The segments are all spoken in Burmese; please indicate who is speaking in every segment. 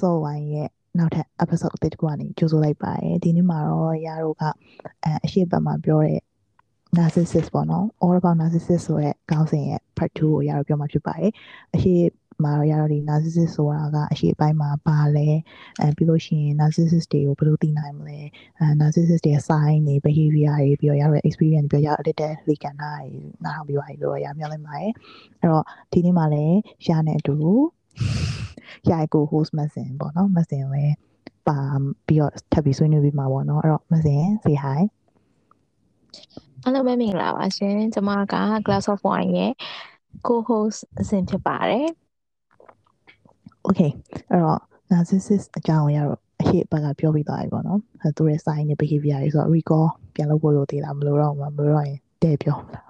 Speaker 1: Glass of Wine ရဲ့နောက်ထပ် episode အသစ်တစ်ခုကနေကြိုဆိုလိုက်ပါတယ်ဒီနေ့မှာတော့ရတို့ကအဲအရှိတ်ဘက်မှာပြောတဲ့ narcissist ပေါ့နော် all about narcissist ဆိုတဲ့ခေါင်းစဉ်ရဲ့ part 2ကိုရတော့ပြောမှာဖြစ်ပါတယ်အရှိတ်မှာတော့ရတော့ဒီ narcissist ဆိုတာကအရှိပိုင်းမှာပါလဲအဲပြီးလို့ရှိရင် narcissist တွေကိုဘယ်လိုသိနိုင်မလဲအဲ narcissist တွေ sign တွေ behavior တွေပြီးတော့ရတော့ experience ပြီးတော့ရ addicted လေကဏ္ဍတွေနားထောင်ပြီးပါပြီလို့ရမျှော်လင့်ပါတယ်အဲ့တော့ဒီနေ့မှာလည်းရှားနေအတူ ရိုက်ကို host မစင်ပေါ့နော်မစင်လည်းပါပြီးတော့ထပ်ပြီးဆွေးနွေးပြီးမှာပေါ့နော်အဲ့တော့မစင် say hi
Speaker 2: အားလုံးပဲမင်္ဂလာပါရှင်ကျွန်မက Glass of Wine ရဲ့ co-host အစဉ်ဖြစ်ပါတယ်
Speaker 1: okay အဲ့တော့ narcissist အကြောင်းကိုရတော့အရှိဘက်ကပြောပြီးသွားပြီပေါ့နော်အဲသူရဲ့ sign နဲ့ behavior တွေဆိုတော့ recall ပြန်လုပ်ဖို့လိုသေးလားမလိုတော့ဘူးမလိုတော့ရင်တဲ့ပြောမလား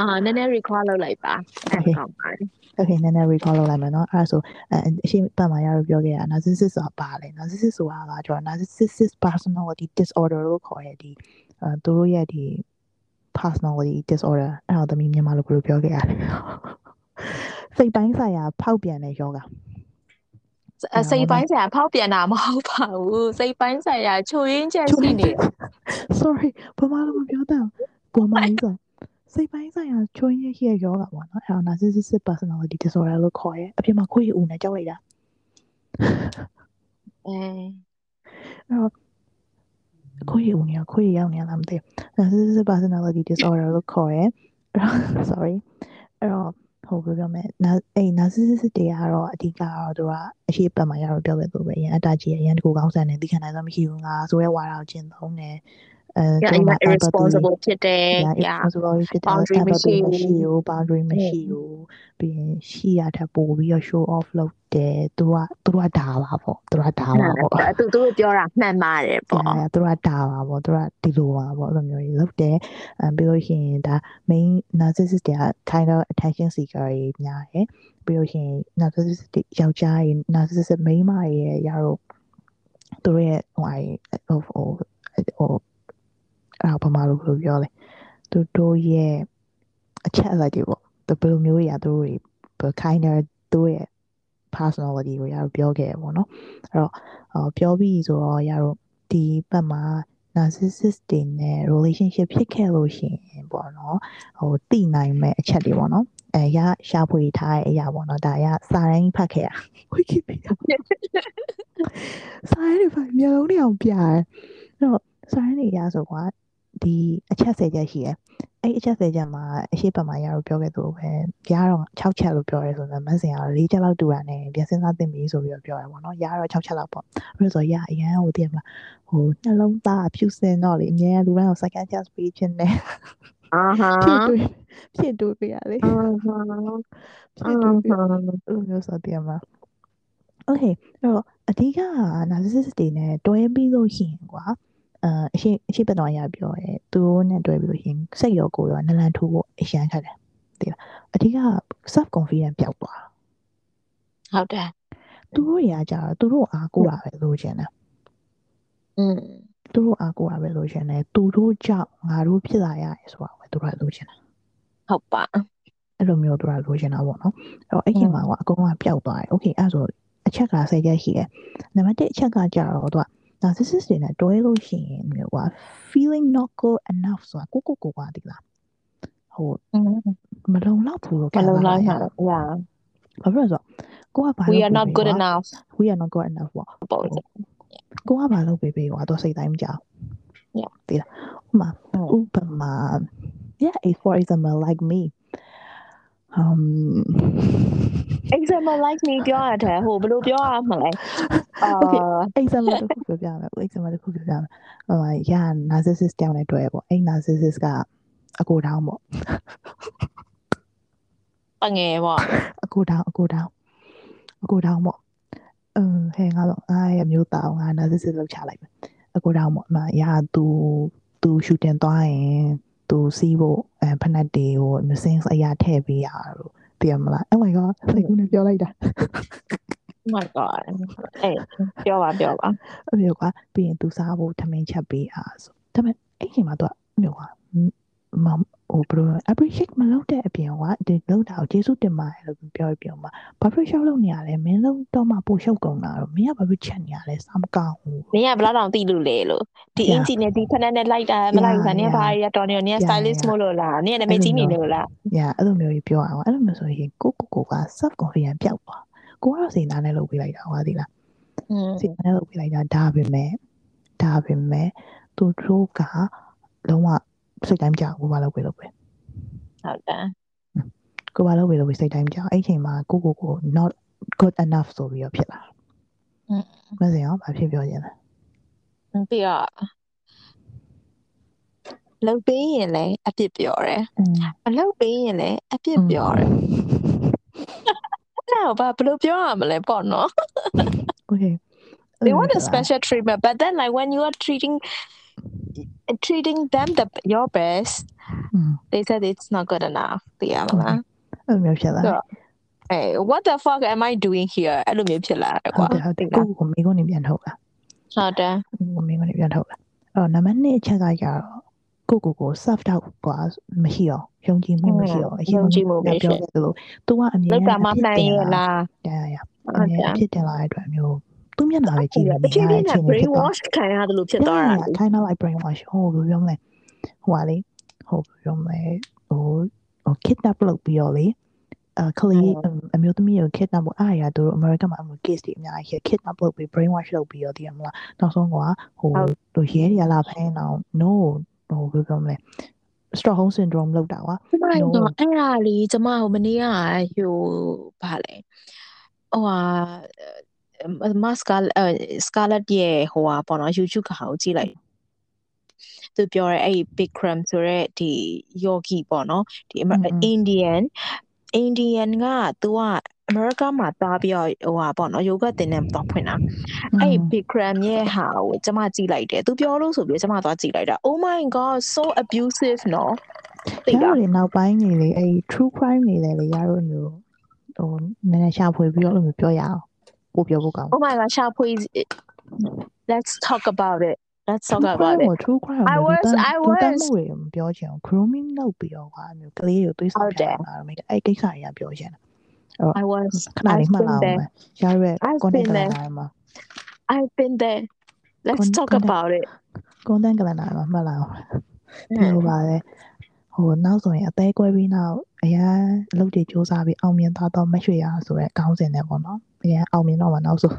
Speaker 2: အာနည်းနည်း recall လုပ်လိုက်ပါအဲ့ကောင်းပါတယ်
Speaker 1: okay နည်းနည်း recall လုပ်လိုက်မယ်နော်အဲ့ဒါဆိုအဲအရှိပတ်မှာရတော့ပြောခဲ့တာ narcissist ဆိုတာပါလေ narcissist ဆိုတာကကျွန်တော် narcissist personality disorder လို့ခေါ်ရတဲ့အဲသူတို့ရဲ့ဒီ personality disorder အဲ့တော့သမီးမြန်မာလိုဘယ်လိုပြောခဲ့ရလဲစိတ်ပိုင်းဆိုင်ရာဖောက်ပြန်တဲ့ယောဂ
Speaker 2: စိတ်ပိုင်းဆိုင်ရာဖောက်ပြန်တာမဟုတ်ပါဘူးစိတ်ပိုင်းဆိုင်ရာ
Speaker 1: စိတ်ပိုင်းဆိုင်ရာချိုရင်းရဲ့ယောဂပေါ့နော်အဲ့တော့ narcissistic personality disorder လို့ခေါ်ရဲအပြင်မှာခွေးဦးနဲ့ကြောက်လိုက်တာ
Speaker 2: အဲ
Speaker 1: အဲ့တော့ခွေးဦးနေခွေးရောက်နေလားမသိဘူး narcissistic personality disorder လို့ခေါ်ရဲ sorry အဲ့တော့ဟုတ်ပြီပြောမယ်နာအဲ့ narcissist တွေကတော့အဓိကကတော့သူကအရှိပတ်မှာရတော့ပြောခဲ့သူပဲရန်အတားကြီးရန်တကူကောင်းဆန်တယ်သိခံနိုင်တော့မရှိဘူးငါဆိုရဲဝါတော့ကျင်သုံးတယ်
Speaker 2: အဲကျွန်တော် irresponsible ဖြစ်တယ်
Speaker 1: yeah irresponsible ဖြစ်တယ် boundary မရှိဘူး boundary မရှိဘူးပြီးရင်ရှိရတဲ့ပို့ပြီးတော့ show off လုပ်တယ်သူကသူကဒါပါပေါ့သူကဒါပါပေါ့
Speaker 2: သူသူပြောတာမှန်ပါတယ်ပေါ့
Speaker 1: သူကဒါပါပေါ့သူကဒီလိုပါပေါ့အဲ့လိုမျိုးကြီးလုပ်တယ်အဲပြီးလို့ရှိရင်ဒါ main narcissist တွေက kind of attention seeker တွေများတယ်ပြီးလို့ရှိရင် narcissist ယောက်ျားတွေ narcissist မိန်းမတွေရဲ့ရတော့သူတို့ရဲ့ဟိုဟိုဟိုဟို အဲ့ဒါဘာမှလို့ဘယ်လိုပြောလဲသူတို့ရဲ့အချက်အလက်တွေပေါ့သူဘယ်လိုမျိုးတွေอ่ะသူတို့တွေ kinder သူတို့ရဲ့ personality ကိုရတော့ပြောခဲ့ရပေါ့နော်အဲ့တော့ပြောပြီးဆိုတော့ရတော့ဒီဘက်မှာ narcissist တွေနဲ့ relationship ဖြစ်ခဲ့လို့ရှိရင်ပေါ့နော်ဟိုတည်နိုင်မဲ့အချက်တွေပေါ့နော်အဲရရှာဖွေထားတဲ့အရာပေါ့နော်ဒါရစာရင်းဖတ်ခဲ့ရ Wikipedia စာရင်းတွေဖတ်မျိုးလုံးတွေအောင်ပြရဲအဲ့တော့စာရင်းတွေရဆိုကွာ ဒီအချက်၁၀ချက်ရှိတယ်အဲ့အချက်၁၀ချက်မှာအရှိပတ်မှာရတော့ပြောခဲ့သူပဲရတော့6ချက်လို့ပြောရဲဆိုတော့မဆင်ရတော့၄ချက်လောက်တူတာနဲ့ပြန်စဉ်းစားသင့်ပြီဆိုပြီးတော့ပြောရဲပေါ့နော်ရတော့6ချက်လောက်ပေါ့ပြီးတော့ရအရန်ဟိုတည်မလားဟိုနှလုံးသားဖြူစင်တော့လေအများလူတိုင်းကို second chance ပေးခြင်းနဲ့
Speaker 2: အာဟာ
Speaker 1: ဖြစ်တူပြရလေအာဟာဖြစ်တူပြလို့မျိုးဆိုတည်မလား Okay အဲ့တော့အဓိက narcissist တွေနဲ့တွဲပြီးလို့ရှိရင်ကွာ အာအရှိအရှိပတ်တော်ရပြောရဲသူတို့နဲ့တွဲပြီးလို့ရှင်စိတ်ရောကိုယ်ရောနလန်ထိုးဖို့အရန်ခက်တယ်သိလားအဓိက self confidence ပျောက်သွား
Speaker 2: ဟုတ်တယ်
Speaker 1: သူတို့ရာကြတော့သူတို့အားကိုးတာပဲလို့ရှင်တယ်
Speaker 2: อืม
Speaker 1: သူတို့အားကိုးတာပဲလို့ရှင်တယ်သူတို့ကြောင့်ငါတို့ဖြစ်လာရတယ်ဆိုတာပဲသူတို့ကလို့ရှင်တယ်
Speaker 2: ဟုတ်ပါ
Speaker 1: အဲ့လိုမျိုးသူတို့ကလို့ရှင်တာပေါ့နော်အဲ့တော့အဲ့ဒီမှာကအကုန်လုံးကပျောက်သွားတယ်โอเคအဲ့ဆိုအချက်ကစိတ်ရက်ရှိတယ်နံပါတ်1အချက်ကကြတော့သူက narcissist တွေနဲ့တွဲလို့ရှိရင်မျိုးက feeling not good enough ဆိုတာကိုကိုကိုကဒီလားဟိုမလုံလောက်ဘူးလို့
Speaker 2: မလုံလောက်တာ yeah
Speaker 1: ဘာဖြစ်လို့ဆိုကိုကဘာ
Speaker 2: we are not good enough
Speaker 1: we are not good enough ပေါ့ကိုကဘာလုပ်ပေးပေးကွာတော့စိတ်တိုင်းမကြောက်
Speaker 2: yeah
Speaker 1: ဒီလားဥမာဥပမာ yeah for example like me um
Speaker 2: example like me ပြောရတယ်ဟိုဘယ်လိုပြောရမလဲအာ
Speaker 1: example တစ်ခုပြောပြမယ် example တစ်ခုပြောပြမယ်ဟိုရ narcissist တောင်းနဲ့တွေ့ပေါ့အဲ့ narcissist ကအကိုတောင်းပေါ့
Speaker 2: အငယ်ပေါ့
Speaker 1: အကိုတောင်းအကိုတောင်းအကိုတောင်းပေါ့အင်းဟဲငါတော့အားရမျိုးတောင်းငါ narcissist လောက်ချလိုက်မယ်အကိုတောင်းပေါ့အမရ तू तू shooting သွားရင် သူစီးဖို့အဲဖနက်တွေကို missing အရာထည့်ပေးရတော့သိရမလား Oh my god စိတ်ကူးနဲ့ပြောလိုက်တာ
Speaker 2: Oh my god အေးပြောပါပြောပါ
Speaker 1: အဲ့လိုကွာပြီးရင်သူစားဖို့ထမင်းချက်ပေးအားဆိုဒါပေမဲ့အဲ့ချိန်မှာသူကမျိုးကွာမ ဟဟိုဘယ်လို appreciate မလုပ်တဲ့အပြင်ကဒီလုပ်တာကိုကျေးဇူးတင်ပါတယ်လို့ပြောပြီးပြောမှာဘာဖြစ်ရှောက်လုပ်နေရလဲမင်းလုံးတော့မှပို့ရှောက်ကုန်တာတော့မင်းကဘာဖြစ်ချက်နေရလဲစမ်းမကောင်းဘူး
Speaker 2: နင်ကဘယ်လောက်တောင်သိလို့လဲလို့ဒီ
Speaker 1: Yeah.
Speaker 2: အင်ဂျီနဲ့ဒီဖက်နဲ့နဲ့လိုက်တာမလိုက်ဘူးခါ
Speaker 1: Yeah,
Speaker 2: နင်က
Speaker 1: yeah.
Speaker 2: ဘာရတော်နေနင်က
Speaker 1: Yeah,
Speaker 2: stylist
Speaker 1: yeah.
Speaker 2: မို့လို့လားနင်ကနာမည်ကြီးနေလို့လား
Speaker 1: ညာအဲ့လိုမျိုးကြီးပြောအောင်အဲ့လိုမျိုးဆိုရင်ကိုကိုကိုက self confidence ပျောက်သွားကိုကတော့စိတ်သားနဲ့လုပ်ပေးလိုက်တာဟောသိလား
Speaker 2: อืม
Speaker 1: စိတ်သားနဲ့လုပ်ပေးလိုက်တာဒါပဲမဲ့ဒါပဲမဲ့သူတို့ကလုံးဝ စိတ်တိုင်းကြောက်ကိုဘာလုပ်ပဲလုပ်ပဲ
Speaker 2: ဟုတ်တယ်
Speaker 1: ကိုဘာလုပ်ပဲလုပ်ပဲစိတ်တိုင်းကြောက်အဲ့ချိန်မှာကိုကိုကို not good enough ဆိုပြီးတော့ဖြစ်လာမစင်ရောဘာဖြစ်ပြောခြင်းလဲ
Speaker 2: ပြီးတော့လုပ်ပေးရင်လည်းအပြစ်ပြောတယ်မလုပ်ပေးရင်လည်းအပြစ်ပြောတယ်အဲ့တော့ဘာဘယ်လိုပြောရမလဲပေါ့နော်
Speaker 1: okay
Speaker 2: they want a special treatment but then like when you are treating treating them the your best. They said it's not good enough.
Speaker 1: The mm.
Speaker 2: so, hey, what the fuck am I doing here?
Speaker 1: I don't feel like I want to เอ
Speaker 2: อนา
Speaker 1: มันนี่เช่นกันอย่างกูกูกูซับดาวกว่าไม่เหี่ยวยงจีไม่เหี่ยวยงจีไม่เหี่ยวตัวอันนี้
Speaker 2: เนี่ยพี่เต๋อละ
Speaker 1: ใช่
Speaker 2: ใช่อั
Speaker 1: น
Speaker 2: นี้พี่
Speaker 1: เต๋อละไอ้ตัวมีว သူ့မျက်နှာပဲကြည့်နေ
Speaker 2: တ
Speaker 1: နေ
Speaker 2: ဖြည်း
Speaker 1: ရ
Speaker 2: ဖြ
Speaker 1: တဲ့
Speaker 2: ည်း
Speaker 1: အ
Speaker 2: နဲ့
Speaker 1: ချိန်တွေဖြစ်သွား
Speaker 2: brainwash ခံရတယ်လို့ဖြစ်သွားတာ
Speaker 1: Yeah, kind of like brainwash ဟိုဘယ်လိုပြောမလဲဟိုပါလေဟိုဘယ်လိုပြောမလဲဟိုဟို kidnap လုပ်ပြီးတော့လေအခလေးအမျိုးသမီးကို kidnap လုပ်အားရသူတို့ American မှာအမှု case တွေအများကြီး kidnap လုပ်ပြီး brainwash လုပ်ပြီးတော့တည်ရမလားနောက်ဆုံးကဟိုဟိုရဲတွေကလာဖမ်းအောင် no ဟိုဘယ်လိုပြောမလဲ Stockholm syndrome လောက်တာကွာ
Speaker 2: ကျမတော့အဲ့ဒါလေးကျမဟိုမနေ့ကဟိုဗာလဲဟိုဟာ မတ်စကာစကာလက်ရဲ့ဟိုဟာပေါ့နော် YouTube ကဟာကိုကြည့်လိုက်သူပြောရဲအဲ့ Bikram ဆိုရဲဒီ yogi ပေါ့နော်ဒီ Indian Indian က तू က America မှာသားပြီးတော့ဟိုဟာပေါ့နော် yoga သင်တန်းတော့ဖွင့်တာအဲ့ Bikram ရဲ့ဟာကိုကျမကြည့်လိုက်တယ်သူပြောလို့ဆိုပြီးကျမသွားကြည့်လိုက်တာ Oh my god so abusive နော်
Speaker 1: သိတာလေနောက်ပိုင်းနေလေအဲ့ true crime နေလေလေရတော့မျိုးဟိုနည်းနည်းရှာဖွေပြီးတော့အဲ့လိုပြောရအောင် ကိုပြောဖို့ကောင်း
Speaker 2: Oh my god ရှာဖွေ Let's talk about it Let's talk about it
Speaker 1: true crime
Speaker 2: I was I
Speaker 1: တူတ
Speaker 2: was
Speaker 1: မှုတွေမပြောချင်အောင် grooming လုပ်ပြီးတော့ကွာမျိုးကလေးကိုတွေးဆောင်ကြတာမိအဲ့ကိစ္စတွေကပြောချင်တာ
Speaker 2: I was
Speaker 1: ခဏလေးမှတ်လာအောင်မယ်ရရဲ
Speaker 2: I've
Speaker 1: content
Speaker 2: been there.
Speaker 1: calendar မှာ
Speaker 2: I've been there Let's
Speaker 1: Con-
Speaker 2: talk
Speaker 1: content-
Speaker 2: about it
Speaker 1: content calendar မှာမှတ်လာအောင်ဒီလိုပါလေဟိုနောက်ဆိုရင်အသေးကွဲပြီးနောက်အရန်အလုပ်တွေစူးစမ်းပြီးအောင်မြင်သွားတော့မရွှေရဆိုရဲအကောင်းစင်နဲ့ပေါ့နော် အရန်အောင်မြင်တော့မှနောက်ဆို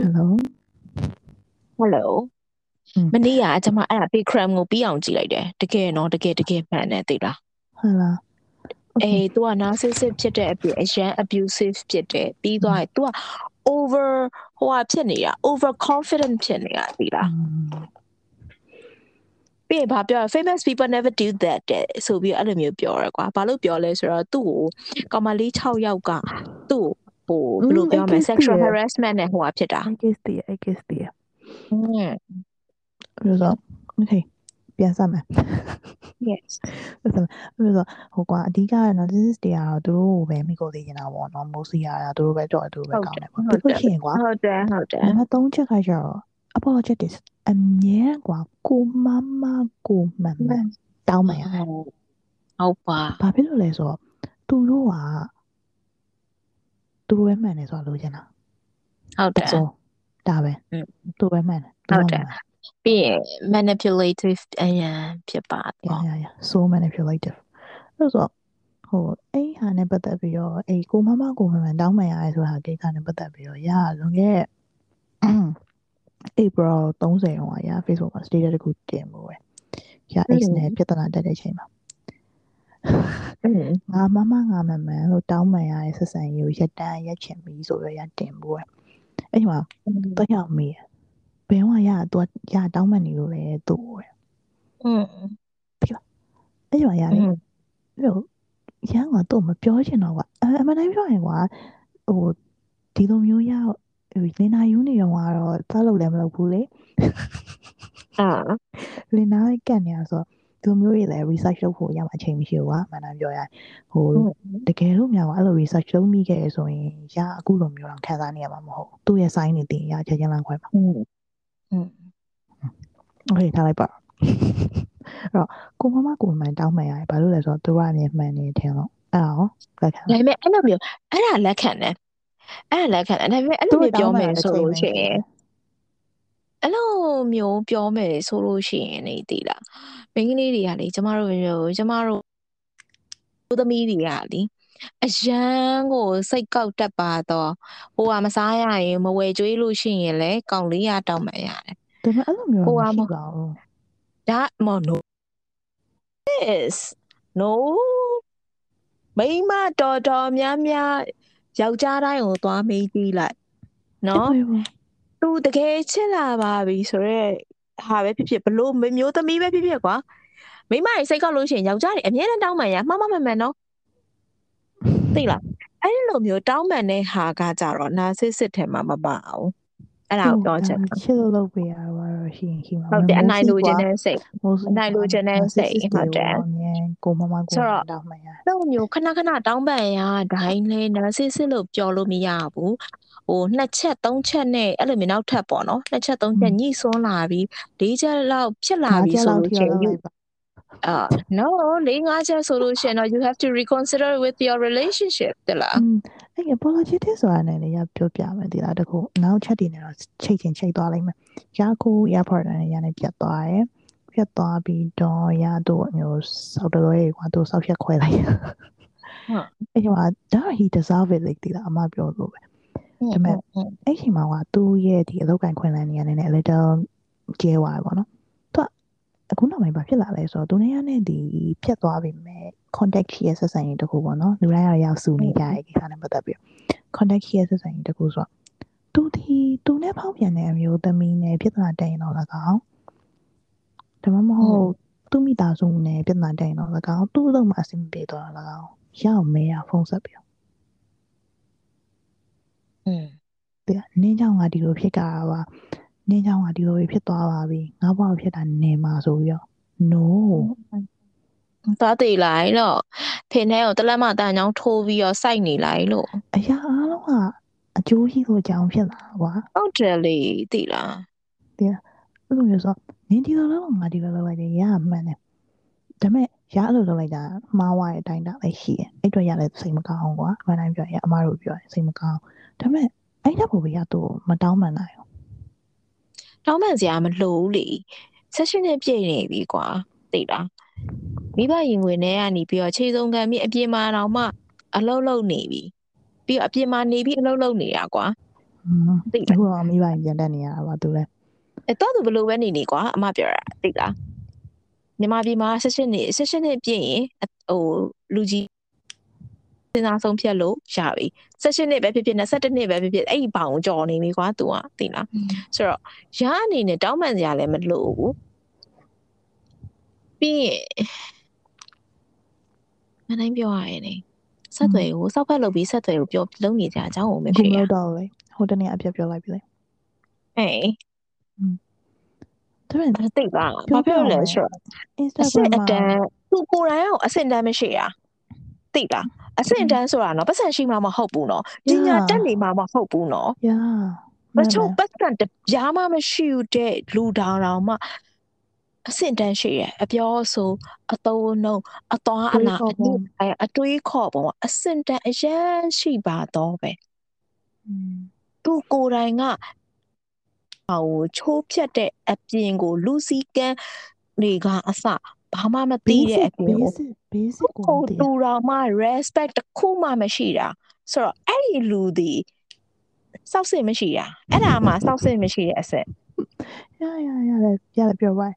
Speaker 1: hello
Speaker 2: Hello
Speaker 1: อืม
Speaker 2: မနေ့ကကျွန်မအဲ့ဒါ Bikram ကိုပြီးအောင်ကြည့်လိုက်တယ်တကယ်နော်တကယ်တကယ်မှန်တယ်သိလား
Speaker 1: ဟုတ်လား
Speaker 2: အေး तू က narcissistic ဖြစ်တဲ့အပြင်အရန် abusive ဖြစ်တယ်ပြီးသွားရင် तू က over ဟိုဟာဖြစ်နေတာ over confident ဖြစ်နေတာသိလား ပြီးရင်ဘာပြောရ famous people never do that တဲ့ဆိုပြီးအဲ့လိုမျိုးပြောရကွာဘာလို့ပြောလဲဆိုတော့သူ့ကိုကောင်မလေး6ယောက်ကသူ့ကိုဟိုဘယ်လိုပြောမလဲ sexual harassment နဲ့ဟိုဟာဖြစ်တာ
Speaker 1: I guess တည်း I guess တည်း
Speaker 2: อืม
Speaker 1: ပြီးတော့ okay ပြန်ဆက်မယ်
Speaker 2: yes
Speaker 1: ပြန်ဆက်မယ်ပြီးတော့ဟိုကွာအဓိက narcissist တွေကတော့သူတို့ကိုပဲမိကိုသေးနေတာပေါ့နော် mostly ရတာသူတို့ပဲတော့သူတို့ပဲကောင်းတယ်ပေါ့ပြီးလို့ရှိရင်ကွာ
Speaker 2: ဟုတ်တယ်ဟုတ်တယ်
Speaker 1: နံပါတ်3ချက်ကကျတော့ apologetics အမြဲကွာကိုမမကိုမမတောင်းမှရ
Speaker 2: ဟုတ်ပါ
Speaker 1: ဘာဖြစ်လို့လဲဆိုတော့သူတို့ကသူတို့ပဲမှန်တယ်ဆိုတော့လိုချင်တာ
Speaker 2: ဟုတ်တယ်
Speaker 1: ဆိုဒါပဲ
Speaker 2: อืม
Speaker 1: သူပဲမှန်တယ်
Speaker 2: ဟုတ်တယ်ပြီးရင် manipulative အရင်ဖြစ်ပါ
Speaker 1: ရ
Speaker 2: တော့
Speaker 1: ရရ so manipulative အဲ့ဆိုဟိုအဲ့ဟာနဲ့ပတ်သက်ပြီးတော့အဲ့ကိုမမကိုမမတောင်းမှရရဲဆိုတာကိစ္စနဲ့ပတ်သက်ပြီးတော့ရလွန်ခဲ့တဲ့ April 30ရောရာ Facebook မှာ status တခုတင်မှုပဲ။ရာ X နဲ့ပြဿနာတက်တဲ့အချိန်မှာငါမမငါမမန်လို့တောင်းပန်ရတဲ့ဆက်ဆံရေးကိုရက်တန်းရက်ချင်ပြီဆိုပြီးရတင်ဖို့ပဲ။အဲ့ဒီမှာတော့ရောက်မေးဘယ်ဝရသူရတောင်းပန်နေလို့လဲသူ့ကိုပဲ။
Speaker 2: อืมပြီးတော့
Speaker 1: အဲ့ဒီမှာရတယ်။အဲ့တော့ရန်ကတော့မပြောချင်တော့ကွာအမှန်တိုင်းပြောရင်ကွာဟိုဒီလိုမျိုးရ လင်နာယူနေတော့ကတော့သားလို့လည်းမလုပ်ဘူးလေ
Speaker 2: အာ
Speaker 1: လင်နာကကတ်နေရဆိုဒီလိုမျိုးတွေလည်း research လုပ်ဖို့ရမှာအချိန်မရှိဘူးကွာအမှန်တိုင်းပြောရရင်ဟိုတကယ်လို့များကွာအဲ့လို research လုပ်မိခဲ့ရဆိုရင်ရအခုလိုမျိုးတော့ခံစားနေရမှာမဟုတ်ဘူးသူ့ရဲ့ sign တွေတင်ရချက်ချင်းလမ်းခွဲမှာ
Speaker 2: อืม อืม
Speaker 1: โอเคထားလိုက်ပါအဲ့တော့ကိုမမကိုမှန်တောင်းမှန်ရတယ်ဘာလို့လဲဆိုတော့သူကအမြင်မှန်နေတယ်လို့အဲ့ဒါရောလက်ခံ
Speaker 2: ဒါပေမဲ့အဲ့လိုမျိုးအဲ့ဒါလက်ခံတယ် အဲ့ဒါလက်ခံတယ်ဒါပေမဲ့အဲ့လိုမျိုးပြောမယ်ဆိုလို့ရှိရင်အဲ့လိုမျိုးပြောမယ်ဆိုလို့ရှိရင်နေတည်လားမိန်းကလေးတွေကလေကျမတို့မျိုးကျမတို့ဦးသမီးတွေကလေအရန်ကိုစိတ်ကောက်တတ်ပါတော့ဟိုကမစားရရင်မဝယ်ကြွေးလို့ရှိရင်လေကောင်းလေးရတောင်းမှရတယ်
Speaker 1: ဒါပေမဲ့အဲ့လိုမျိုး
Speaker 2: ကိုက
Speaker 1: မရှိ
Speaker 2: မ
Speaker 1: ပါဘူး
Speaker 2: ဒါမ no yes no မိန်းမတော်တော်များများ ယောက်ျားတိုင်းကိုသွားမေးကြည့်လိုက်နော်
Speaker 1: အေးပါ
Speaker 2: သူတကယ်ချစ်လာပါပြီဆိုတော့ဟာပဲဖြစ်ဖြစ်ဘလို့မျိုးသမီးပဲဖြစ်ဖြစ်ကွာမိန်းမကြီးစိတ်ကောက်လို့ရှိရင်ယောက်ျားတွေအမြဲတမ်းတောင်းပန်ရမှားမှန်မှန်မှန်နော်သိလားအဲ့ဒီလိုမျိုးတောင်းပန်တဲ့ဟာကကြတော့နာဆစ်စစ်ထဲမှာမပါအောင် အဲ့ဒါကိုပြောချင်တာ
Speaker 1: ချစ်လို့လုပ်ပေးရတော့ရှိရင်ရှိမှာ
Speaker 2: ဟုတ်တယ်အနိုင်လိုချင်တဲ့စိတ်
Speaker 1: မိုးစု
Speaker 2: အနိုင်လိုချင်တဲ့စိတ်ဟုတ်တယ်
Speaker 1: ကိုမမကို
Speaker 2: ဆိုတော့
Speaker 1: တောင်းမှန်ရ
Speaker 2: အဲ့လိုမျိုးခဏခဏတောင်းပန်ရဒိုင်းလဲနာဆစ်စစ်လို့ပြောလို့မရဘူးဟိုနှစ်ချက်သုံးချက်နဲ့အဲ့လိုမျိုးနောက်ထပ်ပေါ့နော်နှစ်ချက်သုံးချက်ညှိစွန်းလာပြီးလေးချက်လောက်ဖြစ်လာပြီဆိုလို့ရှိရင် you အာ no လေးငါးချက်ဆိုလို့ရှိရင်တော့ you have to reconsider with your relationship တလား
Speaker 1: อืม အဲ့ apology ဆိုတာနဲ့လည်းရပြောပြမယ်ဒီလားတခုနောက်ချက်တည်နေတော့ချိတ်ချင်းချိတ်သွားလိုက်မယ်ရခုရ partner နဲ့ရနေပြတ်သွားတယ်ပြတ်သွားပြီးတော့ရတော့မျိုးစောက်တော်ရဲ့ကွာသူစောက်ရက်ခွဲလိုက်
Speaker 2: ဟုတ်
Speaker 1: အဲ့မှာဒါ he deserve it လေဒီလားအမပြောလို့ပဲဒါပေမဲ့အဲ့ချိန်မှာကသူ့ရဲ့ဒီအလောက်ကင်ခွင်လန်းနေရနေနဲ့ little ကျဲသွားတယ်ပေါ့နော်သူကအခုနောက်ပိုင်းဘာဖြစ်လာလဲဆိုတော့သူနေရနဲ့ဒီဖြတ်သွားပြီမဲ့ contact ရှိရဲ့ဆက်ဆံရေးတခုပေါ့နော်လူတိုင်းကတော့ရောက်စုနေကြရဲ့ကိစ္စနဲ့ပတ်သက်ပြီး contact ရှိရဲ့ဆက်ဆံရေးတခုဆိုတော့သူဒီသူနဲ့ဖောက်ပြန်တဲ့အမျိုးသမီးနဲ့ပြဿနာတက်ရင်တော့၎င်းဒါမှမဟုတ်သူမိသားစုနဲ့ပြဿနာတက်ရင်တော့၎င်းသူ့အလုပ်မှာအဆင်မပြေတော့၎င်းရောက်မဲရဖုန်းဆက်ပြီး
Speaker 2: อืม
Speaker 1: တဲ့နင်းချောင်းကဒီလိုဖြစ်ကြတာပါနင်းချောင်းကဒီလိုဖြစ်သွားပါပြီငါ့ဘောက်ဖြစ်တာနေမှာဆိုပြီးတော့ no
Speaker 2: သွားသေးလိုက်လို့ဖင်ထဲကိုတလက်မတန်ချောင်းထိုးပြီးတော့စိုက်နေလိုက်လို့
Speaker 1: အရာအားလုံးကအကျိုးရှိလို့ကြောင်းဖြစ်လာတာကွာ
Speaker 2: ဟုတ်တယ်လေသိလား
Speaker 1: အဲ့လိုမျိုးဆိုနင်းဒီလိုလုပ်ငါဒီလိုလုပ်လိုက်တယ်ရမှန်တယ်ဒါပေမဲ့ရအဲ့လိုလုပ်လိုက်တာမှားဝရဲ့အတိုင်းတာလည်းရှိတယ်အဲ့တော့ရလည်းစိတ်မကောင်းဘူးကွာအမှန်တိုင်းပြောရင်အမားတို့ပြောရင်စိတ်မကောင်းဒါပေမဲ့အဲ့တဲ့ပုံကသူ့ကိုမတောင်းမှန်နိုင်ဘူး
Speaker 2: တောင်းပန်စရာမလိုဘူးလေဆက်ရှင်နဲ့ပြည့်နေပြီကွာသိလား မိဘရင်ဝင်ထဲကနေပြီးတော့ခြေစုံခံပြီးအပြင်မှာတော့မှအလုတ်လုတ်နေပြီပြီးတော့အပြင်မှာနေပြီးအလုတ်လုတ်နေတာကွာသိ
Speaker 1: တယ်
Speaker 2: ဟု
Speaker 1: တ်ပါမိဘရင်ပြန်တက်နေရတာပါသူလည်း
Speaker 2: အဲတော့သူဘလို့ပဲနေနေကွာအမပြောတာသိလားမြန်မာပြည်မှာဆက်ရှင်နေဆက်ရှင်နေပြည့်ရင်ဟိုလူကြီးစဉ်းစားဆုံးဖြတ်လို့ရပြီဆက်ရှင်နေပဲဖြစ်ဖြစ်နဲ့17နှစ်ပဲဖြစ်ဖြစ်အဲ့ဒီဘောင်ကြော်နေပြီကွာ तू อ่ะသိလားဆိုတော့ရအနေနဲ့တောင်းပန်စရာလည်းမလိုဘူးပြီးရင် မနိုင်ပြောရရင်လေဆက်သွယ်ကိုစောက်ဖက်လုပ်ပြီးဆက်သွယ်ကိုပြောလုံးနေကြအကြောင်းကိုမ
Speaker 1: ခု
Speaker 2: ဖြစ်
Speaker 1: မ
Speaker 2: ရ
Speaker 1: လို့တော့လေဟိုတနေ့အပြတ်ပြောလိုက်ပြီလေ
Speaker 2: အေး
Speaker 1: သူက
Speaker 2: သိပါဘာပြောလဲဆိုတော့အဆင့်
Speaker 1: Instagram
Speaker 2: အ
Speaker 1: မှာ
Speaker 2: တန်းသူကိုယ်တိုင်ကအဆင့်တန်းမရှိတာသိလားအဆင့်တန်းဆိုတာနော်ပတ်စံရှိမှမဟုတ်ဘူးနော်ပညာတက်နေမှမဟုတ်ဘူးနော်
Speaker 1: ရာ
Speaker 2: မချို့ပတ်စံတပြားမှမရှိတဲ့လူတောင်တောင်မှ အဆင့်တန်းရှိရအပြောဆိုအသုံးအနှုန်းအသွားအလာအနည်းအဲအတွေးခေါ်ပုံကအဆင့်တန်းအရင်ရှိပါတော့ပဲသူကိုယ်တိုင်ကဟိုချိုးဖြတ်တဲ့အပြင်ကို လူစီကန်းတွေကအစဘာမှမသိတဲ့အပြင်ကို
Speaker 1: basic basic ကို
Speaker 2: ကို
Speaker 1: မသိ
Speaker 2: တူတော်မှ respect တစ်ခုမှမရှိတာဆိုတော့အဲ့ဒီလူဒီစောက်စစ်မရှိတာအဲ့ဒါမှစောက်စစ်မရှိတဲ့အဆက်
Speaker 1: ရရရတယ်ရတယ်ပြောပါ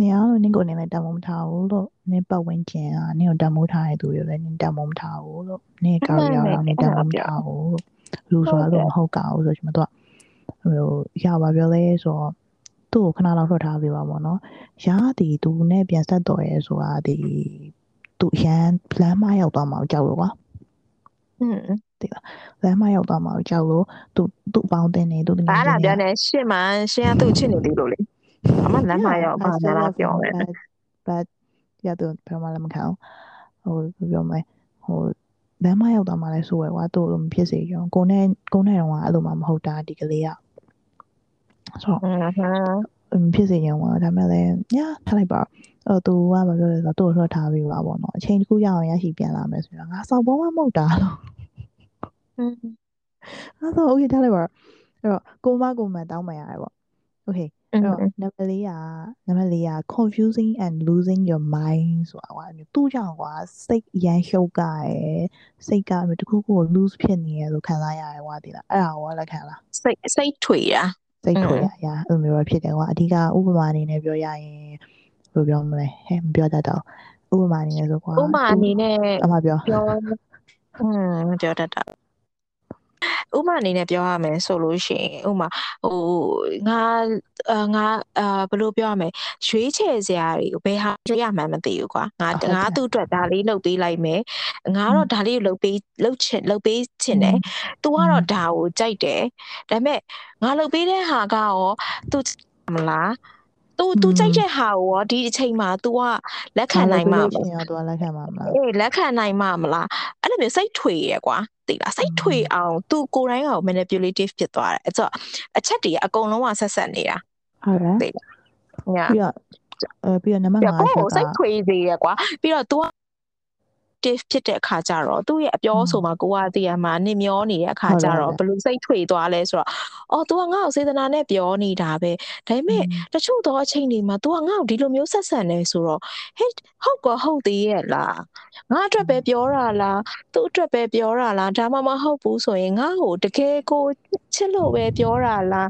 Speaker 1: နေအောင်လို့နင့်ကိုနေလည်းတမိုးမထားဘူးလို့နင့်ပတ်ဝန်းကျင်ကနင့်ကိုတမိုးထားတဲ့သူတွေလည်းနင့်တမိုးမထားဘူးလို့နင့်ကောက်ရအောင်နင့်တမိုးမထားဘူးလို့လူဆိုတာလို့မဟုတ်ကောက်ဘူးဆိုချင်မတော့ဟိုရပါပြောလဲဆိုတော့သူ့ကိုခဏလောက်လွှတ်ထားပေးပါပေါ့နော်ရာဒီသူနဲ့ပြန်ဆက်တော်ရဲဆိုတာဒီသူရန်လမ်းမရောက်သွားမှာကြောက်လို့ကွာ
Speaker 2: อืม
Speaker 1: လမ်းမရောက်သွားမှာကြောက်လို့သူသူ့အပေါင်းတင်နေသူတကယ်
Speaker 2: ဘာလာပြောနေရှင်းမှရှင်းရသူ့ချစ်နေပြီလို့လေ အမလမ်းမရောဘာသာလာပြောမယ်
Speaker 1: but ရတော့ဘာမှလည်းမခံဘူးဟိုပြောမယ်ဟိုလမ်းမရောက်တော့မှလည်းဆိုးရယ်ကွာသူ့လိုမဖြစ်စေရောကိုနဲ့ကိုနဲ့တော့ကအဲ့လိုမှမဟုတ်တာဒီကလေးကဆိုတော့ဖြစ်စေရောကွာဒါမဲ့လည်းညာထားလိုက်ပါအော်သူကဘာပြောလဲဆိုတော့သူ့ကိုလွှတ်ထားပြီးပါပေါ့နော်အချိန်တစ်ခုရအောင်ရရှိပြန်လာမယ်ဆိုတော့ငါစောက်ဘောမှမဟုတ်တာလို့အဲ့တော့ okay ထားလိုက်ပါအဲ့တော့ကိုမကိုမတောင်းပန်ရတယ်ပေါ့ okay အဲ့တော့ number 4က number 4က confusing and losing your mind ဆိုတာကွာသူ့ကြောင့်ကွာစိတ်ရန်ရှုပ်ကရယ်စိတ်ကတခုခုကို lose ဖြစ်နေရလို့ခံစားရတယ်ကွာဒီလားအဲ့ဒါကွာလက်ခံလား
Speaker 2: စိတ်စိတ်ထွေတာ
Speaker 1: စိတ်ထွေရရအဲ့လိုမျိုးဖြစ်တယ်ကွာအဓိကဥပမာအနေနဲ့ပြောရရင်ဘယ်လိုပြောမလဲဟဲ့မပြောတတ်တော့ဥပမာအနေနဲ့ဆိုကွာ
Speaker 2: ဥပမာအနေနဲ့
Speaker 1: အမပြော
Speaker 2: ပြောอืมပြောတတ်တာ ဥပမာအနေနဲ့ပြောရမယ်ဆိုလို့ရှိရင်ဥပမာဟိုငါအာငါအာဘယ်လိုပြောရမလဲရွေးချယ်စရာတွေကိုဘယ်ဟာရွေးရမှန်းမသိဘူးကွာငါ
Speaker 1: ဟုတ်တယ်
Speaker 2: ငါသူ့အတွက်ဒါလေးလုပ်ပေးလိုက်မယ်ငါတော့ဒါလေးကိုလုပ်ပေးလုပ်ချင်လုပ်ပေးချင်တယ် तू ကတော့ဒါကိုကြိုက်တယ်ဒါပေမဲ့ငါလုပ်ပေးတဲ့ဟာကရော तू မလား तू तू ကြိုက်တဲ့ဟာကိုရောဒီအချိန်မှာ तू ကလက်ခံနိုင်မှာမ
Speaker 1: ရှင်
Speaker 2: လား
Speaker 1: ရောတော့လက်ခံမှာမလား
Speaker 2: အေးလက်ခံနိုင်မှာမလားအဲ့လိုမျိုးစိတ်ထွေရယ်ကွာသိလားစိတ်ထွေအောင် तू ကိုယ်တိုင်က manipulative ဖြစ်သွားတယ်အဲ့တော့အချက်တွေကအကုန်လုံးကဆက်ဆက်နေတာ
Speaker 1: ဟုတ်တယ်
Speaker 2: ညာ
Speaker 1: ပြီးတော့အဲပြီးတော့နံပါတ်
Speaker 2: ပြ
Speaker 1: 5
Speaker 2: ကို
Speaker 1: ချ
Speaker 2: ကို
Speaker 1: က်က
Speaker 2: စိတ်ထွေစေရယ်ကွာပြီးတော့ तू က active ဖြစ်တဲ့အခါကျတော့သူ့ရဲ့အပြောဆိုမှာကိုကတည်းကမှနစ်မျောနေတဲ့အခါကျတော့ဘယ်လိုစိတ်ထွေသွားလဲဆိုတော့အော် तू ကငါ့ကိုစေတနာနဲ့ပြောနေတာပဲဒါပေမဲ့ တချို့တော့အချိန်တွေမှာ तू ကငါ့ကိုဒီလိုမျိုးဆက်ဆံနေဆိုတော့ဟဲ့ဟုတ်ကောဟုတ်သေးရဲ့လားငါအတွက်ပဲပြောတာလားသူ့အတွက်ပဲပြောတာလားဒါမှမဟုတ်ဘူးဆိုရင်ငါ့ကိုတကယ်ကိုချစ်လို့ပဲပြောတာလား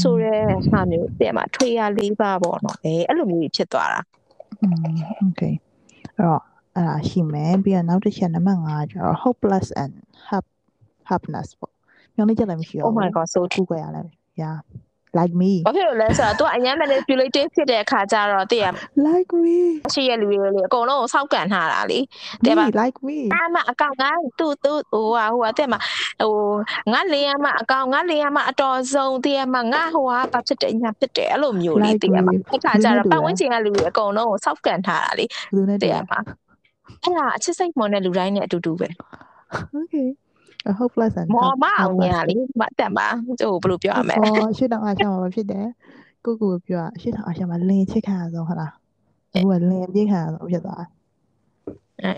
Speaker 2: ဆိုရဲဟာမျိုးတဲ့မှာထွေရလေးပါပေါ့နော်အဲအဲ့လိုမျိုးကြီးဖြစ်သွားတာ
Speaker 1: อืม okay အဲ့တော့ အဲ့ဒါရှိမယ်ပြီးတော့နောက်တစ်ချက်နံပါတ်5ကျတော့ hopeless and hap happiness ပေါ့ညောင်းလေးချက်လည်းမရှိတော့
Speaker 2: Oh my god so
Speaker 1: ကူကွယ်ရလဲ yeah like me
Speaker 2: ဘာဖြစ်လို့လဲဆိုတော့ तू အရင် manipulative ဖြစ်တဲ့အခါကျတော့တည့်ရ
Speaker 1: like me
Speaker 2: ရှိရလူတွေလေအကုန်လုံးကိုစောက်ကန်ထားတာလေတဲ့ပါ
Speaker 1: me like me
Speaker 2: အမအကောင်ကသူ့သူ့ဟိုဟာဟိုဟာတဲ့မှာဟိုငါလေရမအကောင်ငါလေရမအတော်ဆုံးတဲ့မှာငါဟိုဟာဘာဖြစ်တယ်ညာဖြစ်တယ်အဲ့လိုမျိုးလေးတဲ့မှာအခါကျတော့ပတ်ဝန်းကျင်ကလူတွေအကုန်လုံးကိုစောက်ကန်ထားတာလေ
Speaker 1: ဘယ်လိုနဲ့တ
Speaker 2: တဲ့
Speaker 1: ည်း
Speaker 2: မှာ အဲ့ဒါအချစ်စိတ်မွန်တဲ့လူတိုင်းနဲ့အတူတူပဲ
Speaker 1: okay a hopeless and
Speaker 2: မော်
Speaker 1: hap-
Speaker 2: မအောင်ညာ
Speaker 1: helpless
Speaker 2: လေမတက်မှာဟိုဘယ်လိုပြောရမလဲ
Speaker 1: ဟောရှစ်တောင်အားချမှာမဖြစ်တယ်ကိုကိုပြောတာရှစ်တောင်အားချမှာလင်းချစ်ခံရဆုံးဟုတ်လားအခုကလင်းပြေးခံရဆုံးဖြစ်သွား
Speaker 2: အဲ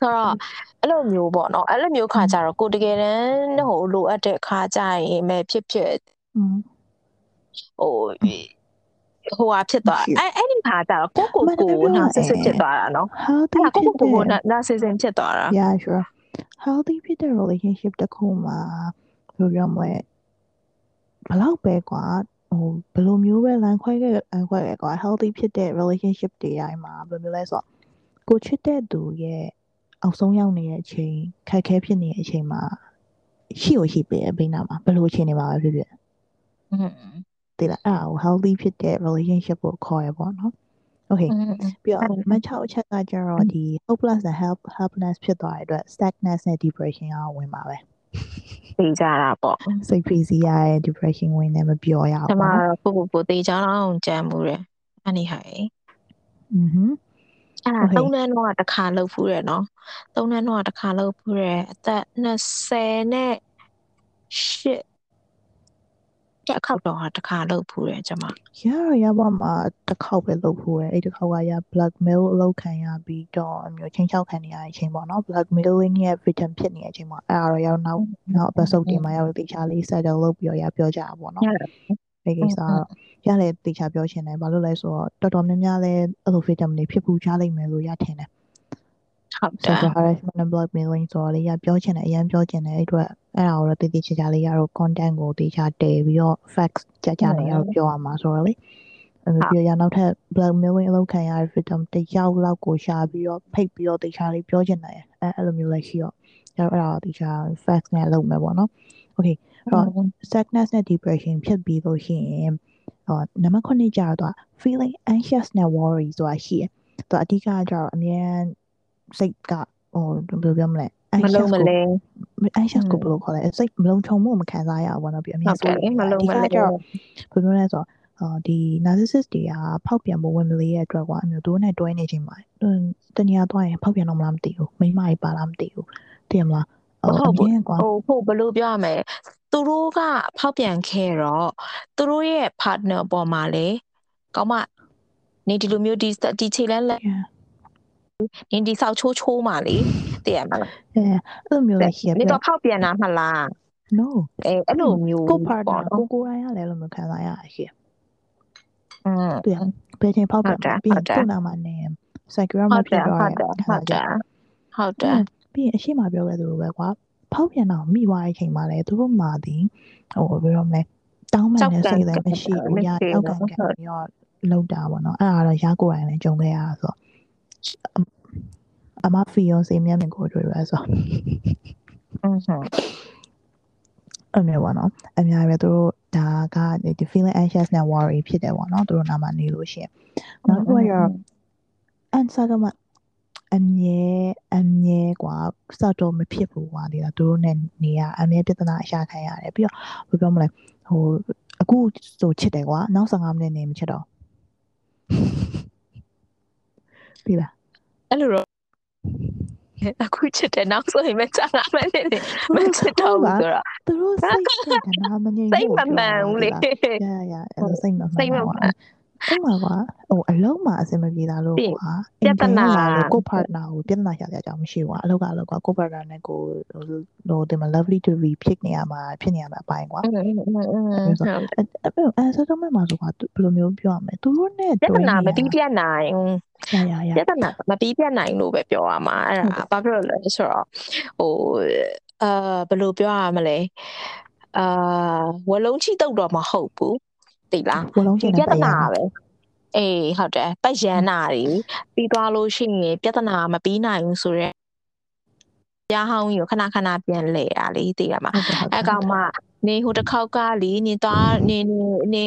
Speaker 2: ဆိုတော့အဲ့လိုမျိုးပေါ့နော်အဲ့လိုမျိုးခါကျတော့ကိုတကယ်တမ်းဟိုလိုအပ်တဲ့ခါကျရင်ပဲဖြစ်ဖြစ်
Speaker 1: อืม
Speaker 2: ဟို ဟိုဟာဖြစ်သွားအဲ့အဲ့ဒီခါကျတော့ကိုကိုကိုနာဆစ်စစ်ဖြစ်သွားတာနော်
Speaker 1: healthy
Speaker 2: အဲ့ဒါကို
Speaker 1: ဖြစ်
Speaker 2: ကိုကိုကို
Speaker 1: တဲ့
Speaker 2: နာဆစ်စစ်ဖြစ်သွားတာ
Speaker 1: yeah sure healthy ဖြစ်တဲ့ relationship တစ်ခုမှာဘယ်လိုပြောမလဲဘယ်လောက်ပဲကွာဟိုဘယ်လိုမျိုးပဲလမ်းခွဲခဲ့လမ်းခွဲခဲ့ကွာ healthy ဖြစ်တဲ့ relationship တွေတိုင်းမှာဘယ်လိုမျိုးလဲဆိုတော့ကိုချစ်တဲ့သူရဲ့အောက်ဆုံးရောက်နေတဲ့အချိန်ခက်ခဲဖြစ်နေတဲ့အချိန်မှာရှိကိုရှိပဲဘိနာမှာဘယ်လိုအချိန်နေမှာပဲဖြစ်ဖြစ်
Speaker 2: อืม
Speaker 1: သိလားအဲ့ဒါကို healthy ဖြစ်တဲ့ relationship ကိုခေါ်ရပေါ့နော် okay
Speaker 2: อืม
Speaker 1: ပြီးတော့
Speaker 2: အဲ့ဒါ
Speaker 1: မချောက်အချက်ကကျတော့ဒီ hopeless နဲ့ help helpless ဖြစ်သွားတဲ့အတွက် sadness နဲ့ depression ကဝင်ပါပဲ
Speaker 2: သိကြတာပေါ့
Speaker 1: စိတ်ဖိစီးရတဲ့ depression ဝင်နေမပြောရ
Speaker 2: ကျ
Speaker 1: ဘူး
Speaker 2: မ
Speaker 1: ပေါ့နော်
Speaker 2: တော့ကိုကိုကိုသိကြအောင်ကြံမှုတယ်အဲ့ဒီဟာအဲ့
Speaker 1: อือฮึ
Speaker 2: အဲ့ဒါ
Speaker 1: Okay.
Speaker 2: သုံးတန်းတော့တစ်ခါလှုပ်ဖူးတယ်နော်သုံးတန်းတော့တစ်ခါလှုပ်ဖူးတယ်အသက်20နဲ့ရှစ် တစ်ခေါက်တော့တစ်ခါလှုပ်ဖူးတယ်ကျမ
Speaker 1: ရရရပါမှာတစ်ခေါက်ပဲလုပ်ဖို့ရအဲ့တစ်ခေါက်ကရ blackmail အလုပ်ခံရပြီးတော့အမျိုးချင်းချောက်ခံနေရတဲ့အချိန်ပေါ့နော် blackmailing ရဲ့ victim ဖြစ်နေတဲ့အချိန်မှာအဲ့ဒါတော့ရောက်နောက်နောက် episode တွေမှာရောက်တေချာလေး settle လုပ်ပြီးတော့ရပြောကြတာပေါ့နော်
Speaker 2: ရတယ်
Speaker 1: ဒီကိစ္စကတော့ရတယ်တေချာပြောချင်တယ်ဘာလို့လဲဆိုတော့တော်တော်များများလဲအဲ့လို victim တွေဖြစ်ပူကြလိမ့်မယ်လို့ရထင်တယ်
Speaker 2: ဟုတ်တယ်
Speaker 1: sexual harassment and blackmailing ဆိုတော့လေရပြောချင်တယ်အရင်ပြောချင်တယ်အဲ့အတွက်အဲ့ဒါကိုတော့တည်တည်ချာချာလေးရတော့ content ကိုတေချာတည်ပြီးတော့ facts ကြာကြာနေရတော့ပြောရမှာဆိုတော့လေအဲ့လိုပြီးရနောက်ထပ် blackmailing အလုပ်ခံရတဲ့ victim တယောက်လောက်ကိုရှာပြီးတော့ဖိတ်ပြီးတော့တေချာလေးပြောချင်တယ်အဲ့အဲ့လိုမျိုးလည်းရှိတော့အဲ့တော့အဲ့ဒါတေချာ facts နဲ့လုပ်မယ်ပေါ့နော် okay အဲ့တော့ sadness နဲ့ depression ဖြစ်ပြီးလို့ရှိရင်ဟောနံပါတ်9ကျတော့ feeling anxious နဲ့ worry ဆိုတာရှိတယ်။သူအဓိကကျတော့အမြဲ စိတ်ကဟိုဘယ်လိုပြောမလဲ
Speaker 2: မလုံးမလဲ
Speaker 1: anxious ကိုဘယ်လိုခေါ်လဲစိတ်မလုံးချုံမှုမခံစားရဘူးပေါ့နော်ပြီးအမြဲ
Speaker 2: ဟုတ်တယ်မလုံးမလဲ
Speaker 1: အဓိကကျတော့ဘယ်လိုလဲဆိုတော့အော်ဒီ narcissist တွေကဖောက်ပြန်ဖို့ဝင်မလေးရဲ့အတွက်ကွာအမျိုးတို့နဲ့တွဲနေချိန်မှာတနည်းအားသွားရင်ဖောက်ပြန်တော့မလားမသိဘူးမိမကြီးပါလားမသိဘူးသိရမလားဟုတ်ဘူးကွာ
Speaker 2: ဟိုဘယ်လိုပြောရမလဲသူတို့ကဖောက်ပြန်ခဲ့တော့သူတို့ရဲ့ partner ပေါ်မှာလေကောင်းမနေဒီလိုမျိုးဒီဒီချိန်လဲလဲန င်ဒီဆောက်ချိုးချိုးမှလေတည်ရမလား
Speaker 1: အဲအဲ့လိုမျိုးလည်းရှိရ
Speaker 2: ပြတော့ဖောက်ပြန်တာမလား
Speaker 1: no
Speaker 2: အဲအဲ့လိုမျိုး
Speaker 1: ကို partner ကိုကိုရိုင်းရလဲလို့မခံစားရရှိ
Speaker 2: อืม
Speaker 1: 对ဘယ်ချိန်ဖောက်ပြန်ပြီးသူ့နာမှာနေ secure မဖြစ်တော့
Speaker 2: ဟုတ်တယ်ဟုတ်တယ်ဟုတ်တယ်
Speaker 1: ပြီးရင်အရှိမပြောခဲ့သလိုပဲကွာဖောက်ပြန်တော့မိသွားတဲ့အချိန်မှာလည်းသူတို့မာသည်ဟိုဘယ်လိုမလဲတောင်းမှန်တဲ့စိတ်လည်းမရှိဘူးရတောက်ကန်ကန်ပြီးတော့လောက်တာပေါ့နော်အဲ့ဒါတော့ရာကိုယ်တိုင်လည်းကြုံခဲ့ရဆိုတော့ အမဖီယွန်စီမြန်ကိုတွေ့ရဆို
Speaker 2: อือฮึ
Speaker 1: အဲ့မျိုးပေါ့နော်အများပဲသူတို့ဒါကဒီ feeling anxious နဲ့ worry ဖြစ်တယ်ပေါ့နော်သူတို့နာမနေလို့ရှိရင်နောက်တစ်ခုက answer ကမှအမြဲအမြဲกว่าစတော့မဖြစ်ဘူးကွာဒီကသူတို့နဲ့နေရအမြဲပြဿနာအရှာခံရတယ်ပြီးတော့ဘယ်ပြောမလဲဟိုအခုဆိုချစ်တယ်ကွာနောက်15မိနစ်နေမချစ်တော့ ပြီလား
Speaker 2: အဲ့လိုတော့အခုချစ်တယ်နောက်ဆိုရင်မချတာမနေနေမချစ်တော့ဘူးဆိုတော့
Speaker 1: သူတို့စိတ်စိတ်ကနာမငြိမ်ဘူးစိတ်
Speaker 2: မမှန်ဘူးလေ
Speaker 1: ရရအဲ့လိုစိတ်မမှန်စိတ်မမှန် အဲ့မှာကွာဟိုအလုံးမှာအဆင်မပြေတာလို့ကွာ
Speaker 2: ပြဿနာ
Speaker 1: ကို partner ကိုပြဿနာရှာကြကြောင်မရှိဘူးကွာအလုပ်ကအလုပ်ကွာကို partner နဲ့ကိုဟိုဒီမှာ lovely to be ဖြစ်နေရမှာဖြစ်နေရမှာအပိုင်းကွာအဲ့အဲ့အဲ့ဆိုတော့မှမှာဆိုကွာဘယ်လိုမျိုးပြောရမလဲသူတို့နဲ့
Speaker 2: ပြဿနာမပြီးပြတ်နိုင်
Speaker 1: ရရရ
Speaker 2: ပြဿနာမပြီးပြတ်နိုင်လို့ပဲပြောရမှာအဲ့ဒါဘာဖြစ်လို့လဲဆိုတော့ဟိုအာဘယ်လိုပြောရမလဲအာဝလုံးချိတုတ်တော့မဟုတ်ဘူး သိလား
Speaker 1: ဝလုံးချင်တဲ့ပြဿနာ
Speaker 2: ပဲအေးဟုတ်တယ်ပတ်ရန်နာတွေပြီးသွားလို့ရှိရင်ပြဿနာမပြီးနိုင်ဘူးဆိုတော့ပြားဟောင်းကြီးကိုခဏခဏပြန်လဲတာလေသိရမှာအဲကောင်မှနေဟိုတစ်ခေါက်ကလေနေသွားနေနေနေ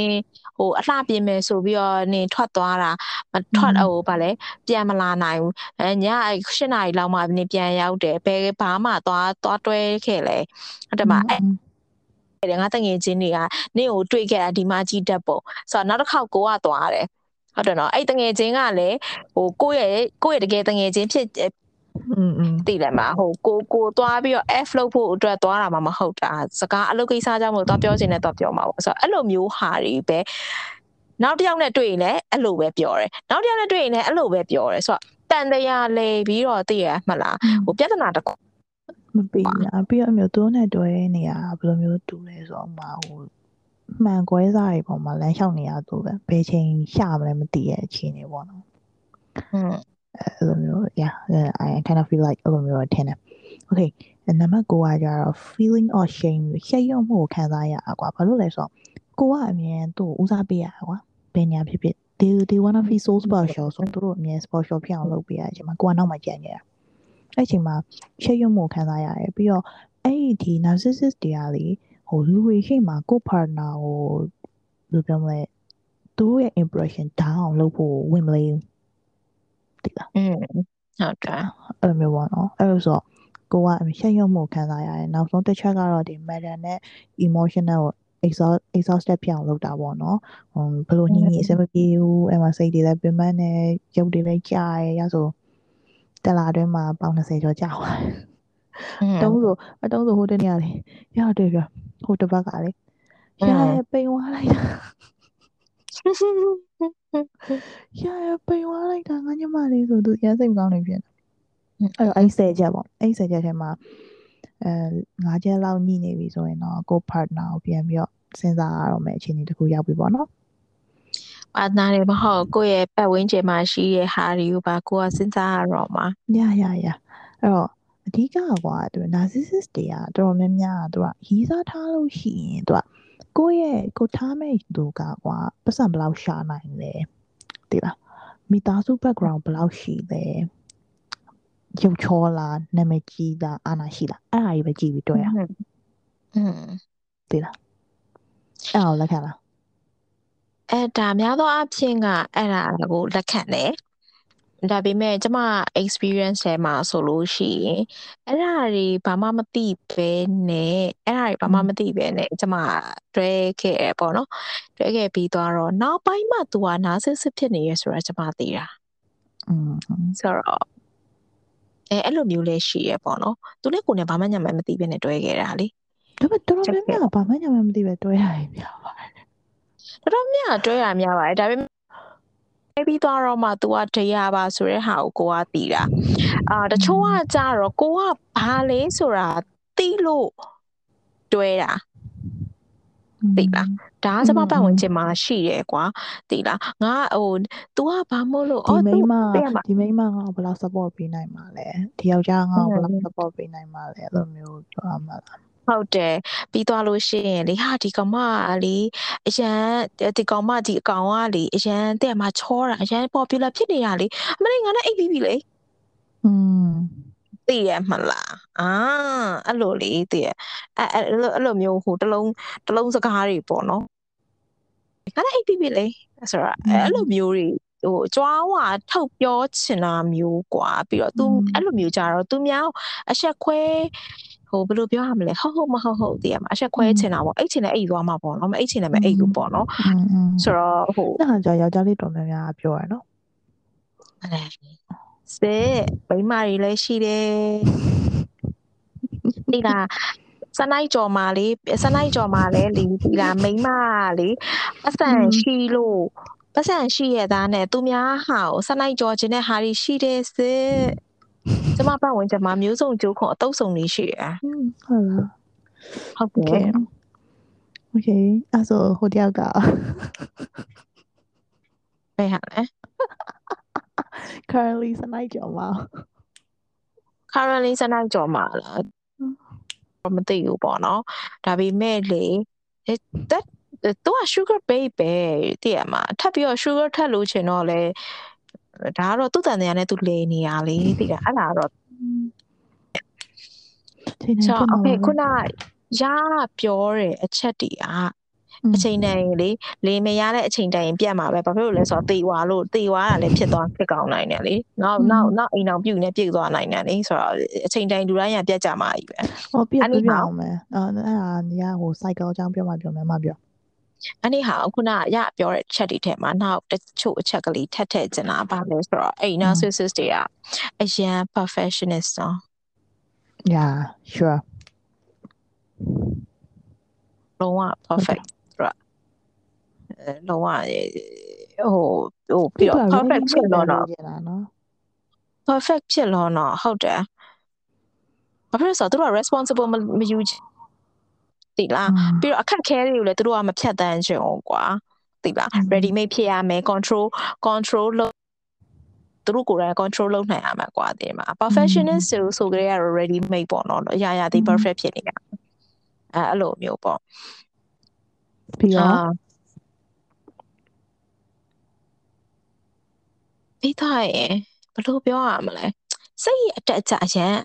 Speaker 2: ဟိုအလှပြင်မယ်ဆိုပြီးတော့နေထွက်သွားတာမထွက်ဟိုဗာလဲပြန်မလာနိုင်ဘူးအဲည8နာရီလောက်မှနေပြန်ရောက်တယ်ဘယ်ဘာမှသွားသွားတွဲခဲ့လဲဟုတ်တယ်မအဲ တယ်ငါတငယ်ချင်းတွေကနင့်ကိုတွေ့ခဲ့တာဒီမှာကြီးတက်ပေါ့ဆိုတော့နောက်တစ်ခေါက်ကိုကသွားတယ်ဟုတ်တယ်နော်အဲ့တငယ်ချင်းကလည်းဟိုကိုယ့်ရဲ့ကိုယ့်ရဲ့တကယ်တငယ်ချင်းဖြစ်
Speaker 1: อืมอืม
Speaker 2: သိတယ်မဟိုကိုကိုသွားပြီးတော့ F လုပ်ဖို့အတွက်သွားတာမှမဟုတ်တာစကားအလုပ်ကိစ္စကြောင့်မလို့သွားပြောချင်တယ်သွားပြောမှာပေါ့ဆိုတော့အဲ့လိုမျိုးဟာတွေပဲနောက်တစ်ယောက်နဲ့တွေ့ရင်လည်းအဲ့လိုပဲပြောတယ်နောက်တစ်ယောက်နဲ့တွေ့ရင်လည်းအဲ့လိုပဲပြောတယ်ဆိုတော့တန်တရားလေပြီးတော့သိရမှလားဟိုပြဿနာတစ်ခု
Speaker 1: မပြီးညာပြီးတော့မျိုးသူနဲ့တွဲနေရဘယ်လိုမျိုးတူလဲဆိုတော့မှဟိုမှန်ကွဲစားတွေပေါ်မှာလမ်းလျှောက်နေရသူပဲဘယ်ချိန်ရှာမလဲမသိရဲ့အခြေအနေပေါ့နော်
Speaker 2: อืม
Speaker 1: အဲ့လိုမျိုး yeah I kind of feel like အဲ့လိုမျိုးထင်တယ် okay နံပါတ်9ကကြတော့ feeling of shame ရှက်ရုံမှုကိုခံစားရတာကွာဘာလို့လဲဆိုတော့ကိုကအမြင်သူ့ဦးစားပေးရတာကွာဘယ်ညာဖြစ်ဖြစ် they they wanna feel so special ဆိုသူတို့အမြင် special ဖြစ်အောင်လုပ်ပေးရတဲ့အချိန်မှာကိုကနောက်မှကြံ့နေတာ အဲ့ချိန်မှာရှက်ရွံ့မှုခံစားရတယ်ပြီးတော့အဲ့ဒီ narcissist တွေကလေဟိုလူတွေရှိမှကို partner ကိုဘယ်လိုပြောမလဲသူရဲ့ impression down လုပ်ဖို့ဝင်မလေးတိလား
Speaker 2: อืมဟုတ်တယ်
Speaker 1: အဲ့လိုမျိုးပေါ့နော်အဲ့လိုဆိုကိုကရှက်ရွံ့မှုခံစားရတယ်နောက်ဆုံးတစ်ချက်ကတော့ဒီ matter နဲ့ emotional ကို exhaust exhausted ဖြစ်အောင်လုပ်တာပေါ့နော်ဟိုဘလို့ညင်ညင်အဆင်မပြေဘူးအဲ့မှာစိတ်တွေလည်းပင်ပန်းနေရုပ်တွေလည်းကြာရရဆို တလာအတွင်းမှာပေါင်20ကျော်ကြာသွားတယ်တုံးဆိုအတုံးဆိုဟိုတနေ့ကလေရတွေ့ပြဟိုတစ်ပတ်ကလေရရပိန်သွားလိုက်တာရရပိန်သွားလိုက်တာငါညမလေးဆိုသူရစိတ်ကောင်းနေပြန်အဲ့တော့အဲ့ဆယ်ချက်ပေါ့အဲ့ဆယ်ချက်ထဲမှာအဲငါးချက်လောက်ညှိနေပြီဆိုရင်တော့ကို partner ကိုပြန်ပြီးတော့စဉ်းစားရတော့မယ်အခြေအနေတခုရောက်ပြီပေါ့နော်
Speaker 2: ပါနာတွေမဟုတ်ကိုယ့်ရဲ့ပတ်ဝန်းကျင်မှာရှိတဲ့ဟာတွေကိုပါကိုကစဉ်းစားရတော့မှာ
Speaker 1: ရရရအဲ့တော့အဓိကကွာသူ narcissist တွေကတော်တော်များများသူကရီးစားထားလို့ရှိရင်သူကကိုယ့်ရဲ့ကိုထားမဲ့သူကကွာပတ်စံဘယ်လောက်ရှာနိုင်လဲသိလားမိသားစု background ဘယ်လောက်ရှိလဲရုပ်ချောလားနာမည်ကြီးလားအာနာရှိလားအဲ့ဒါကြီးပဲကြည့်ပြီးတွေ့ရ
Speaker 2: อืม
Speaker 1: သိလားအဲ့ဒါလက်ခံလား
Speaker 2: အဲဒါများသောအားဖြင့်ကအဲ့ဒါကိုလက်ခံတယ်ဒါပေမဲ့ကျမ experience ထဲမှာဆိုလို့ရှိရင်အဲ့ဒါတွေဘာမှမသိပဲနဲ့အဲ့ဒါတွေဘာမှမသိပဲနဲ့ကျမတွဲခဲ့ရပေါ့နော်တွဲခဲ့ပြီးသွားတော့နောက်ပိုင်းမှ तू ကနာဆစ်စစ်ဖြစ်နေရဆိုတာကျမသိတာ
Speaker 1: อืม
Speaker 2: ဆိုတော့ အဲအဲ့လိုမျိုးလဲရှိရပေါ့နော်သူနဲ့ကိုနဲ့ဘာမှညမှမသိဘဲနဲ့တွဲခဲ့တာလေ
Speaker 1: ဒါပေမဲ့တော်တော်များများဘာမှညမှမသိပဲတွဲရတယ်များပါတယ်
Speaker 2: တော်တော်များတွဲရများပါတယ်ဒါပေမဲ့ပြီးသွားတော့မှ तू ကတရားပါဆိုတဲ့ဟာကိုကိုကသိတာအာတချို့ကကြတော့ကိုကဘာလဲဆိုတာသိလို့တွဲတာသိလားဒါကကျမပတ်ဝန်းကျင်မှာရှိတယ်ကွာသိလားငါဟို तू ကဘာမို့လို့
Speaker 1: ဒီမိန်းမဒီမိန်းမငါ့ကိုဘယ်လောက် support ပေးနိုင်မှာလဲဒီယောက်ျားငါ့ကိုဘယ်လောက် support ပေးနိုင်မှာလဲအဲ့လိုမျိုးပြောရမှာလား
Speaker 2: ဟုတ်တယ်ပြီးသွားလို့ရှိရင်လေဟာဒီကောင်မလေအရန်ဒီကောင်မဒီအကောင်ကလေအရန်တဲ့မှာချောတာအရန် popular ဖြစ်နေတာလေအမလေးငါနဲ့အိပ်ပြီးပြီလေ
Speaker 1: อืม
Speaker 2: သိရမလားအာအဲ့လိုလေသိရအဲ့အဲ့လိုမျိုးဟိုတလုံးတလုံးစကားတွေပေါ့နော်ငါလည်းအိပ်ပြီးပြီလေဆိုတော့အဲ့လိုမျိုးတွေဟိုကြွားဝါထုတ်ပြောချင်တာမျိုးกว่าပြီးတော့ तू အဲ့လိုမျိုးကြတော့ तू များအဆက်ခွဲ ဟိုဘယ်လိုပြောရမလဲဟုတ်ဟုတ်မဟုတ်ဟုတ်တည်ရမှာအဆက်ခွဲချင်တာပေါ့အိတ်ချင်လည်းအိတ်သွားမှာပေါ့နော်မအိတ်ချင်လည်းမအိတ်ဘူးပေါ့နော်ဆိုတော့ဟို
Speaker 1: အဲ့ဒါကြောင့်ယောက်ျားလေးတော်များများပြောရနော်
Speaker 2: အဲ့စစ်မိမတွေလည်းရှိတယ်ဒီလားစနိုင်ကြော်မာလေးစနိုင်ကြော်မာလဲလီဒီလားမိမလေးပတ်စံရှိလို့ပတ်စံရှိရသားနဲ့သူများဟာကိုစနိုင်ကြော်ခြင်းနဲ့ဟာရီရှိတယ်စစ် ကျမပတ်ဝင်ကျမမျိုးစုံကြိုးခွန်အတုပ်စုံလေးရှိရ
Speaker 1: ဟုတ်လား
Speaker 2: ဟုတ်ကဲ့
Speaker 1: Okay အဲ့ဆိုဟိုတယောက်က
Speaker 2: ဘယ်ဟာလဲ
Speaker 1: currently စနိုက်ကြော်မှာ
Speaker 2: currently စနိုက်ကြော်မှာလားမသိဘူးပေါ့နော်ဒါပေမဲ့လေ that သူက sugar babe ပဲတည်ရမှာထပ်ပြီးတော့ sugar ထပ်လို့ချင်တော့လေ ဒါကတော့သူ့တန်တရားနဲ့သူလေနေရလေတည်ရအဲ့ဒါတော့
Speaker 1: ချိန်နေ
Speaker 2: ပေါ့ okay ခုနရပြောတဲ့အချက်တွေကအချိန်တန်ရင်လေလေမရတဲ့အချိန်တန်ရင်ပြတ်မှာပဲဘာဖြစ်လို့လဲဆိုတော့တေဝါလို့တေဝါကလည်းဖြစ်သွားဖြစ်ကောင်းနိုင်တယ်လေနောက်နောက်နောက်အိမ်အောင်ပြုတ်နေပြည့်သွားနိုင်တယ်လေဆိုတော့အချိန်တိုင်းလူတိုင်းရပြတ်ကြမှာကြီးပဲ
Speaker 1: ဟောပြတ်ပြအောင်မယ်အဲ့ဒါနေရဟို cycle အကြောင်းပြောမှပြောမယ်မပြော
Speaker 2: အဲ့ဒီဟာခုနရပြောတဲ့ချက်တွေထဲမှာနောက်တချို့အချက်ကလေးထပ်ထည့်ချင်တာပါလဲဆိုတော့အဲ့ narcissist တွေကအရန် perfectionist နော်
Speaker 1: yeah sure
Speaker 2: လုံးဝ perfect လုံးဝဟိုဟိုပြီးတော့ perfect ဖြစ်လို့တော့ perfect ဖြစ်လို့တော့ဟုတ်တယ်ဘာဖြစ်လို့ဆိုတော့သူတို့က responsible မယူ တိလားပြီးတော့အခက်ခဲတွေကိုလည်းသူတို့ကမဖြတ်တန်းချင်ဘူးကွာတိလား ready made ဖြစ်ရမယ် control control လုပ်သူတို့ကိုယ်တိုင် control လုပ်နိုင်ရမှာကွာဒီမှာ perfectionist ဆိုဆိုကြရ ready made ပေါ့နော်အရာရာဒီ perfect ဖြစ်နေတာအဲအဲ့လိုမျိုးပေါ့
Speaker 1: ပြီးတော့
Speaker 2: ပြီးသားရင်ဘယ်လိုပြောရမလဲစိတ်အတက်အကျအရန်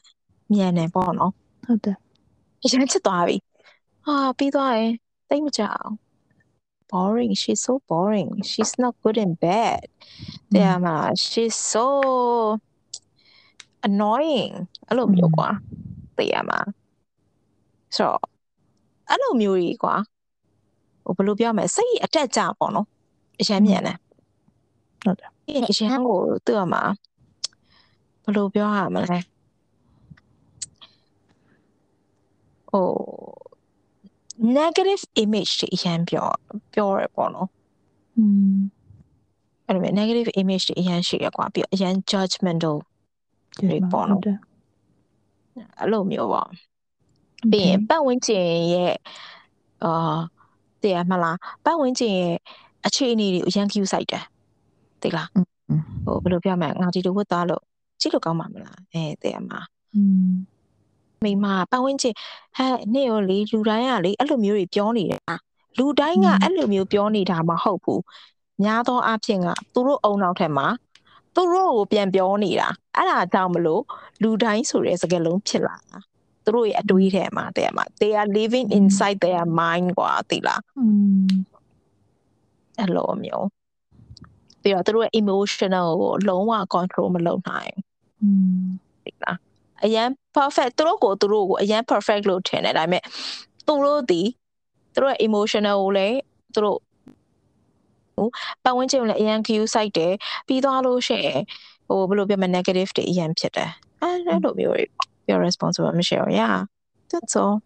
Speaker 2: မြန်နေပေါ့နော်
Speaker 1: ဟုတ်တယ်
Speaker 2: အရန်ချစ်သွားပြီ ဟာပြီးသွားရင်တိတ်မကြအောင် boring she's so boring she's not good in bed တဲ့မှာ she's so annoying အဲ့လိုမျိုးကွာသိရမှာဆိုတော့အဲ့လိုမျိုးကြီးကွာဟိုဘယ်လိုပြောမလဲစိတ်အတက်ကြပေါ့နော်အရန်မြန်တယ်
Speaker 1: ဟုတ်တယ်
Speaker 2: အရန်ကိုသူ့အမှာဘယ်လိုပြောရမလဲဟို negative image တွေအရန်ပြောပြောရပေါ့နော်
Speaker 1: อืม
Speaker 2: အဲ့လို negative image တွေအရန်ရှိရကွာပြီးအရန် judgmental တွေပေါ့နော်အဲ့လိုမျိုးပေါ့ပြီးရင်ပတ်ဝန်းကျင်ရဲ့အာတည်ရမလားပတ်ဝန်းကျင်ရဲ့အခြေအနေတွေအရန် cue ဆိုင်တယ်သိလားဟိုဘယ်လိုပြောမလဲငါဒီလိုဝတ်သားလို့ကြည့်လို့ကောင်းမှာမလားအဲတည်ရမှာ မိမပတ်ဝန်းကျင်ဟဲ့နေ့ရောလေလူတိုင်းကလေအဲ့လိုမျိုးတွေပြောနေတာလူတိုင်းကအဲ့လိုမျိုးပြောနေတာမဟုတ်ဘူးများသောအားဖြင့်ကသူတို့အုံနောက်ထက်မှာသူတို့ကိုပြန်ပြောနေတာအဲ့ဒါကြောင့်မလို့လူတိုင်းဆိုတဲ့စကားလုံးဖြစ်လာတာသူတို့ရဲ့အတွေးထဲမှာတဲ့မှာ they are living inside their mind กว่าသိလားအဲ့လိုမျိုးပြီးတော့သူတို့ရဲ့ emotional ကိုလုံးဝ control မလုပ်နိုင်
Speaker 1: ဘူး
Speaker 2: သိလားအရန် perfect သူတို့ကိုသူတို့ကိုအရန် perfect လို့ထင်တယ်ဒါပေမဲ့သူတို့ဒီသူတို့ရဲ့ emotional ကိုလည်းသူတို့ပတ်ဝန်းကျင်ကိုလည်းအရန် cue စိုက်တယ်ပြီးသွားလို့ရှိရင်ဟိုဘယ်လိုပြောမလဲ negative တွေအရန်ဖြစ်တယ်အဲအဲ့လိုမျိုးတွေပေါ့ be responsible မရှိဘူး yeah that's all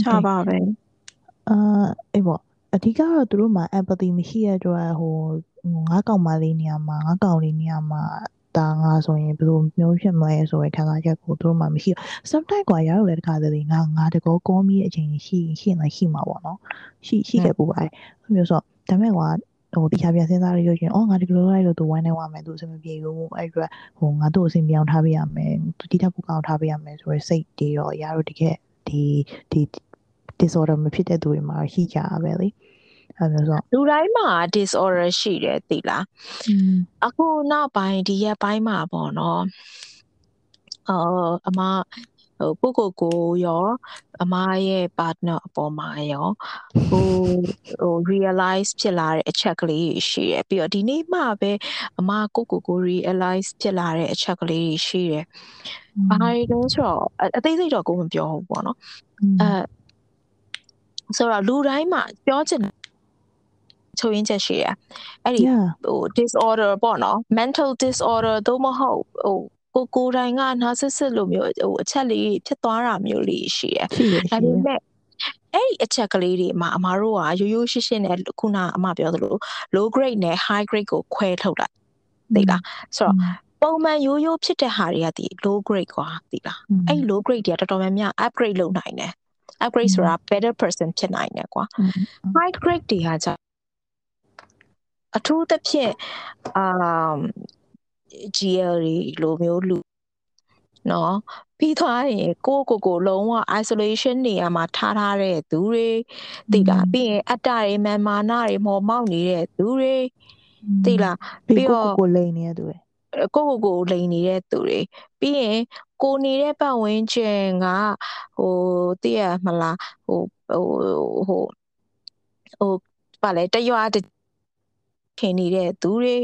Speaker 2: ချပါပဲ
Speaker 1: အာအေးပေါ့အဓိကတော့သူတို့မှာ empathy မရှိတဲ့အတွက်ဟိုငါးကောင်မလေးနေရာမှာငါးကောင်လေးနေရာမှာ ဒါငါဆိုရင်ဘယ်လိုမျိုးဖြစ်မလဲဆိုတဲ့ခံစားချက်ကိုသူတို့မှမရှိဘူး sometimes ကွာရတော့လည်းတခါတလေငါငါတကောကောမိတဲ့အချိန်ရှိရှိနေရှိမှာပေါ့နော်ရှိရှိခဲ့ပူပါတယ်အဲ့မျိုးဆိုဒါမဲ့ကွာဟိုတရားပြန်စဉ်းစားရရင်အော်ငါဒီလိုလိုက်လို့သူဝိုင်းနေဝမယ်သူအဆင်မပြေဘူးအဲ့အတွက်ဟိုငါတို့အဆင်ပြောင်းထားပေးရမယ်သူတိထပ်ပူကောင်းထားပေးရမယ်ဆိုရယ်စိတ်တွေတော့ရတော့တကယ်ဒီဒီ disorder မဖြစ်တဲ့သူတွေမှာရှိကြပါပဲလေ အဲ့လိုဆို
Speaker 2: လူတိုင်းမှာ disorder ရှိတယ်သိလားအခုနောက်ပိုင်းဒီရက်ပိုင်းမှာပေါ့နော်အော်အမဟိုကိုကိုကိုရောအမရဲ့ partner အပေါ်မှာရောဟိုဟို realize ဖြစ်လာတဲ့အချက်ကလေးရှိတယ်ပြီးတော့ဒီနေ့မှပဲအမကိုကိုကို realize ဖြစ်လာတဲ့အချက်ကလေးရှိတယ်ဘာလို့ဆိုတော့အသေးစိတ်တော့ကိုမပြောဘူးပေါ့နော်အဲဆိုတော့လူတိုင်းမှာပြောချင် ချိုးရင်းချက်ရှိရအဲ့ဒီဟို disorder ပေါ့နော် mental disorder သို့မဟုတ်ဟိုကိုကိုတိုင်းကနာဆစ်စစ်လိုမျိုးဟိုအချက်လေးဖြစ်သွားတာမျိုးလေးရှိရဒါပေမဲ့အဲ့ဒီအချက်ကလေးတွေမှာအမားတို့ကရိုးရိုးရှင်းရှင်းနဲ့ခုနအမပြောသလို low grade နဲ့ high grade ကိုခွဲထုတ်လိုက်သိလားဆိုတော့ပုံမှန်ရိုးရိုးဖြစ်တဲ့ဟာတွေကဒီ low grade ကွာသိလားအဲ့ low grade တွေကတော်တော်များများ upgrade လုပ်နိုင်တယ် upgrade ဆိုတာ better person ဖြစ်နိုင်တယ်ကွာ high grade တွေကじゃ အထူးသဖြင့်အာ GL တွေလိုမျိုးလူနော်ပြီးသွားရင်ကိုကိုကိုလုံးဝ isolation နေရာမှာထားထားတဲ့သူတွေသိလားပြီးရင်အတ္တတွေမမာနတွေမော်မောက်နေတဲ့သူတွေသိလား
Speaker 1: ပြီးတော့ကိုကိုလိန်နေတဲ့သူတွေ
Speaker 2: ကိုကိုကိုလိန်နေတဲ့သူတွေပြီးရင်ကိုနေတဲ့ပတ်ဝန်းကျင်ကဟိုသိရမလားဟိုဟိုဟိုဟိုပါလေတရွာ ထင်နေတဲ့သူတွေ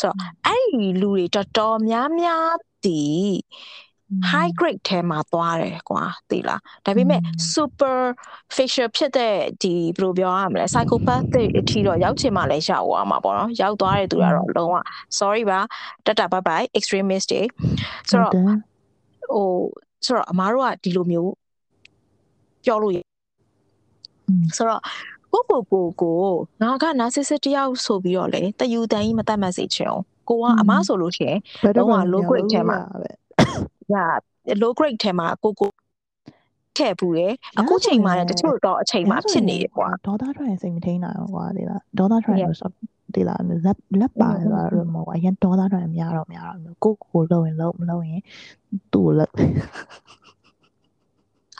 Speaker 2: ဆိုတော့အဲ့ဒီလူတွေတော်တော်များများဒီ high grade ထဲမှာသွားတယ်ကွာသိလားဒါပေမဲ့ super facial ဖြစ်တဲ့ဒီဘယ်လိုပြောရမလဲ psychopath အထိတော့ရောက်ချင်မှလည်းရောက်သွားမှာပေါ့နော်ရောက်သွားတဲ့သူကတော့လုံးဝ sorry ပါတတ bye bye extremist တွေဆိုတော့ဟိုဆိုတော့အမားတို့ကဒီလိုမျိုးပြောလို့ဆိုတော့ ကိုကိုကိုကိုငါကနာဆစ်စစ်တယောက်ဆိုပြီးတော့လေတယူတန်ကြီးမတတ်မှတ်စေချင်အောင်ကိုကအမဆိုလို့ရှိရင်တော့ low grade ထဲမှာညာ low grade ထဲမှာကိုကိုခဲ့ဘူးလေအခုချိန်မှာလည်းတချို့တော့အချိန်မှာဖြစ်နေတယ်ကွာ
Speaker 1: ဒေါသထွက်ရင်စိတ်မထိန်နိုင်ဘူးကွာဒီလားဒေါသထွက်ရင်ဆိုဒီလားလက်လက်ပါလာတော့မဟုတ်အရင်ဒေါသထွက်ရင်များတော့များတော့ကိုကိုလုံးရင်လုံးမလုံးရင်သူ့လက်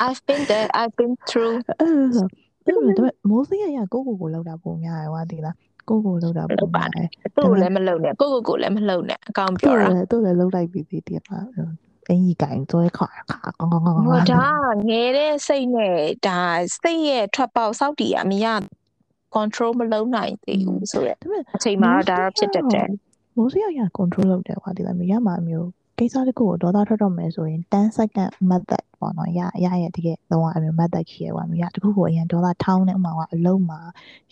Speaker 2: I've been there I've been through
Speaker 1: အဲ့လိုဒါပေမဲ့မိုးစိရရကိုကိုကိုလောက်တာပုံများရယ်ကွာဒီလားကိုကိုလောက်တာပုံများတယ်
Speaker 2: သူ့ကိုလည်းမလုံနဲ့ကိုကိုကိုလည်းမလုံနဲ့အကောင်ပြောတာ
Speaker 1: သူ့လည်းလုံလိုက်ပြီးသေးတယ်ကွာအင်ကြီးကင်သွဲခါခါကောင်းကောင်းကောင်း
Speaker 2: ဟောဒါငယ်တဲ့စိတ်နဲ့ဒါစိတ်ရဲ့ထွက်ပေါက်စောက်တီအမရ control မလုပ်နိုင်သေးဘူးဆိုရက်အချိန်မှာတော့ဒါတော့ဖြစ်တတ်တယ်
Speaker 1: မိုးစိရရ control လုပ်တယ်ကွာဒီလားမရမှာမျိုး ကိစ္စတစ်ခုကိုဒေါသထွက်တော့မယ်ဆိုရင်10 second method ပေါ့နော်ရရရဲ့တကယ်လုံးဝအမျိုး method ကြီးရပါမျိုးရတခုကိုအရင်ဒေါသထောင်းနေဥမာကအလုံးမှာ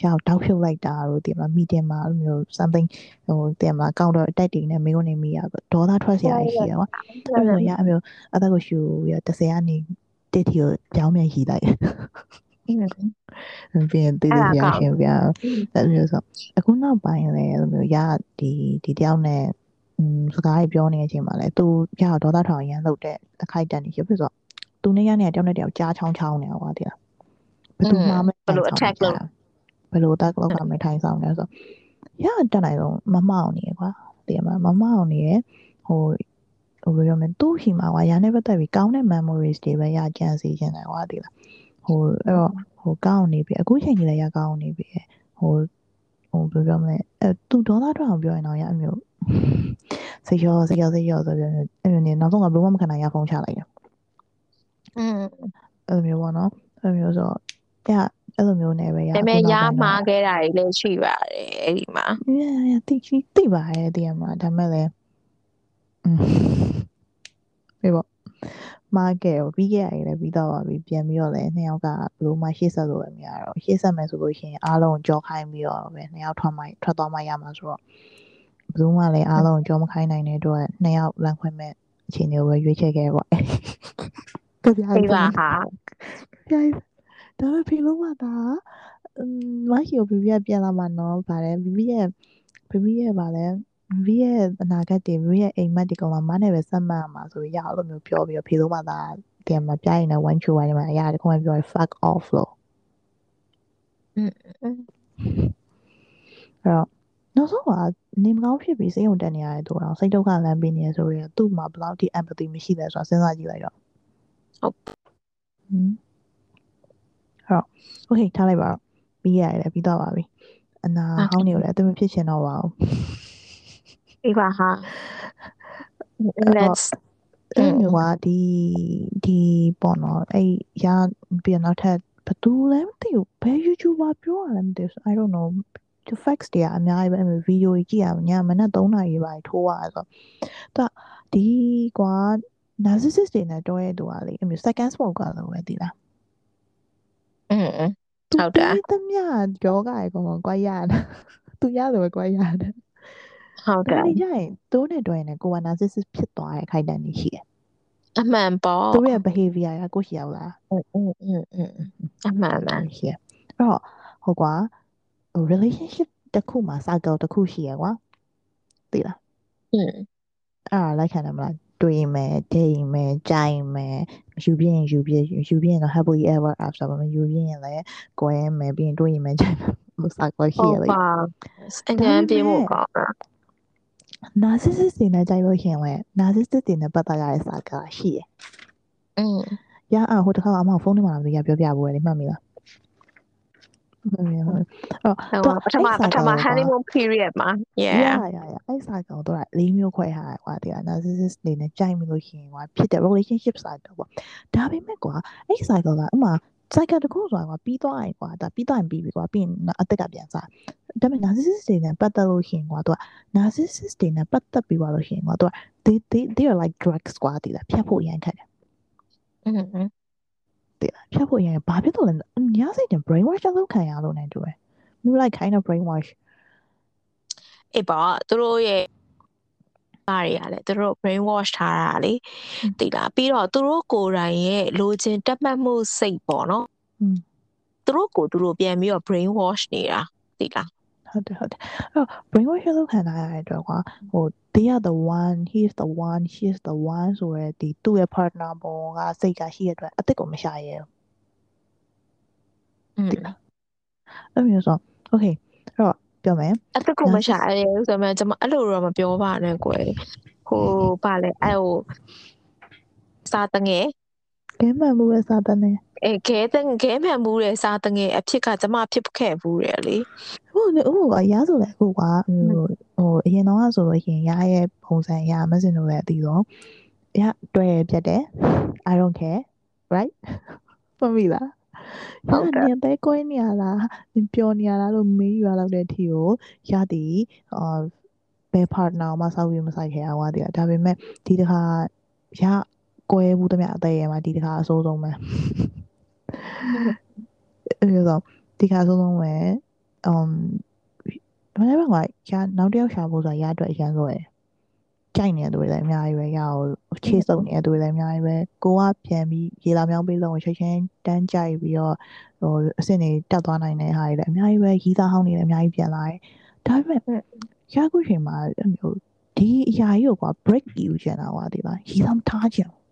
Speaker 1: ရောက်တောက်ဖြုတ်လိုက်တာတို့ဒီမှာ meeting မှာအဲ့လိုမျိုး something ဟိုတင်မှာ counter attack တွေနဲ့မေးခွန်းနေမိရဒေါသထွက်စရာရှိရပါအဲ့လိုရအမျိုးအသက်ကိုရှူရ30ကနေတစ်ထီကိုကြောင်းမြန်ဟီလိုက်ပြန်တည်တည်ရရှင်ပြန်အဲ့လိုဆိုအခုနောက်ပိုင်းလည်းအဲ့လိုမျိုးရဒီဒီတယောက်နဲ့อืม စကားတွေပြောနေတဲ့အချိန်မှာလဲသူရဒေါသထောင်ရမ်းလုပ်တဲ့အခိုက်တန်နေရဖြစ်ဆိုတော့သူနဲ့ရနေတယောက်နဲ့တယောက်ကြားချောင်းချောင်းနေဟောတည်းဘယ်သူမှမ
Speaker 2: ဘယ်လို attack လုပ်
Speaker 1: ဘယ်လိုတက်လောက်ကမထိုင်ဆောင်လဲဆိုရတက်နိုင်တော့မမောက်နေကွာတည်မှာမမောက်နေရဟိုဟိုဘယ်လိုမလဲသူ့ဟီမှာကွာရနဲ့ပတ်သက်ပြီးကောင်းတဲ့ memories တွေပဲရကြံစီခြင်းတယ်ကွာတည်လားဟိုအဲ့တော့ဟိုကောင်းနေပြီအခုချိန်ကြီးလည်းရကောင်းနေပြီဟိုဟိုဘယ်လိုမလဲအဲသူဒေါသထွက်အောင်ပြောရင်တော့ရအမျိုး စိတ်ရောစိတ်ရောစိတ်ရောဆိုပြီးအဲ့လိုနေနောက်ဆုံးကဘယ်မှမခံနိုင်ရဖုန်းချလိုက်တယ်อืมအဲ့လိုမျိုးပေါ့နော်အဲ့လိုမျိုးဆိုအဲ့အဲ့လိုမျိုးနဲ့ပဲ
Speaker 2: ရဒါပေမဲ့ရမှားခဲ့တာတွေလည်းရှိပါတယ်အဲ့ဒီမှာ
Speaker 1: ရရတိတိပါရဲ့ဒီမှာဒါမဲ့လည်းอืมပြပေါ့မားခဲ့ပြီးခဲ့ရတယ်လည်းပြီးတော့ပါပြီပြန်ပြီးတော့လည်းနှစ်ယောက်ကဘလို့မှရှေ့ဆက်လို့လည်းမရတော့ရှေ့ဆက်မယ်ဆိုလို့ရှိရင်အားလုံးကြောခိုင်းပြီးတော့ပဲနှစ်ယောက်ထွက်မှထွက်သွားမှရမှာဆိုတော့ ဘယ်သူမှလည်းအားလုံးကြောမခိုင်းနိုင်တဲ့အတွက်နှစ်ယောက်လမ်းခွဲမဲ့အခြေအနေကိုပဲရွေးချယ်ခဲ့ပေါ့ကြပြ
Speaker 2: အေးပါဟာ
Speaker 1: ပြဒါပေမဲ့ဖေလုံးမသာမရှိဘူးဘီဘီကပြန်လာမှာနော်ဗါလဲဘီဘီရဲ့ဘီဘီရဲ့ဗါလဲဘီဘီရဲ့အနာဂတ်တွေဘီဘီရဲ့အိမ်မက်ဒီကောင်လာမနဲ့ပဲဆက်မှတ်မှာဆိုရအောင်လို့မျိုးပြောပြီးတော့ဖေလုံးမသာတင်မှာပြရင်လည်း one true one မှာအရာတခုမှပြော fuck off လို့
Speaker 2: อืม
Speaker 1: အဲ့တော့ နောက်ဆုံးကနေမကောင်းဖြစ်ပြီးစိတ်ုံတက်နေရတယ်သူတော့စိတ်ဒုက္ခလမ်းပေးနေရဆိုရင်သူ့မှာဘယ်လောက်ထိ empathy မရှိလဲဆိုတာစဉ်းစားကြည့်လိုက်တော့
Speaker 2: ဟုတ်
Speaker 1: ဟမ်အဲ့တော့ okay ထားလိုက်ပါတော့ပြီးရတယ်ပြီးတော့ပါပြီအနာဟောင်းနေကိုလည်းအသက်မဖြစ်ချင်တော့ပါဘူး
Speaker 2: အေးပါဟာ let's
Speaker 1: အဲ့မျိုးကဒီဒီပေါ့နော်အဲ့ရပြန်နောက်ထပ်ဘသူလဲမသိဘူးဘယ် YouTuber ပြောရလဲမသိဘူး I don't know the facts တွေကအများကြီးပဲအဲ့ဗီဒီယိုကြီးကြည့်အောင်ညမနက်3နာရီပါထိုးရဆိုတော့ဒီကွာ narcissist တွေနဲ့တွဲရတူပါလေအဲ့မျိုး second smoke ကလည်းပဲဒီလား
Speaker 2: อืมဟုတ်တယ်
Speaker 1: သူသမ ्या ယောဂရေကောင်ကွာရတယ်သူရတယ်ပဲကွာရတယ်
Speaker 2: ဟုတ်တယ်
Speaker 1: ဒါကြရင်သူနဲ့တွဲနေကိုက narcissist ဖြစ်သွားတဲ့ခိုက်တန်နေရှိတယ်
Speaker 2: အမှန်ပေါ့
Speaker 1: သူရဲ့ behavior ကကိုရှိရလား
Speaker 2: อืมอืมอืมอืมအမှန်မှန်
Speaker 1: ရှိရအဲ့တော့ဟိုကွာ relationship တစ်ခုမှာ cycle တစ်ခုရှိရကွာသိလား
Speaker 2: อืม
Speaker 1: အဲ့ဒါလိုက်ခံတယ်မလားတွေ့မယ်ဒိတ်မယ်ကြိုင်မယ်ယူပြင်းယူပြင်းယူပြင်းတော့ happily ever after ပဲယူပြင်းရင်လည်းကိုယ်မယ်ပြီးရင်တွေ့ရင်မယ်ကြိုင်မယ် cycle ရှိ
Speaker 2: ဟုတ်
Speaker 1: ရလေ
Speaker 2: ပါအញ្ញမ်းပြေးဖို့ကောင်းတာ
Speaker 1: narcissist တွေနဲ့ကြိုက်လို့ရှိရင်လည်း narcissist တွေနဲ့ပတ်သက်ရတဲ့ cycle ရှိရ
Speaker 2: อืม
Speaker 1: ရအဟိုတစ်ခါအမဖုန်းထဲမှာလည်းပြောပြဖို့လေမှတ်မိလား မှတ်မိလားအဲ့တော့
Speaker 2: ဟိုပထမပထမ honeymoon period မှာ yeah
Speaker 1: ရရရအဲ့စာကောင်တော့လေးမျိုးခွဲထားတယ်ကွာဒီက narcissist တွေနဲ့ကြိုက်မိလို့ရှိရင်ကွာဖြစ်တဲ့ relationship cycle ပေါ့ဒါပေမဲ့ကွာအဲ့ cycle ကဥမာ cycle တစ်ခုဆိုတာကွာပြီးသွားရင်ကွာဒါပြီးသွားရင်ပြီးပြီကွာပြီးရင်အသက်ကပြန်စားဒါပေမဲ့ narcissist တွေနဲ့ပတ်သက်လို့ရှိရင်ကွာသူက narcissist တွေနဲ့ပတ်သက်ပြီးသွားလို့ရှိရင်ကွာသူက they they they are like drugs ကွာဒီလားဖြတ်ဖို့ရန်ခက်တယ်
Speaker 2: อืม
Speaker 1: သိလားဖြတ်ဖို့ရင်ဘာဖြစ်တော့လဲညစိတ်တင် brain wash လုပ်ခံရလို့နိုင်တူတယ် new like kind of brain wash
Speaker 2: အေးပါသူတို့ရဲ့ပါတွေကလည်းသူတို့ brain wash ထားတာလေသိလားပြီးတော့သူတို့ကိုယ်တိုင်ရဲ့လိုချင်တက်မှတ်မှုစိတ်ပေါ့နော်သူတို့ကိုသူတို့ပြန်ပြီးတော့ brain wash နေတာသိလား
Speaker 1: ဟုတ်တယ်ဟုတ်တယ်အဲ့တော့ brain wash လုပ်ခံရတဲ့အတွက်ကွာဟို they are the one he is the one she is the one ဆိုရယ်ဒီသူ့ရဲ့ partner ပေါ်ကစိတ်ကရှိရတဲ့အတွက်အစ်စ်ကိုမရှာရဲဘူး
Speaker 2: อืม
Speaker 1: သိလားအဲ့မျိုးဆို okay အဲ့တော့ပြောမယ်
Speaker 2: အတကူမရှာရဲဆိုတော့ကျွန်မအဲ့လိုတော့မပြောပါနဲ့ကွယ်ဟိုပါလေအဲ့ဟိုစာတငယ်
Speaker 1: ကဲမှန်မှုရဲ့စာတန်းနဲ့
Speaker 2: အဲခဲတဲ့ခဲမှန်မှုတဲ့စာတငယ်အဖြစ်ကကျွန်မဖြစ်ခဲ့ဘူးတယ်လေ
Speaker 1: ဟိုဟိုကရဆိုလေအခုကဟိုဟိုအရင်တော့ဆိုလို့ရှိရင်ရရဲ့ပုံစံရမစင်လို့လည်းအတီးတော့ရတွေ့ရပြတ်တယ် I don't care right မှတ်မိလား
Speaker 2: ဟုတ်တယ်
Speaker 1: ရနေပဲကိုင်းနေရလားနင်ပြောနေရလားလို့မေးရလောက်တဲ့အထိကိုရသည်အာဘယ် partner မှစောက်ပြီးမဆိုင်ခဲ့အောင်ပါတည်းဒါပေမဲ့ဒီတစ်ခါရကွဲဘူးတမအသေးရမှာဒီတစ်ခါအဆိုးဆုံးပဲအဲ့တော့ဒီခါအဆိုးဆုံးပဲ um မနေ့ကရနောက်တစ်ယောက်ရှာဖို့ဆိုတာရအတွက်အရန်ဆိုရယ်ကြိုက်နေတဲ့သူတွေလည်းအများကြီးပဲရအောင်ချေစုံနေတဲ့သူတွေလည်းအများကြီးပဲကိုကပြန်ပြီးရေလာမြောင်းပေးလုံးကိုချက်ချင်းတန်းကြိုက်ပြီးတော့ဟိုအစ်စ်တွေတက်သွားနိုင်တဲ့ဟာတွေလည်းအများကြီးပဲရီးသားဟောင်းတွေလည်းအများကြီးပြန်လာတယ်ဒါပေမဲ့ရခုချိန်မှာအဲ့မျိုးဒီအရာကြီးကိုကွာ break ယူချင်တာကွာဒီလားရီးသားမထားချင်ဘူး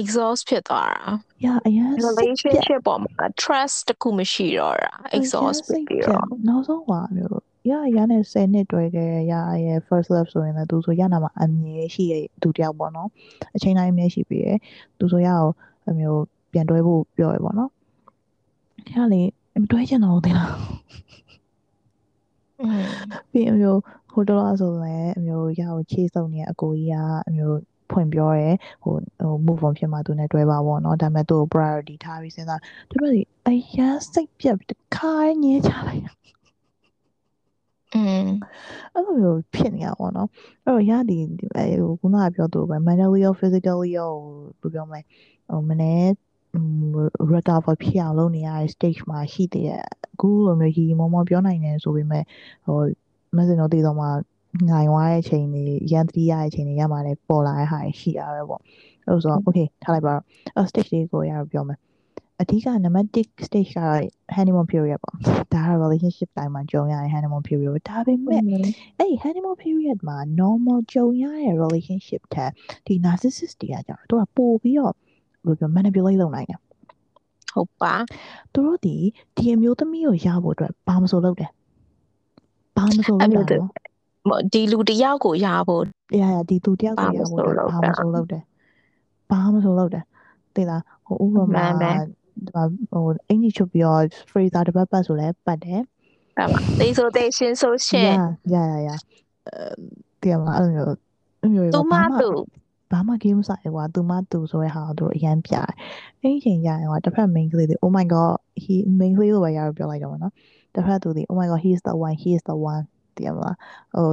Speaker 2: exhaust ဖြစ်သွားတာ
Speaker 1: ရအရန်စိတ်ပြက်
Speaker 2: relationship ပေါ်မှာ trust တခုမရှိတော့တာ exhaust ဖြစ်ပြီးတော့
Speaker 1: နောက်ဆုံးပါမျိုးရရနဲ့10နှစ်တွဲခဲ့ရရဲ့ first love ဆိုရင်လည်းသူဆိုရနာမှာအမြဲရှိရဲ့သူတယောက်ပေါ့နော်အချိန်တိုင်းအမြဲရှိပြီးရယ်သူဆိုရအောင်အမျိုးပြန်တွဲဖို့ပြောရပေါ့နော်ရလေမတွဲချင်တော့ဘူးတင်လား
Speaker 2: อืม
Speaker 1: ပြီးအမျိုးဟိုတော့ဆိုလည်းအမျိုးရအောင်ချေးစုံနေတဲ့အကိုကြီးကအမျိုး ဖွင့်ပြောရဲဟိုဟို move on ဖြစ်မှသူနဲ့တွဲပါပေါ့နော်ဒါပေမဲ့သူ့ကို priority ထားပြီးစဉ်းစားဒါပေမဲ့အရန်စိတ်ပြက်ပြီးတစ်ခါညဲချလိုက်
Speaker 2: อืม
Speaker 1: အဲ့လိုမျိုးဖြစ်နေရပါတော့။အဲ့တော့ရသည်အဲဟိုခုနကပြောသူပဲ mentally or physically ရောဘယ်လိုပြောမလဲဟိုမနေ့ recover ဖြစ်အောင်လုပ်နေရတဲ့ stage မှာရှိတဲ့အခုလိုမျိုးရီမောမောပြောနိုင်တယ်ဆိုပေမဲ့ဟိုမစင်တော့တည်တော့မှ ငိုင်သွားတဲ့အချိန်တွေရန်တတိရတဲ့အချိန်တွေရမှလည်းပေါ်လာတဲ့ဟာရှိရပဲပေါ့အဲ့ဆိုတော့ okay ထားလိုက်ပါတော့အဲ့ stage လေးကိုရတော့ပြောမယ်အဓိကနံပါတ်1 stage က honeymoon period ပေါ့ဒါက relationship တိုင်းမှာကြုံရတဲ့ honeymoon period ဒါပေမဲ့အဲ့ honeymoon period မှာ normal ကြုံရတဲ့ relationship ထက်ဒီ narcissist တွေကကြတော့သူကပို့ပြီးတော့ဘယ်လိုပြော manipulate လုပ်နိုင်တယ်
Speaker 2: ဟုတ်ပါ
Speaker 1: သူတို့ဒီဒီအမျိုးသမီးကိုရဖို့အတွက်ဘာမဆိုလုပ်တယ်ဘာမဆိုလုပ်တယ်
Speaker 2: ဒီလူတယောက်ကိုရဖို့
Speaker 1: ရရဒီသူတယောက်ကိုရဖို့ဘာမဆိုလုပ်တယ်ဘာမဆိုလုပ်တယ်သိလားဟိုဥပမာဟိုအင်ကြီးချုပ်ပြီးတော့ freezer တစ်ပတ်ပတ်ဆိုလဲပတ်တယ်
Speaker 2: ဟုတ်ပါသိဆိုသိရှင်းဆိုရှင်း
Speaker 1: ရရရအဲတရားမအဲ့လိုမျိုးအဲ့မျိုး
Speaker 2: သူမသူ
Speaker 1: ဘာမှ game ဆိုင်ကွာသူမသူဆိုတဲ့ဟာတို့အရန်ပြတယ်အဲ့ဒီချိန်ကျရင်ကွာတစ်ဖက် main ကလေးတွေ oh my god he main ကလေးလိုပဲရတော့ပြောလိုက်တော့နော်တစ်ဖက်သူတွေ oh my god he is the one he is the one တည်ရမလားဟို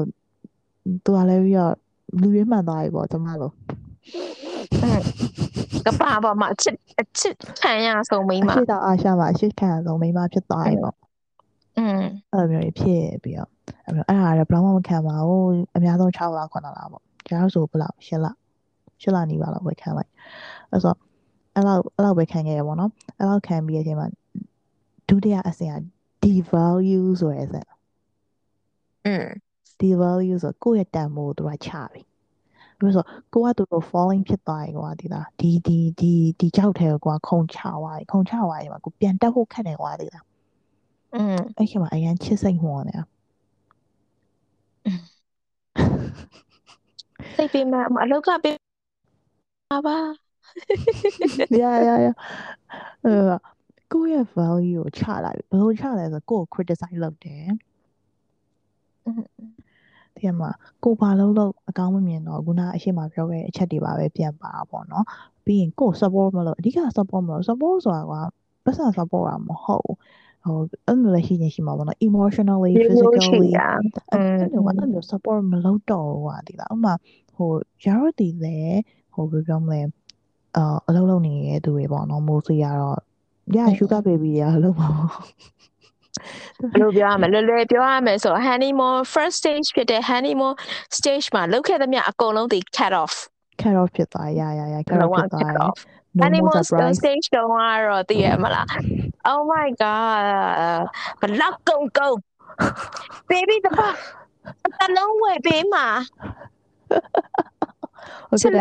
Speaker 1: သူကလည်းပြီးတော့လူရင်းမှန်သွားပြီပေါ့ကျမတို့
Speaker 2: ကပ္ပပေါ်မှာအချစ်အချစ်ခံရဆုံးမိမ
Speaker 1: ဖြစ်တော့အာရှမှာအချစ်ခံရဆုံးမိမဖြစ်သွားပြီပေါ့
Speaker 2: อืม
Speaker 1: အဲ့လိုမျိုးဖြစ်ပြီးတော့အဲ့လိုအဲ့ဒါကတော့ဘလောက်မှမခံပါဘူးအများဆုံး6လ9လပေါ့ကျောင်းဆိုဘလောက်10လ10လနေပါလောက်ပဲခံလိုက်အဲ့ဆိုအဲ့လောက်အဲ့လောက်ပဲခံခဲ့ရပေါ့နော်အဲ့လောက်ခံပြီးတဲ့အချိန်မှာဒုတိယအဆင့်က devalue ဆိုတဲ့အဆ
Speaker 2: င့် ဒီ
Speaker 1: value ဆိုကိုယ့်ရဲ့တန်ဖိုးသူကချပြီဘယ်လိုဆိုကိုကသူတို့ falling ဖြစ်သွားရင်ကွာဒီလားဒီဒီဒီဒီကြောက်တယ်ကွာခုံချသွားရင်ခုံချသွားရင်ကိုပြန်တက်ဖို့ခက်တယ်ကွာဒီလား
Speaker 2: อืม
Speaker 1: အဲ့ဒီမှာအရန်ချစ်စိတ်မော်နေတာ
Speaker 2: စိတ်ပေးမအလောက်ကပေးပါပါ
Speaker 1: ရာရာရာအဲကိုယ့်ရဲ့ value ကိုချလိုက်ဘယ်လိုချလဲဆိုကိုယ့်ကို criticize လုပ်တယ် ဒီမှာကိုဘာလို့လို့အကောင်းမမြင်တော့ခုနအရှိမပြောခဲ့တဲ့အချက်တွေပါပဲပြန်ပါပေါ့နော်ပြီးရင်ကို support မလို့အဓိက support မလို့ support ဆိုတာကပတ်စံ support တာမဟုတ်ဟိုအဲ့လိုလည်းရှိနေရှိမှာပေါ့နော် emotionally physically အဲ့လိုကအဲ့လို support မလုပ်တော့ဘူးကွာဒီလားဥမာဟိုရရတီလေဟိုဘယ်ပြောမလဲအာအလုပ်လုပ်နေတဲ့သူတွေပေါ့နော်မိုးစီကတော့ရ sugar baby တွေအလုပ်မှာ
Speaker 2: ဘယ်လိုပြောရမလဲလွယ်လွယ်ပြောရမယ်ဆို honeymoon first stage ဖြစ်တဲ့ honeymoon stage မှာလုပ်ခဲ့သမျှအကုန်လုံးဒီ cut off
Speaker 1: cut off ဖြစ်သွားရရရ cut off ဖြစ်သွား
Speaker 2: honeymoon stage တော့ကတော့သိရမလား oh my god ဘလောက်ကုန်ကုန် baby တပတ်တလုံးဝယ်ပေးမှာ
Speaker 1: ဟုတ်ကဲ့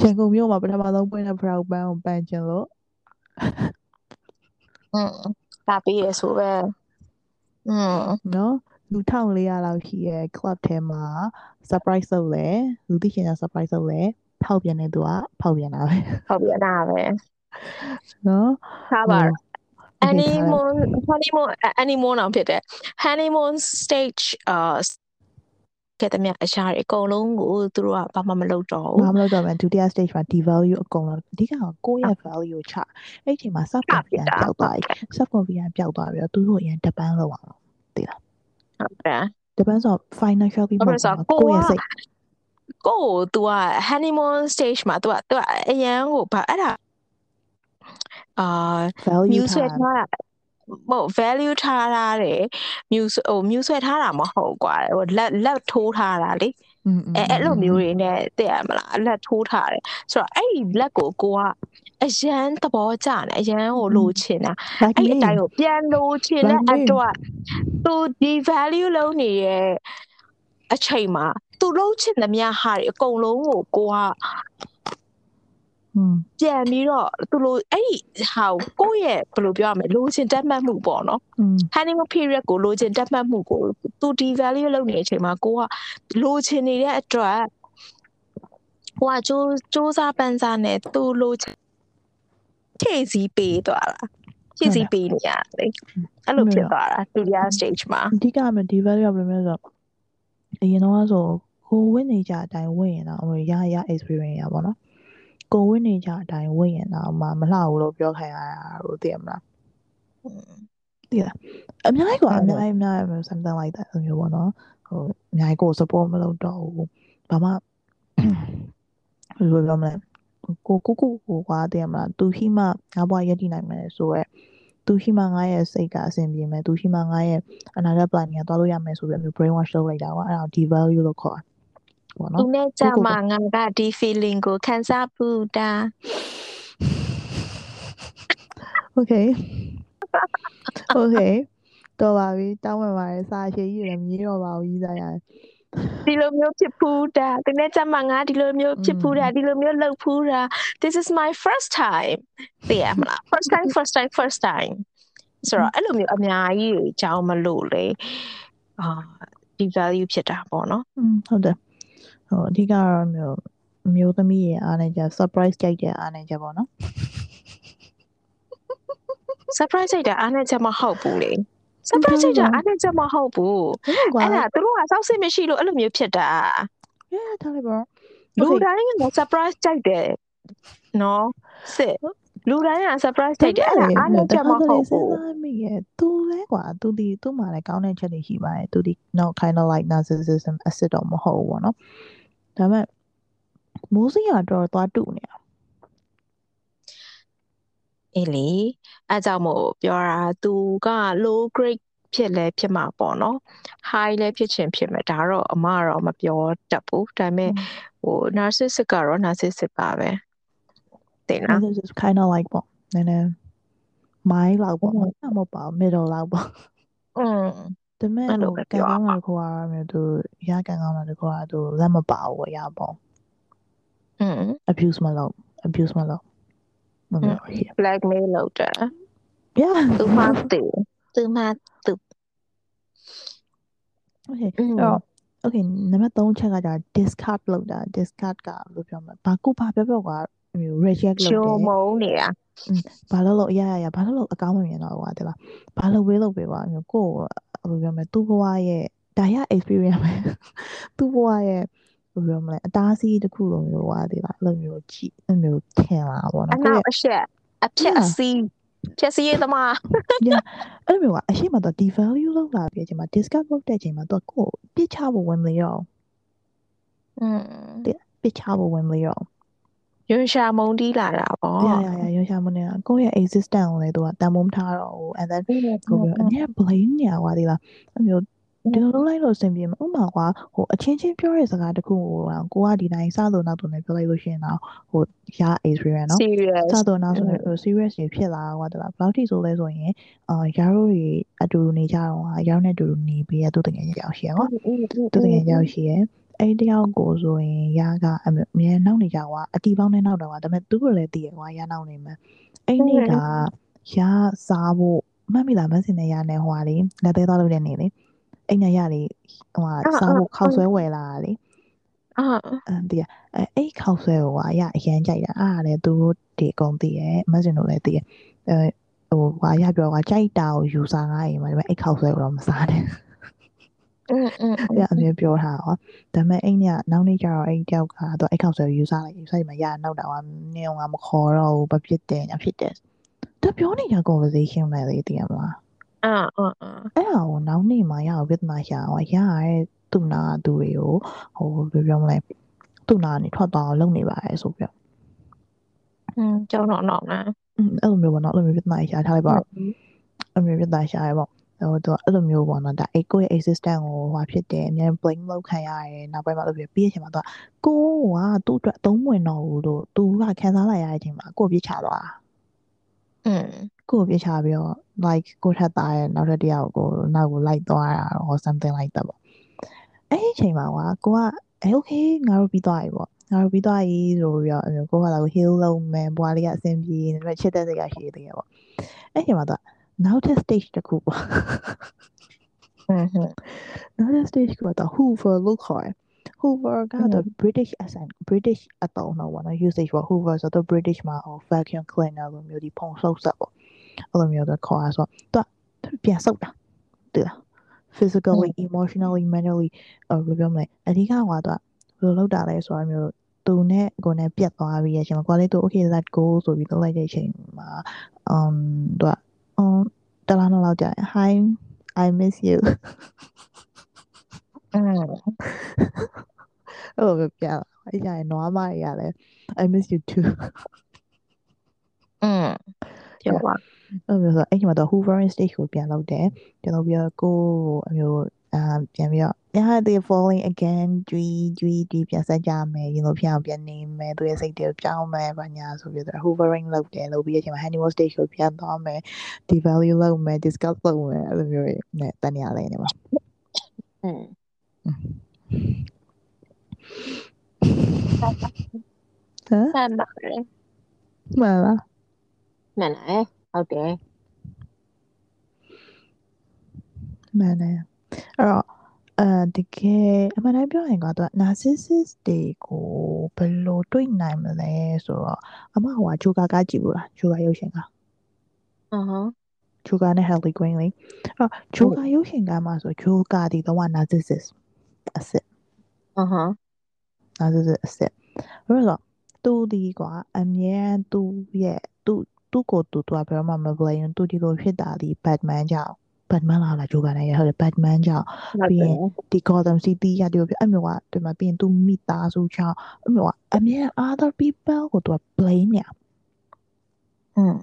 Speaker 1: ရန်ကုန်မြို့မှာပထမဆုံးပွင့်တဲ့ brown band ကိုပန်ချင်လို့
Speaker 2: လာပေးရဆိုပဲอืม
Speaker 1: နော်လူ1400လောက်ရှိရဲ့ club ထဲမှာ surprise လုပ်လဲလူသိချင်တာ surprise လုပ်လဲဖောက်ပြန်တဲ့သူကဖောက်ပြန်တာပဲ
Speaker 2: ဖောက်ပြန်တာပဲ
Speaker 1: နော်
Speaker 2: ထားပါ honeymoon honeymoon honeymoon အောင်ဖြစ်တယ် honeymoon stage uh ခဲ့တဲ့မြအရာတွေအကုန်လုံးကိုသူတို့ကဘာမှမလုပ်တော့ဘူး
Speaker 1: ဘာမှမလုပ်တော့ဘူးဒုတိယ stage မှာ devalue အကုန်လုံးအဓိကကိုယ့်ရဲ့ value ကိုချအဲ့ဒီအချိန်မှာ self confidence ပျောက်သွားပြီ self confidence ပျောက်သွားပြီးတော့သူတို့အရင်တပန်းလောက်အောင်သိလား
Speaker 2: ဟုတ်တယ်
Speaker 1: တပန်းဆို financially မှာကိုယ့်ရဲ့စိတ်
Speaker 2: ကို तू က honeymoon stage မှာ तू က तू အရန်ကိုဘာအဲ့ဒါအာ music ထားတာမ ဟုတ် value ထားတာတယ်မြူဟိုမြူဆွဲထားတာမဟုတ်ကွာဟိုလက်လက်ထိုးထားတာလေအဲအဲ့လိုမျိုးတွေနဲ့သိရမလားလက်ထိုးထားတယ်ဆိုတော့အဲ့ဒီလက်ကိုကိုကအရန်သဘောကျတယ်အရန်ကိုလိုချင်တာအဲ့ဒီအတိုင်းကိုပြန်လိုချင်တဲ့အတွက်သူဒီ value လုံးနေရဲ့အချိန်မှာသူလုံးချင်သမျှဟာတွေအကုန်လုံးကိုကိုက ပြန်ပြီးတော့သူလိုအဲ့ဒီဟာကိုယ့်ရဲ့ဘယ်လိုပြောရမလဲလိုချင်တက်မှတ်မှုပေါ့နော် honeymoon period ကိုလိုချင်တက်မှတ်မှုကိုသူဒီ value လုပ်နေတဲ့အချိန်မှာကိုကလိုချင်နေတဲ့အတွက်ဟိုကစူးစူးစားပန်းစားနဲ့သူလိုချင်ဖြည့်စည်းပေးသွားတာဖြည့်စည်းပေးနေရတယ်အဲ့လိုဖြစ်သွားတာဒုတိယ stage မှာ
Speaker 1: အဓိကမဒီ value ဘယ်လိုလဲဆိုအရင်တော့ဆိုကိုဝင်နေကြအတိုင်းဝင်ရင်တော့ရရ experience ရပါတော့ ကိုယ်ဝတ်နေကြအတိုင်းဝတ်ရင်တော့မှမလှဘူးလို့ပြောခံရတာလို့သိရမလားသိလားအများကြီးကအများကြီးအများကြီး something like that မျိုးပေါ့နော်ဟိုအများကြီးကို support မလုပ်တော့ဘူးဘာမှဘယ်လိုပြောမလဲကိုကိုကိုကိုကွာသိရမလားသူရှိမှငါဘွားရည်တည်နိုင်မယ်ဆိုရဲသူရှိမှငါရဲ့စိတ်ကအဆင်ပြေမယ်သူရှိမှငါရဲ့အနာဂတ် plan ကသွားလို့ရမယ်ဆိုပြီးအမျိုး brain wash လုပ်လိုက်တာကွာအဲ့ဒါ devalue လို့ခေါ်တာ ပေါ့
Speaker 2: သူ
Speaker 1: နော်
Speaker 2: နဲ့ကြမှာငါကဒီ feeling ကိုခံစားဘူးတာ
Speaker 1: okay okay တော့ပါပြီတောင်းပန်ပါတယ်စာရှည်ကြီးလည်းမရေးတော့ပါဘူးကြီးစားရတယ်
Speaker 2: ဒီလိုမျိုးဖြစ်ဖူးတာသူနဲ့ကြမှာငါဒီလိုမျိုးဖြစ်ဖူးတာဒီလိုမျိုးလုပ်ဖူးတာ this is my first time သိရမလား first time first time first time ဆိုတော့အဲ့လိုမျိုးအများကြီးကိုကြောင်းမလို့လေအာဒီ value ဖြစ်တာပေါ့နော်
Speaker 1: อืมဟုတ်တယ် ဟိုအဓိကကတော့မျိုးမျိုးသမီးရဲ့အားနေကြ surprise ကြိုက်တဲ့အားနေကြပေါ့နော်
Speaker 2: surprise စိတ်တာအားနဲ့ချက်မဟုတ်ဘူးလေ surprise စိတ်တာအားနဲ့ချက်မဟုတ်ဘူး
Speaker 1: ဟုတ်ကွာ
Speaker 2: အဲ့ဒါသူတို့ကစောက်စစ်မရှိလို့အဲ့လိုမျိုးဖြစ်တာ
Speaker 1: yeah ထားလိုက်ပါ
Speaker 2: လူတိုင်းက surprise ကြိုက်တယ်နော်စစ်လူတိုင်းက surprise ကြိုက်တယ်အဲ့ဒါအားနဲ့ချက်မဟုတ်ဘူး
Speaker 1: မိရဲ့သူလဲကွာသူဒီသူ့မှာလည်းကောင်းတဲ့ချက်တွေရှိပါတယ်သူဒီ not kind of like narcissism အစစ်တော့မဟုတ်ဘူးပေါ့နော် ဒါပေမဲ့မိုးစရာတော့သွားတူနေတာ
Speaker 2: အေးလေအဲကြောင့်မို့ပြောတာသူက low grade ဖြစ်လဲဖြစ်မှာပေါ့နော် high လဲဖြစ်ချင်ဖြစ်မယ်ဒါတော့အမကတော့မပြောတတ်ဘူးဒါပေမဲ့ဟို narcissist ကတော့ narcissist ပါပဲတင်လား
Speaker 1: narcissist kind of like ပေါ့နည်းနည်း my လောက်ပေါ့မဟုတ်ပါ middle လောက်ပေါ့
Speaker 2: อืม
Speaker 1: ဒါမဲ့ဟိုကံကောင်းတာကွာမျိုးသူရကံကောင်းတာကွာသူလက်မပါဘူးရပေါ့
Speaker 2: อืม
Speaker 1: abuse မလုပ် abuse မလုပ်မလုပ်
Speaker 2: blackmail လုပ်တာ
Speaker 1: yeah
Speaker 2: သူမှတူသူမှတူ
Speaker 1: okay အော် okay နံပါတ်3ချက်ကကြာ discard လုပ်တာ discard ကဘယ်လိုပြောမလဲဘာကုဘာပြောပြောကွာမျိုး reject လုပ်တယ်ချိုး
Speaker 2: မုန်းနေတာ
Speaker 1: ဘာလို့လို့အရရရဘာလို့လို့အကောင်းမမြင်တော့ကွာတဲ့လားဘာလို့ဝေးလို့ပေးပါမျိုးကို ဘယ်လိုပြောမလဲသူ့ဘဝရဲ့ဒါရ experience ပဲသူ့ဘဝရဲ့ဘယ်လိုပြောမလဲအသားစီးတစ်ခုလိုမျိုးကွာတဲ့လားအဲ့လိုမျိုးကြည့်အဲ့လိုမျိုးထင်လာပါ
Speaker 2: အ
Speaker 1: တော့ကို
Speaker 2: နော
Speaker 1: ယ့်
Speaker 2: က်အရှက်အဖြစ်အစီးဖြစ်စီရသမား
Speaker 1: ရဲ့အဲ့လိုမျိုးကအရှိမတော့ devalue လုပ်လာပြီးအချိန်မှာ discard လုပ်တဲ့အချိန်မှာတော့ကိုယ်ပြစ်ချဖို့ဝင်မရော
Speaker 2: อืม
Speaker 1: ပြစ်ချဖို့ဝင်မရော
Speaker 2: ရွှေရှာမုံတီးလာတာပေါ့
Speaker 1: ရရရရွှေရှာမနေတာကိုယ့်ရဲ့ existence ကိုလည်းသူကတန်ဖိုးမထားတော့ဘူး and then ဟိုပြောအနည်း blame ညာကွာဒီလားအဲ့မျိုးဒီလိုလုပ်လိုက်လို့အဆင်ပြေမှာဥပမာကွာဟိုအချင်းချင်းပြောတဲ့စကားတခုကိုကိုကဒီတိုင်းစလို့နောက်တော့လည်းပြောလိုက်လို့ရှိရင်တော့ဟိုရ experience နော်
Speaker 2: serious
Speaker 1: စတော့နောက်ဆိုရင်ဟို serious တွေဖြစ်လာကွာတလားဘယ်လောက်ထိဆိုလဲဆိုရင်အာယာတို့တွေအတူတူနေကြတော့ဟာယာနဲ့အတူတူနေပြီးရသူတကယ်ကြောက်ရှိရကွာသူတကယ်ကြောက်ရှိရ အဲ့တယောက်ကိုဆိုရင်ရာကအမြဲနောက်နေကြကွာအတီပေါင်းနဲ့နောက်တော့ကွာဒါပေမဲ့သူ့ကိုလည်းတည်ရကွာရာနောက်နေမှာအဲ့နေ့ကရာစားဖို့မှတ်မိလားမဆင်တဲ့ရာနဲ့ဟွာလေလက်သေးသွားလို့တဲ့နေလေအဲ့ညရလေဟွာစားဖို့ခောက်ဆွဲဝယ်လာလေ
Speaker 2: အာ
Speaker 1: အဲ့အဲ့ခောက်ဆွဲကိုကွာရာအရန်ကြိုက်တာအားလည်းသူတို့ဒီအကုန်တည်ရမဆင်တို့လည်းတည်ရအဲဟိုကွာရပြောကွာကြိုက်တာကိုယူစားငါအိမ်မှာဒါပေမဲ့အဲ့ခောက်ဆွဲကိုတော့မစားနဲ့ အဲ့ဒါအမြဲပြောထားတော့ဒါပေမဲ့အဲ့ညနောက်နေ့ကျတော့အဲ့တယောက်ကတော့အဲ့ခောက်ဆွဲကိုယူစားလိုက်ယူစားရင်မရနောက်တော့နင်းအောင်မခေါ်တော့ဘူးဘာဖြစ်တယ်ညာဖြစ်တယ်သူပြောနေကြ conversation ပဲလေသိရမလား
Speaker 2: အာအာအာ
Speaker 1: အဲ့ဒါကိုနောက်နေ့မှရအောင်ပြဿနာရှာအောင်ရရတဲ့သူ့နာသူတွေကိုဟိုဘယ်ပြောမလဲသူ့နာကနေထွက်သွားအောင်လုပ်နေပါတယ်ဆိုပြီးတော့
Speaker 2: อืมကျောင်းတော့တော့နာ
Speaker 1: อืมအဲ့လိုမျိုးပေါ့နော်အဲ့လိုမျိုးပြဿနာရှာထားလိုက်ပါအဲ့လိုမျိုးပြဿနာရှာရပေါ့ ဟိုသူကအဲ့လိုမျိုးပေါ့နော်ဒါအဲ့ကိုယ့်ရဲ့ existence ကိုဟိုဖြစ်တယ်အများ blame လုပ်ခံရတယ်နောက်ပိုင်းမှာအဲ့လိုပြီးပြီးရချိန်မှာသူကကိုကသူ့အတွက်အသုံးဝင်တော့ဘူးလို့သူကခံစားလိုက်ရတဲ့အချိန်မှာကိုယ်ပြစ်ချသွားတာ
Speaker 2: อืม
Speaker 1: ကိုယ်ပြစ်ချပြီးတော့ like ကိုထက်သားရဲ့နောက်ထပ်တစ်ယောက်ကိုနောက်ကိုလိုက်သွားတာ or something like that ပေါ့အဲ့ဒီအချိန်မှာကွာကိုကအဲ okay ငါတို့ပြီးသွားပြီပေါ့ငါတို့ပြီးသွားပြီဆိုပြီးတော့အဲ့လိုကိုကလာကို heal လုပ်မယ်ဘွားလေးကအဆင်ပြေနေတယ်ချစ်တဲ့စိတ်ကရှိသေးတယ်ပေါ့အဲ့ဒီအချိန်မှာသူက နောက်ထပ် stage တစ်ခုပေါ့
Speaker 2: อืม
Speaker 1: နောက်ထပ် stage ကတော့ Hoover လို့ခေါ်တယ် Hoover ကတော့ British accent British အတုံးတော့ပေါ့နော် usage ပေါ့ Hoover ဆိုတော့ British မှာ vacuum cleaner လိုမျိုးဒီဖုံဆုပ်ဆက်ပေါ့အဲ့လိုမျိုးတော့ခေါ်ရဆိုတော့သူကပြန်ဆုပ်တာတူလား physically emotionally mentally အဲ့လိုပြောမလဲအဓိကကတော့သူကဘယ်လိုလုပ်တာလဲဆိုတော့မျိုးသူနဲ့ကိုယ်နဲ့ပြတ်သွားပြီးရဲ့အချိန်မှာကိုယ်လေးသူ okay let go ဆိုပြီးလုပ်လိုက်တဲ့အချိန်မှာ um သူက um, Delano Laudia. Hi, I miss you. ừ cực chào bây giờ nó mà giờ I miss you too
Speaker 2: ừ yeah. bạn ừ
Speaker 1: bây giờ anh mà đó Hoover State của biển lâu đẻ cho nó ပ်ပြီးတော့ကိုအမျိုးအာပြန်ပြီးတော့ yeah they falling again ကျွီးကျွီးဒီပြန်ဆက်ကြမယ်ရင်လို့ပြန်ပြန်နေမယ်သူရဲ့စိတ်တွေပြောင်းမယ်ဘာညာဆိုပြီးတော့ hoovering လုပ်တယ်လုပ်ပြီးတဲ့အချိန်မှာ honeymoon stage ကိုပြန်သွားမယ် devalue လုပ်မယ် discuss လုပ်မယ်အဲ့လိုမျိုးနဲ့တန်ရလဲနေမှာ
Speaker 2: อืม
Speaker 1: ဟမ်
Speaker 2: မှန်ပါတယ်
Speaker 1: မှန်လား
Speaker 2: မှန်လားဟုတ်တယ်
Speaker 1: မှန်တယ် အဲ့တော့အဲတကယ်အမှန်တမ်းပြောရင်ကတော့ narcissist တွေကိုဘယ်လိုတွေ့နိုင်မလဲဆိုတော့အမဟိုကဂျိုကာကကြည့်ဘူးလားဂျိုကာရုပ်ရှင်က
Speaker 2: အဟမ်း
Speaker 1: ဂျိုကာနဲ့ Harley Quinn လေအဲ့တော့ဂျိုကာရုပ်ရှင်ကမှာဆိုဂျိုကာဒီတော့ narcissist အစစ်
Speaker 2: အဟမ်း
Speaker 1: narcissist အစစ်အဲ့တော့သူဒီကွာအမြဲသူ့ရဲ့သူ့သူ့ကိုသူသူကဘယ်တော့မှမ blame သူဒီလိုဖြစ်တာဒီ Batman ကြောင့် Batman လာလာဂျိုကာနဲ့ရဟုတ်တယ် Batman ကြောင့်ပြီးရင်ဒီ Gotham City ရတူပြီးအဲ့မျိုးကဒီမှာပြီးရင်သူမိသားစုချောင်းအဲ့မျိုးကအမြဲ other people ကိုသူက blame နေ
Speaker 2: อืม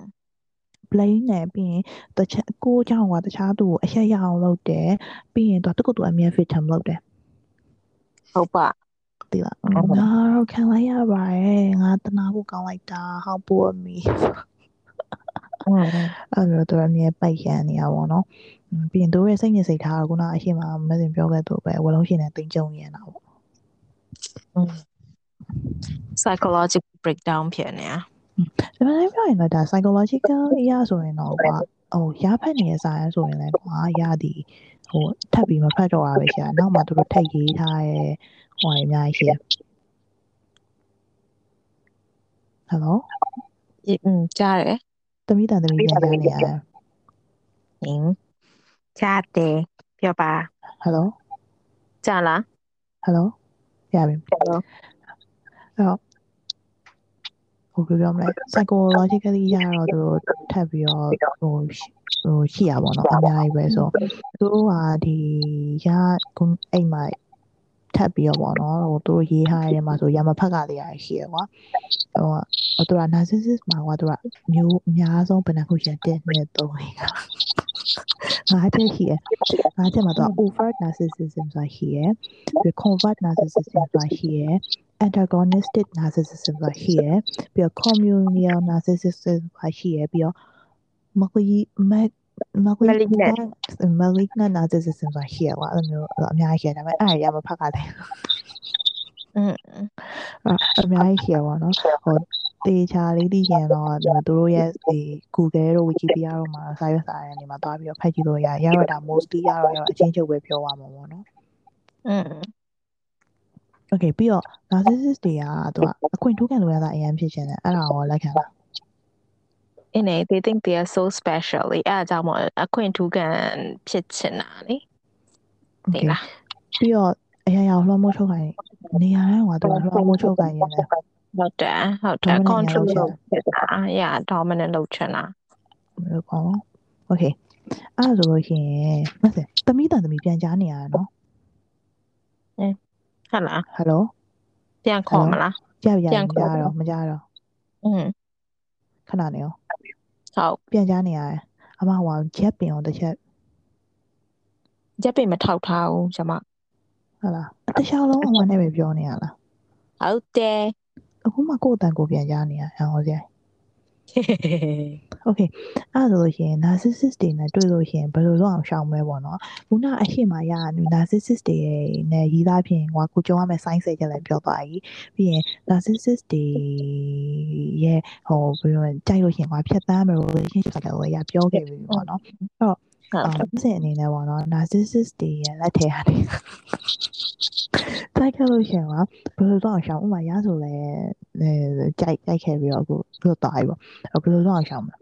Speaker 1: blame နဲ့ပြီးရင်တခြားကိုကြောင့်ကတခြားသူကိုအရက်ရအောင်လုပ်တယ်ပြီးရင်သူကတကူသူအမြဲ victim လုပ်တယ်
Speaker 2: ဟုတ်ပါတည်လား
Speaker 1: ငါတော့ခံလိုက်ရပါရဲ့ငါတနာဖို့ကောင်းလိုက်တာဟောက်ပို့
Speaker 2: အမီ
Speaker 1: အဲ့လိုသူတို့အမြဲပိုက်ရန်နေတာပေါ့နော်ပြီးရင်သူတို့ရဲ့စိတ်ညစ်စိတ်ထားကခုနအရှိမမစင်ပြောခဲ့သူပဲဝလုံးရှင်နဲ့တင်ကြုံရနေတာပေါ့
Speaker 2: psychological breakdown ဖြစ်နေတာ
Speaker 1: ဒီမှာလည်းပြောရင်တော့ဒါ psychological အရာဆိုရင်တော့ကွာဟိုရဖက်နေတဲ့စာရဆိုရင်လည်းကွာရသည်ဟိုထပ်ပြီးမဖတ်တော့ပါပဲရှာနောက်မှသူတို့ထပ်ရေးထားရဲ့ဟိုအများကြီးရှာ Hello
Speaker 2: อืมကြားတယ်
Speaker 1: သမီးတန်သမီးပြန်ကြားနေရတယ်
Speaker 2: ဟင်းကြားတယ်ပြောပါ
Speaker 1: ဟယ်လို
Speaker 2: ကြားလား
Speaker 1: ဟယ်လိုရပြီ
Speaker 2: ပြော
Speaker 1: အဲ့တော့ဟိုပြောမလဲ psychologically ရတော့သူတို့ထပ်ပြီးတော့ဟိုရှိဟိုရှိရပါတော့အများကြီးပဲဆိုသူတို့ကဒီရကုအိမ်မှာ ထပ်ပြီးတော့ပေါ့နော်ဟိုသူတို့ရေးထားတဲ့မှာဆိုရမဖက်ကလေးရရှိရကွာဟိုဟိုသူက narcissist မှာကွာသူကမျိုးအများဆုံးဘယ်နှခုရှိတဲ့နဲ့သုံးလေးကငါးချက်ရှိရငါးချက်မှာသူက overt narcissism ဆိုတာရှိရပြီး covert narcissism ဆိုတာရှိရ antagonistic narcissism ဆိုတာရှိရပြီးတော့ communal narcissism ဆိုတာရှိရပြီးတော့ malignant malignant malignant narcissism ဆိုတာရှိရကွာအဲ့လိုမျိုးအများကြီးရှိတယ်ဒါပေမဲ့အဲ့ဒါရမဖက်ကတယ်
Speaker 2: อืม
Speaker 1: အဲ့အများကြီးရှိရပါတော့ဟိုတေချာလေးသိရင်တော့ဒီမှာသူတို့ရဲ့ဒီ Google တို့ Wikipedia တို့မှာစာရွက်စာတမ်းတွေမှာတွားပြီးတော့ဖတ်ကြည့်လို့ရရတော့ဒါ mostly ရတော့ရတော့အချင်းချုပ်ပဲပြောရမှာပေါ့နော်
Speaker 2: อืม
Speaker 1: Okay ပြီးတော့ narcissist တွေကသူကအခွင့်ထူးခံလို့ရတာအရင်ဖြစ်ရှင်တယ်အဲ့ဒါကိုလက်ခံလား
Speaker 2: in a they think they are so special လေအဲ့အကြောင်းမို့အခွင့်ထူးခံဖြစ်ချင်တာလေဒီလား
Speaker 1: ပြီးတော့အရာရာလွှမ်းမိုးချုပ်ခိုင်းနေရာတိုင်းကသူကလွှမ်းမိုးချုပ်ခိုင်းရင်လည်း
Speaker 2: ဟုတ်တယ်ဟုတ်တယ်
Speaker 1: Dominant
Speaker 2: control
Speaker 1: လုပ်ချင်
Speaker 2: လုပ်ဖြစ်တာ yeah dominant လုပ်ချင်တာ
Speaker 1: မျိုးပေါ့နော် Okay အဲ့ဒါဆိုလို့ရှိရင်မဆက်သမီးတန်သမီးပြန်ကြားနေရတာနော်
Speaker 2: ဟုတ်လား
Speaker 1: Hello
Speaker 2: ပြန်ခေါ်မလား
Speaker 1: ကြားပြ
Speaker 2: ပြန်
Speaker 1: မ
Speaker 2: ခေါ်
Speaker 1: ကြား
Speaker 2: တော့
Speaker 1: တော့မကြားတော့
Speaker 2: อืม
Speaker 1: ခဏနေရော
Speaker 2: ဟုတ်
Speaker 1: ပြန်ကြားနေရတယ်အမဟိုကချက်ပင်အောင်တစ်ချက်
Speaker 2: ရက်ပိတ်မထောက်ထားဘူးကျွန်မ
Speaker 1: ဟုတ်လားအတခြားလုံးအမနဲ့ပဲပြောနေရလား
Speaker 2: ဟုတ်တယ်
Speaker 1: အခုမှကိုယ့်အတန်ကိုပြန်ကြားနေရအောင် ဟောစရာ Okay အဲ့ဒါဆိုလို့ရှိရင် narcissist တွေနဲ့တွေ့လို့ရှိရင်ဘယ်လိုလုပ်အောင်ရှောင်မလဲပေါ့နော်ခုနအရှိမရ narcissist တွေနဲ့ရီးသားဖြင့်ဟိုကိုကြုံရမယ့် sign စိတ်ချက်လည်းပြောသွားပြီပြီးရင် narcissist တွေရဲ့ဟိုဘယ်လိုလဲကြိုက်လို့ရှိရင်ဟိုဖြတ်သန်းမယ် relationship ကလည်းရပြောခဲ့ပြီပေါ့နော်
Speaker 2: ဟုတ်
Speaker 1: အာစင်အနေနဲ့ပေါ့နော် narcissist တွေရဲ့လက်ထဲကနေတိုက်ခဲ့လို့ရှိရင်ကဘယ်လိုတော့အောင်ရှောင်ဥပမာရဆိုလဲအဲကြိုက်ကြိုက်ခဲ့ပြီးတော့အခုဘယ်လိုတော့ပြီပေါ့အဲ့ဘယ်လိုတော့အောင်ရှောင်မလဲ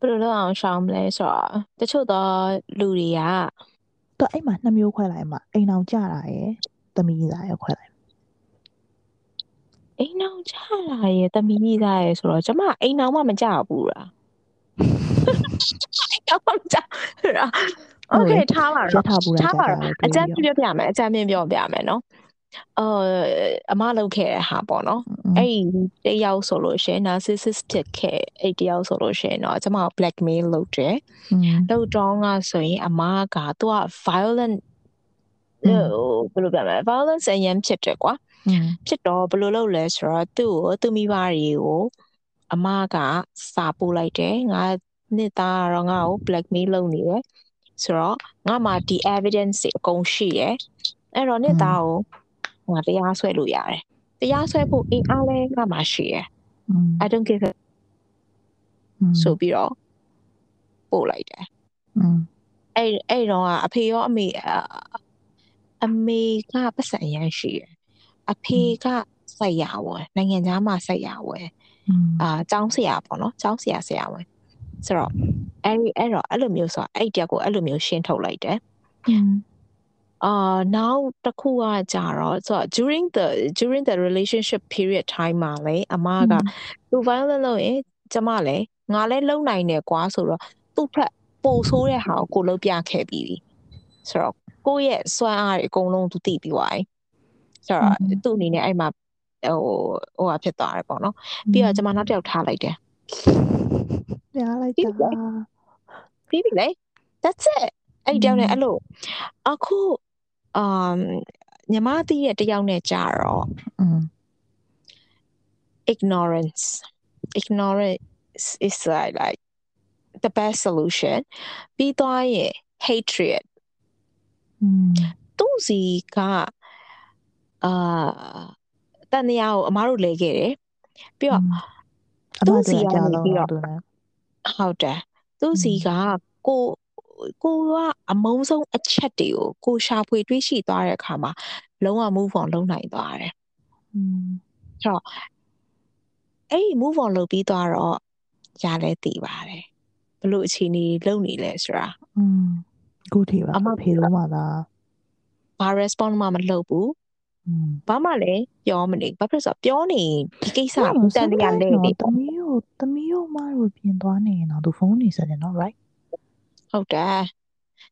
Speaker 2: ဘယ်လိုလုပ်အောင်ရှောင်မလဲဆိုတော့တချို့သောလူတွေက
Speaker 1: တော့အဲ့မှာနှစ်မျိုးခွဲလိုက်မှာအိမ်အောင်ကြတာရယ်သမီးသားရယ်ခွဲလိုက်
Speaker 2: အိမ်အောင်ကြလာရဲ့တမီးကြီးသားရဲ့ဆိုတော့ကျမအိမ်အောင်မှမကြဘူးလား အိမ်အောင်မှမကြဘူးလား Okay ထားပါ
Speaker 1: ရ
Speaker 2: တော့
Speaker 1: ထားဘူးလား
Speaker 2: ထား
Speaker 1: ကြ
Speaker 2: ပါ
Speaker 1: တာ
Speaker 2: တော့
Speaker 1: ပဲ
Speaker 2: အကြမ်း
Speaker 1: ပြီး
Speaker 2: ပြောပြမယ်အကြမ်းပြပြောပြမယ်နော်အော်အမလုပ်ခဲ့တဲ့ဟာပေါ့နော်အဲ့ဒီတယောက်ဆိုလို့ရှိရင် narcissist ဖြစ်ခဲ့အဲ့တယောက်ဆိုလို့ရှိရင်တော့ကျွန်မ blackmail လုပ်တယ်လုပ်တော့ကဆိုရင်အမကသူက violent ဟိုဘယ်လိုပြောမလဲ violence အရင်ဖြစ်တယ်ကွာဖြစ်တော့ဘယ်လိုလုပ်လဲဆိုတော့သူ့ကိုသူမိဘတွေကို အမကစာပို့လိုက်တယ်ငါနှစ်သားကတော့ငါ့ကို blackmail လုပ်နေတယ်ဆိုတော့ငါမှဒီ evidence တွေအကုန်ရှိရယ်အဲ့တော့နှစ်သားကိုငါတရားဆွဲလို့ရတယ်တရားဆွဲဖို့အင်အားလဲငါမှရှိရယ် I don't give it ဆိုပြီးတော့ပို့လိုက်တယ်အဲ့အဲ့တော့အဖေရောအမေအမေကပတ်စံရမ်းရှိရယ်အဖေကစိုက်ရဝယ်နိုင်ငံသားမှာစိုက်ရဝယ် အာចောင်းဆရာပေါ့နော်ចောင်းဆရာဆရာဝယ်ဆိုတော့အဲ့အဲ့တော့အဲ့လိုမျိုးဆိုအဲ့တယောက်ကိုအဲ့လိုမျိုးရှင်းထုတ်လိုက်တယ်အာနောက်တစ်ခုကကြတော့ဆိုတော့ during the during the relationship period time မှာလေအမကသူ violent လုပ်ရင်ကျမလည်းငါလည်းလုံနိုင်တယ်ကွာဆိုတော့သူ့ဖက်ပိုဆိုးတဲ့ဟာကိုကိုလုံးပြခဲ့ပြီးပြီဆိုတော့ကိုယ့်ရဲ့စွမ်းအားတွေအကုန်လုံးသူသိပြီးသွားပြီဆိုတော့သူ့အနေနဲ့အဲ့မှာ ဟိုဟိုဟာဖြစ်သွားတယ်ပေါ့နော်ပြီးတော့ကျွန်မနောက်တစ်ယောက်ထားလိုက်တယ်
Speaker 1: ပြားလိုက်တာ
Speaker 2: ပြီးပြီလေ that's it အဲ့ဒီတယောက်နဲ့အဲ့လိုအခုအမ်ညီမသိတဲ့တယောက်နဲ့ကြာတော့ ignorance ignorance is like like the best solution ပြီးသွားရင် hatred သူစီကအာ တန်တရားကိုအမားတို့လဲခဲ့တယ်ပြီးတော့သူစီကနေပြီးတော့ဟုတ်တယ်သူစီကကိုကိုကအမုန်းဆုံးအချက်တွေကိုကိုရှာဖွေတွေးရှိသွားတဲ့အခါမှာလုံးဝ move on လုပ်နိုင်သွားတယ်။อืมဆိုတော့အဲ့ဒီ move on လုပ်ပြီးသွားတော့ရလဲတည်ပါတယ်။ဘလို့အခြေအနေလုပ်နေလဲဆိုတာ။อื
Speaker 1: มခုထိပါအမဖေလို့မှလား။
Speaker 2: ဘာ response မှမလုပ်ဘူး။อืม ဘာမှလည်းပြောမနေဘာဖြစ်ဆိုပြောနေဒီကိစ္စကတန်တရားလဲနေ
Speaker 1: တမီးကိုတမီးကိုမလို့ပြင်သွားနေရင်တော့သူဖုန်းနေစတယ်နော် right
Speaker 2: ဟုတ်တယ်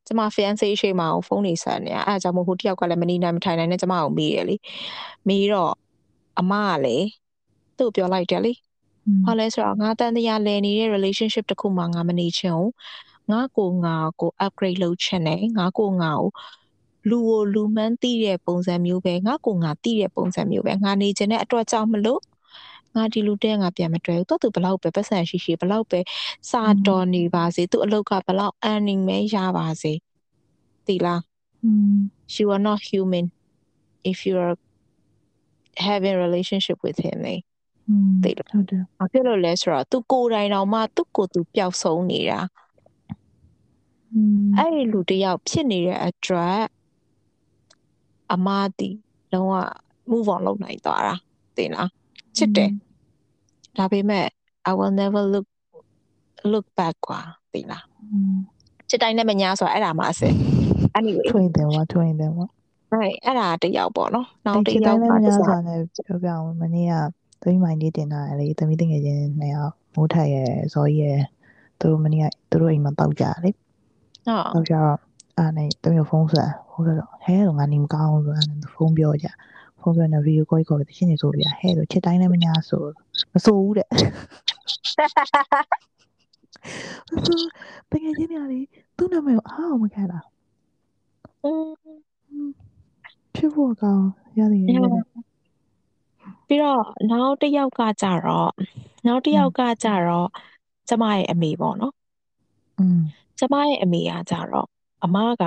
Speaker 2: ကျမ fiance ရှိမှအောင်ဖုန်းနေဆက်နေအဲအကြောင့်မို့ဟိုတယောက်ကလည်းမနေနိုင်မထိုင်နိုင်နဲ့ကျမကိုမေးရလေမေးတော့အမကလေသူ့ပြောလိုက်တယ်လေဘာလဲဆိုတော့ငါတန်တရားလည်နေတဲ့ relationship တခုမှငါမနေချင်ဘူးငါကိုငါကို upgrade လုပ်ချင်တယ်ငါကိုငါကို လူကိုလူမှန်းသိတဲ့ပုံစံမျိုးပဲငါကိုငါသိတဲ့ပုံစံမျိုးပဲငါနေချင်တဲ့အတွက်ကြောင့်မလို့ငါဒီလူတဲ့ငါပြန်မတွေ့ဘူးတော့သူဘလောက်ပဲပတ်စံရှိရှိဘလောက်ပဲစာတော်နေပါစေသူအလုပ်ကဘလောက် earning မဲရပါစေသိလား you are not human if you are having relationship with him လေသိလားဟုတ်တယ်ဘာဖြစ်လို့လဲဆိုတော့သူကိုယ်တိုင်တော့မှသူ့ကိုယ်သူပျောက်ဆုံးနေတာအဲ့ဒီလူတယောက်ဖြစ်နေတဲ့အတွက် အမတီလုံးဝ move on လုပ်နိုင်သွားတာသိလားချစ်တယ်ဒါပေမဲ့ I will never look look back กว่าသိလားချစ်တိုင်းနဲ့မညာဆိုအဲ့ဒါမှအစစ်
Speaker 1: anyway ထွင်တယ်ဝထွင်တယ်ဝ
Speaker 2: အဲ့အဲ့ဒါတယောက်ပေါ့နော်နောက်တယောက်က
Speaker 1: တစားနဲ့ပြောပြအောင်မနေ့ကသမီးမိုင်းလေးတင်တာလေသမီးတင်ငယ်ချင်းနှစ်ယောက်မိုးထက်ရဲ့ဇော်ကြီးရဲ့သူတို့မနေ့ကသူတို့အိမ်မှာတောက်ကြလေဟုတ်တောက်ကြတော့အဲ့နဲ့သမီးဖုန်းဆက် ဟိုကတော့ဟဲတော့ငါနေမကောင်းဘူးဆိုအဲ့ဖုန်းပြောကြဖုန်းပြောနေဗီဒီယိုကောခေါ်ပြီးရှင်းနေဆိုပြဟဲ့လို့ချစ်တိုင်းလည်းမညာဆိုမဆိုဘူးတဲ့ဆိုတကယ်ချင်းနေရလေသူ့နာမည်အားအောင်မခံတာဖြစ်ဖို့ကောင်းရတယ်
Speaker 2: ပြီးတော့နောက်တစ်ယောက်ကကြတော့နောက်တစ်ယောက်ကကြတော့ကျမရဲ့အမေပေါ့နော်อืมကျမရဲ့အမေကကြတော့အမက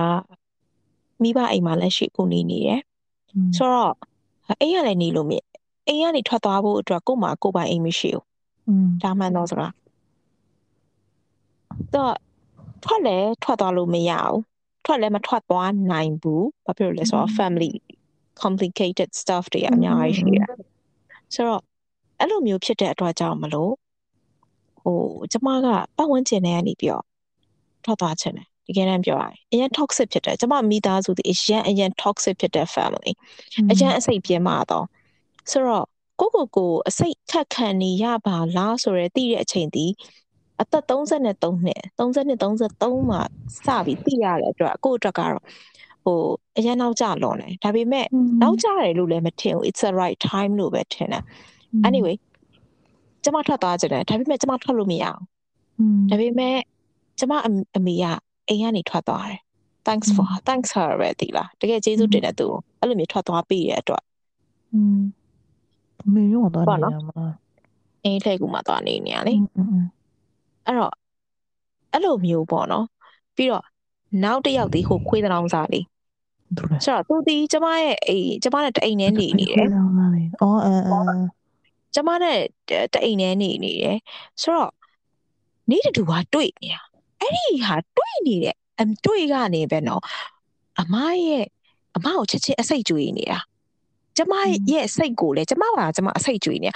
Speaker 2: မိဘအိမ်မှာလက်ရှိကိုနေနေတယ်ဆိုတော့အိမ်ကလည်းနေလို့မြအိမ်ကနေထွက်သွားဖို့အတွက်ကို့မှာကို့ပိုင်အိမ်မရှိဘူးอืมဒါမှန်တော့ဆိုတာတော့ထွက်လဲထွက်သွားလို့မရဘူးထွက်လဲမထွက်သွားနိုင်ဘူးဘာဖြစ်လို့လဲဆိုတော့ family complicated stuff တွေအများကြီးရှိတယ်ဆိုတော့အဲ့လိုမျိုးဖြစ်တဲ့အတွက်ကြောင့်မလို့ဟိုကျမကပတ်ဝန်းကျင်ထဲကနေပြီးတော့ထွက်သွားချင်တယ် တကယ်တမ်းပြောရရင်အရင် toxic ဖြစ်တယ်ကျမမိသားစုဒီအရင်အရင် toxic ဖြစ်တဲ့ family အရင်အစိတ်ပြင်းမာတော့ဆိုတော့ကိုကိုကိုအစိတ်ခက်ခံနေရပါလားဆိုရဲသိတဲ့အချိန်ဒီအသက်33နှစ်32 33မှာစပြီးသိရတဲ့အတွက်ကိုအတွက်ကတော့ဟိုအရင်နောက်ကျလွန်တယ်ဒါပေမဲ့နောက်ကျတယ်လို့လည်းမထင်ဘူး it's the right time လို့ပဲထင်တယ် anyway ကျမထွက်သွားကြတယ်ဒါပေမဲ့ကျမထွက်လို့မရအောင်ဒါပေမဲ့ကျမအမေက အိမ်ကနေထွက်သွားတယ် thanks for thanks her ပဲဒီလားတကယ်ကျေးဇူးတင်တဲ့သူအဲ့လိုမျိုးထွက်သွားပြီးရတဲ့အတွက်
Speaker 1: อืมမင်းရောတော့နေရမှာ
Speaker 2: အင်းလှည့်ကူမှာသွားနေနေရလေအဲ့တော့အဲ့လိုမျိုးပေါ့နော်ပြီးတော့နောက်တစ်ယောက်ဒီဟိုခွေးတောင်စားလေးဆိုတော့သူဒီကျမရဲ့အိမ်ကျမနဲ့တအိမ်နဲ့နေနေတယ်။
Speaker 1: အော်အဲအဲ
Speaker 2: ကျမနဲ့တအိမ်နဲ့နေနေတယ်ဆိုတော့နေတူကတွေ့နေတာ အဲ့ဒီဟာတွေ့နေတဲ့အမ်တွေ့ကနေပဲနော်အမရဲ့အမကိုချက်ချင်းအစိတ်ကြွေးနေတာကျမရဲ့စိတ်ကိုလေကျမကကျမအစိတ်ကြွေးနေတာ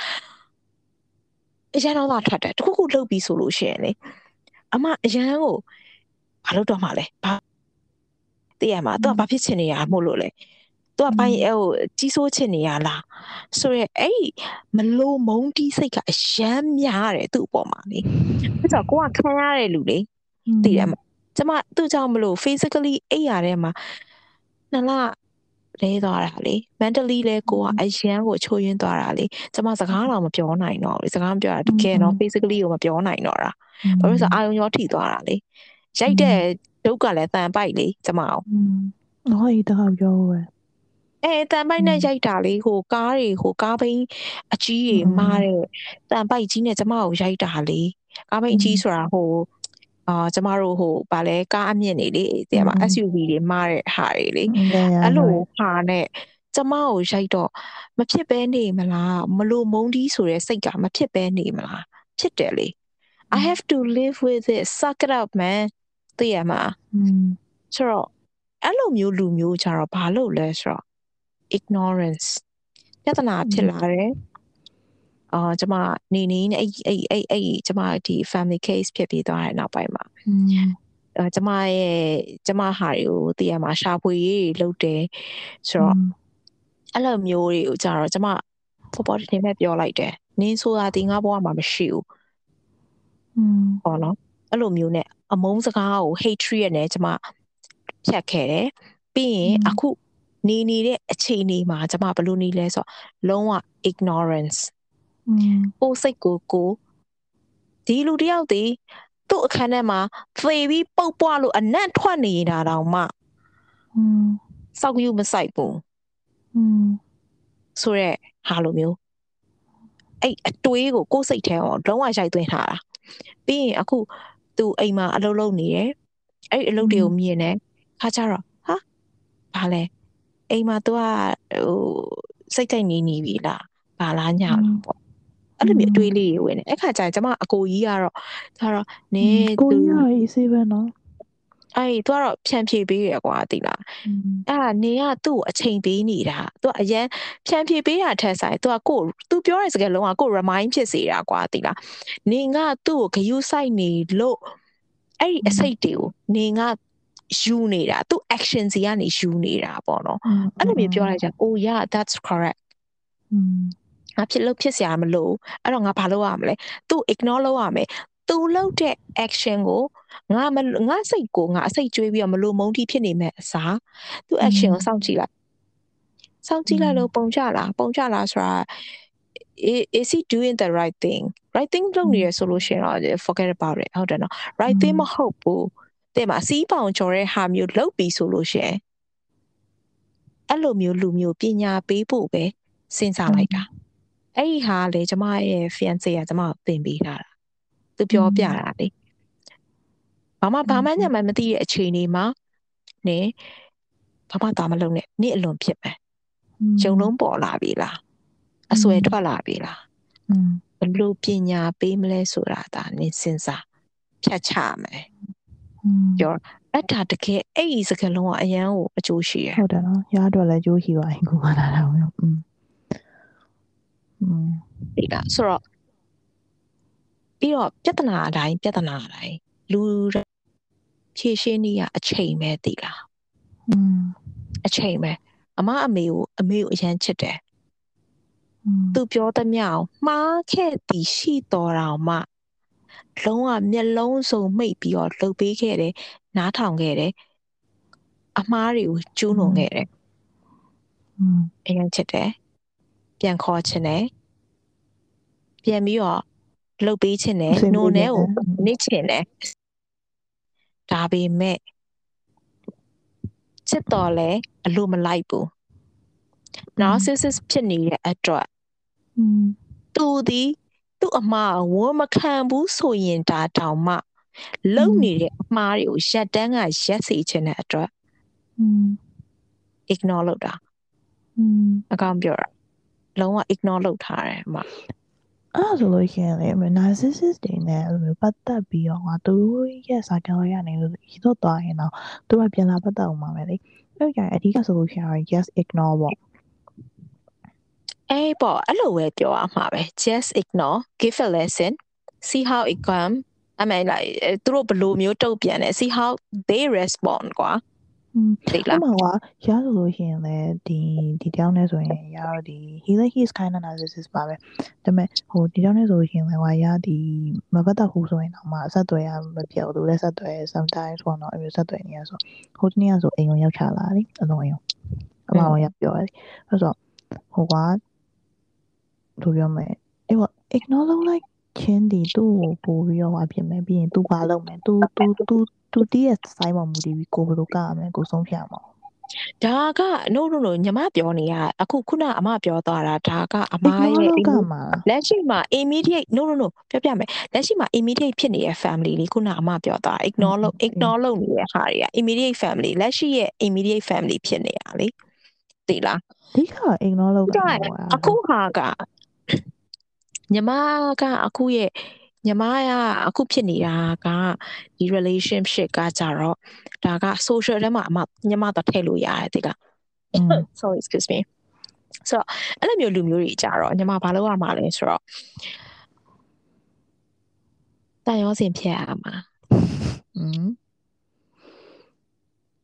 Speaker 2: အရန်တော့ထွက်တယ်တခုခုလှုပ်ပြီးဆိုလို့ရှိရင်လေအမအရန်ကိုဘာလို့တော့မှလဲဘာတည့်ရမှာသူကဘာဖြစ်ချင်နေရမို့လို့လဲသူကပိုင်းဟိုကြီးစိုးချင်နေရလားဆိုရဲအဲ့ဒီမလို့မုန်းတီးစိတ်ကအယမ်းများတယ်သူ့အပေါ်မှာလေအဲကြောင့်ကိုကခံရတဲ့လူလေ တည်ရမှာကျမသူ့ကြောင့်မလို့ physically အိပ်ရတဲ့မှာနလားလဲသွားတာလေ mentally လဲကိုကအရန်ကိုချိုးယွင်းသွားတာလေကျမစကားတော့မပြောနိုင်တော့လေစကားမပြောတာတကယ်တော့ physically ကိုမပြောနိုင်တော့တာဘာလို့လဲဆိုအာယုံရောထိသွားတာလေရိုက်တဲ့ဒုက္ကလည်းတန်ပိုက်လေကျမအောင်
Speaker 1: ဟောဒီတော့ပြောပဲ
Speaker 2: အဲတန်ပိုက်နဲ့ရိုက်တာလေဟိုကားတွေဟိုကားဘိန်းအကြီးတွေမားတဲ့တန်ပိုက်ကြီးနဲ့ကျမကိုရိုက်တာလေကားဘိန်းအကြီးဆိုတာဟို အာကျမတို့ဟိုဗာလဲကားအမြင့်နေလေတဲ့မှာ SUV တွေမားတဲ့ဟာတွေလေအဲ့လိုဟာနဲ့ကျမကိုရိုက်တော့မဖြစ်ပဲနေမလားမလို့မုန်းတီးဆိုတဲ့စိတ်ကမဖြစ်ပဲနေမလားဖြစ်တယ်လေ I have to live with it suck it up man သိရမှာဆိုတော့အဲ့လိုမျိုးလူမျိုးကြတော့ဘာလို့လဲဆိုတော့ ignorance ပြဿနာဖြစ်လာတယ် အာကျမနေနေနဲ့အဲ့အဲ့အဲ့အဲ့ကျမဒီ family case ဖြစ်ပြီးသွားတဲ့နောက်ပိုင်းမှာအဲကျမရဲ့ကျမဟာတွေကိုသိရမှာရှာဖွေရေးလုပ်တယ်ဆိုတော့အဲ့လိုမျိုးတွေကိုကြတော့ကျမပေါ်ပေါ်တင်မဲ့ပြောလိုက်တယ်နင်းဆိုတာဒီငါဘဝမှာမရှိဘူးอืมဟောနော်အဲ့လိုမျိုးနဲ့အမုန်းစကားကို hatred နဲ့ကျမဖြတ်ခဲ့တယ်ပြီးရင်အခုနေနေတဲ့အခြေအနေမှာကျမဘယ်လိုနေလဲဆိုတော့လုံးဝ ignorance ကိုစိတ်ကိုကိုဒီလူတယောက်ဒီသူ့အခန်းထဲမှာဖေပြီးပုတ်ပွားလို့အနံ့ထွက်နေတာတောင်မှစောက်ယူမဆိုင်ဘူးဆိုရက်ဟာလိုမျိုးအဲ့အတွေးကိုကိုယ်စိတ်ထဲအောင်လုံးဝရိုက်သွင်းထားတာပြီးရင်အခုသူအိမ်မှာအလုပ်လုပ်နေတယ်အဲ့အလုပ်တွေကိုမြင်နေခါကြတော့ဟာဘာလဲအိမ်မှာ तू ကဟိုစိတ်ထိတ်နေနေပြီလားဘာလားညလားပေါ့ အဲ့လိုမျိုးအတွေးလေးတွေဝင်တယ်အဲ့ခါကျရင်ကျမအကိုကြီးကတော့ကျတော့နင်း
Speaker 1: သူကိုကြီးရေးစေးပဲနော်
Speaker 2: အဲ့သူကတော့ဖြန့်ဖြေပေးရကွာတိလားအဲ့ဒါနေကသူ့ကိုအချိန်ပေးနေတာသူကအရန်ဖြန့်ဖြေပေးတာထက်ဆိုင်သူကကိုသူပြောတဲ့စကားလုံးကကို remind ဖြစ်စေတာကွာတိလားနေကသူ့ကိုဂယုစိုက်နေလို့အဲ့ဒီအစိတ်တွေကိုနေကယူနေတာသူ action စီကနေယူနေတာပေါ့နော်အဲ့လိုမျိုးပြောလိုက်ကြ oh yeah that's correct ငါဖြစ်လို့ဖြစ်စရာမလိုအဲ့တော့ငါဘာလုပ်ရမလဲသူ ignore လုပ်ရမယ်သူလုပ်တဲ့ action ကိုငါငါစိတ်ကိုငါအစိတ်ကျွေးပြီးတော့မလိုမုန်းတိဖြစ်နေမဲ့အစားသူ action ကိုစောင့်ကြည့်လိုက်စောင့်ကြည့်လိုက်လို့ပုံကြလားပုံကြလားဆိုတာ is he doing the right thing right thing လုပ်နေရဆိုလို့ရှိရင်တော့ forget about it ဟုတ်တယ်နော် right thing မဟုတ်ဘူးတဲ့မှာစီးပေါင်ကျော်တဲ့ဟာမျိုးလုပ်ပြီးဆိုလို့ရှိရင်အဲ့လိုမျိုးလူမျိုးပညာပေးဖို့ပဲစဉ်းစားလိုက်တာ အဲ့ဒီဟာလေကျမရဲ့ fiance ကကျမကိုသင်ပေးထားတာသူပြောပြတာလေဘာမှဘာမှညမှမသိတဲ့အခြေအနေမှာနင်ဘာမှတာမလုံးနဲ့နင့်အလွန်ဖြစ်မယ်ဂျုံလုံးပေါ်လာပြီလားအစွဲထွက်လာပြီလားဘလို့ပညာပေးမလဲဆိုတာဒါနင်စဉ်းစားဖြတ်ချမယ်ပြောအဲ့ဒါတကယ်အဲ့ဒီစကလုံးကအရန်ကိုအကျိုးရှိရ
Speaker 1: ဟုတ်တယ်နော်ရားအတွက်လည်းကျိုးရှိပါရင်ကိုမလာတာဘူး
Speaker 2: ဒီလားဆိုတော့ပြီးတော့ပြဿနာအတိုင်းပြဿနာအတိုင်းလူဖြည့်ရှင်းနည်းကအချိန်ပဲတည်လားอืมအချိန်ပဲအမအမေကိုအမေကိုအရန်ချစ်တယ်သူပြောသမျှအောင်မှားခဲ့သည်ရှိတော်တော်မှလုံးဝမျက်လုံးစုံမိတ်ပြီးတော့လှုပ်ပေးခဲ့တယ်နားထောင်ခဲ့တယ်အမားတွေကိုကျူးလွန်ခဲ့တယ်အရန်ချစ်တယ် ပြန်ခေါ်ခြင်းနဲ့ပြန်ပြီးတော့လှုပ်ပေးခြင်းနဲ့နှုံထဲကိုနစ်ခြင်းနဲ့ဒါပေမဲ့ချစ်တော်လဲအလိုမလိုက်ဘူး။ narcissist ဖြစ်နေတဲ့အတွက်
Speaker 1: သူ
Speaker 2: သည်သူ့အမှားဝန်မခံဘူးဆိုရင်ဒါတောင်မှလုံနေတဲ့အမှားတွေကိုရက်တန်းကရက်စီခြင်းတဲ့အတွက် ignore လုပ်တာအကောင်ပြောတာ လုံးဝ ignore လုပ်ထားတယ်အမ
Speaker 1: အဲ့ဒါဆိုလို့ရှိရင်လေ narcissist တွေနဲ့အဲ့လိုမျိုးပတ်သက်ပြီးတော့ငါသူတို့ရဲ့စာကြောရနေလို့ရတော့သွားရင်တော့သူကပြန်လာပတ်သက်အောင်ပါပဲလေအဲ့ကြရင်အဓိက solution က just ignore ပေါ့
Speaker 2: အေးပေါ့အဲ့လိုပဲပြောရမှာပဲ just ignore give a lesson see how it come I mean like အဲသူတို့ဘယ်လိုမျိုးတုံ့ပြန်လဲ see how they respond ကွာ
Speaker 1: อืม
Speaker 2: သိ
Speaker 1: အဲ့
Speaker 2: လား
Speaker 1: မှာကရဆိုလို့ရှိရင်လည်းဒီဒီတောင်းနဲ့ဆိုရင်ရတော့ဒီ he like he is kind of narcissist ပါပဲဒါပေမဲ့ဟိုဒီတောင်းနဲ့ဆိုလို့ရှိရင်လည်းဟိုရဒီမပတ်သက်ဘူးဆိုရင်တော့မှအဆက်အသွယ်ရမပြောက်ဘူးလဲဆက်သွယ် sometimes ပေါ့နော်အဲ့လိုဆက်သွယ်နေရဆိုဟိုတနေ့ကဆိုအိမ်ကိုရောက်ချလာတယ်အလုံးအိမ်ကိုအမအောင်ရပြောတယ်အဲ့ဆိုဟိုကသူပြောမယ်အေးပေါ့ ignore လုပ်လိုက်ချင်းဒီသူ့ကိုပို့ပြီးတော့ဟာဖြစ်မယ်ပြီးရင် तू ဘာလုပ်မယ် तू तू तू तू တည်းရဲ့ size မှာမူတည်ပြီးကိုဘယ်လိုကရမလဲကိုဆုံးဖြတ်ရမှာ
Speaker 2: ဒါက no no no ညီမပြောနေရအခုခုနအမပြောသွားတာဒါကအမ
Speaker 1: ignore
Speaker 2: ရဲ့
Speaker 1: လုပ်ကမှာလား
Speaker 2: လက်ရှိမှာ immediate no no no ပြောပြမယ်လက်ရှိမှာ immediate ဖြစ်နေတဲ့ family လေးခုနအမပြောသွား ignore လုပ် ignore လုပ်နေတဲ့ဟာတွေက immediate family လက်ရှိရဲ့ immediate family ဖြစ်နေတာလေသိလား
Speaker 1: အဓိက ignore လုပ်က
Speaker 2: ဒါ
Speaker 1: မှာ
Speaker 2: အခုဟာကညီမကအခုရဲ့ ညီမကအခုဖြစ်နေတာကဒီ relationship ကကြတော့ဒါက social ထဲမှာအမညီမတော့ထည့်လို့ရတယ်တိက sorry excuse me ဆိုတော့အဲ့လိုမျိုးလူမျိုးတွေကြတော့ညီမဘာလုပ်ရမှာလဲဆိုတော့တန်ရောစင်ဖြစ်ရမှာ
Speaker 1: อืม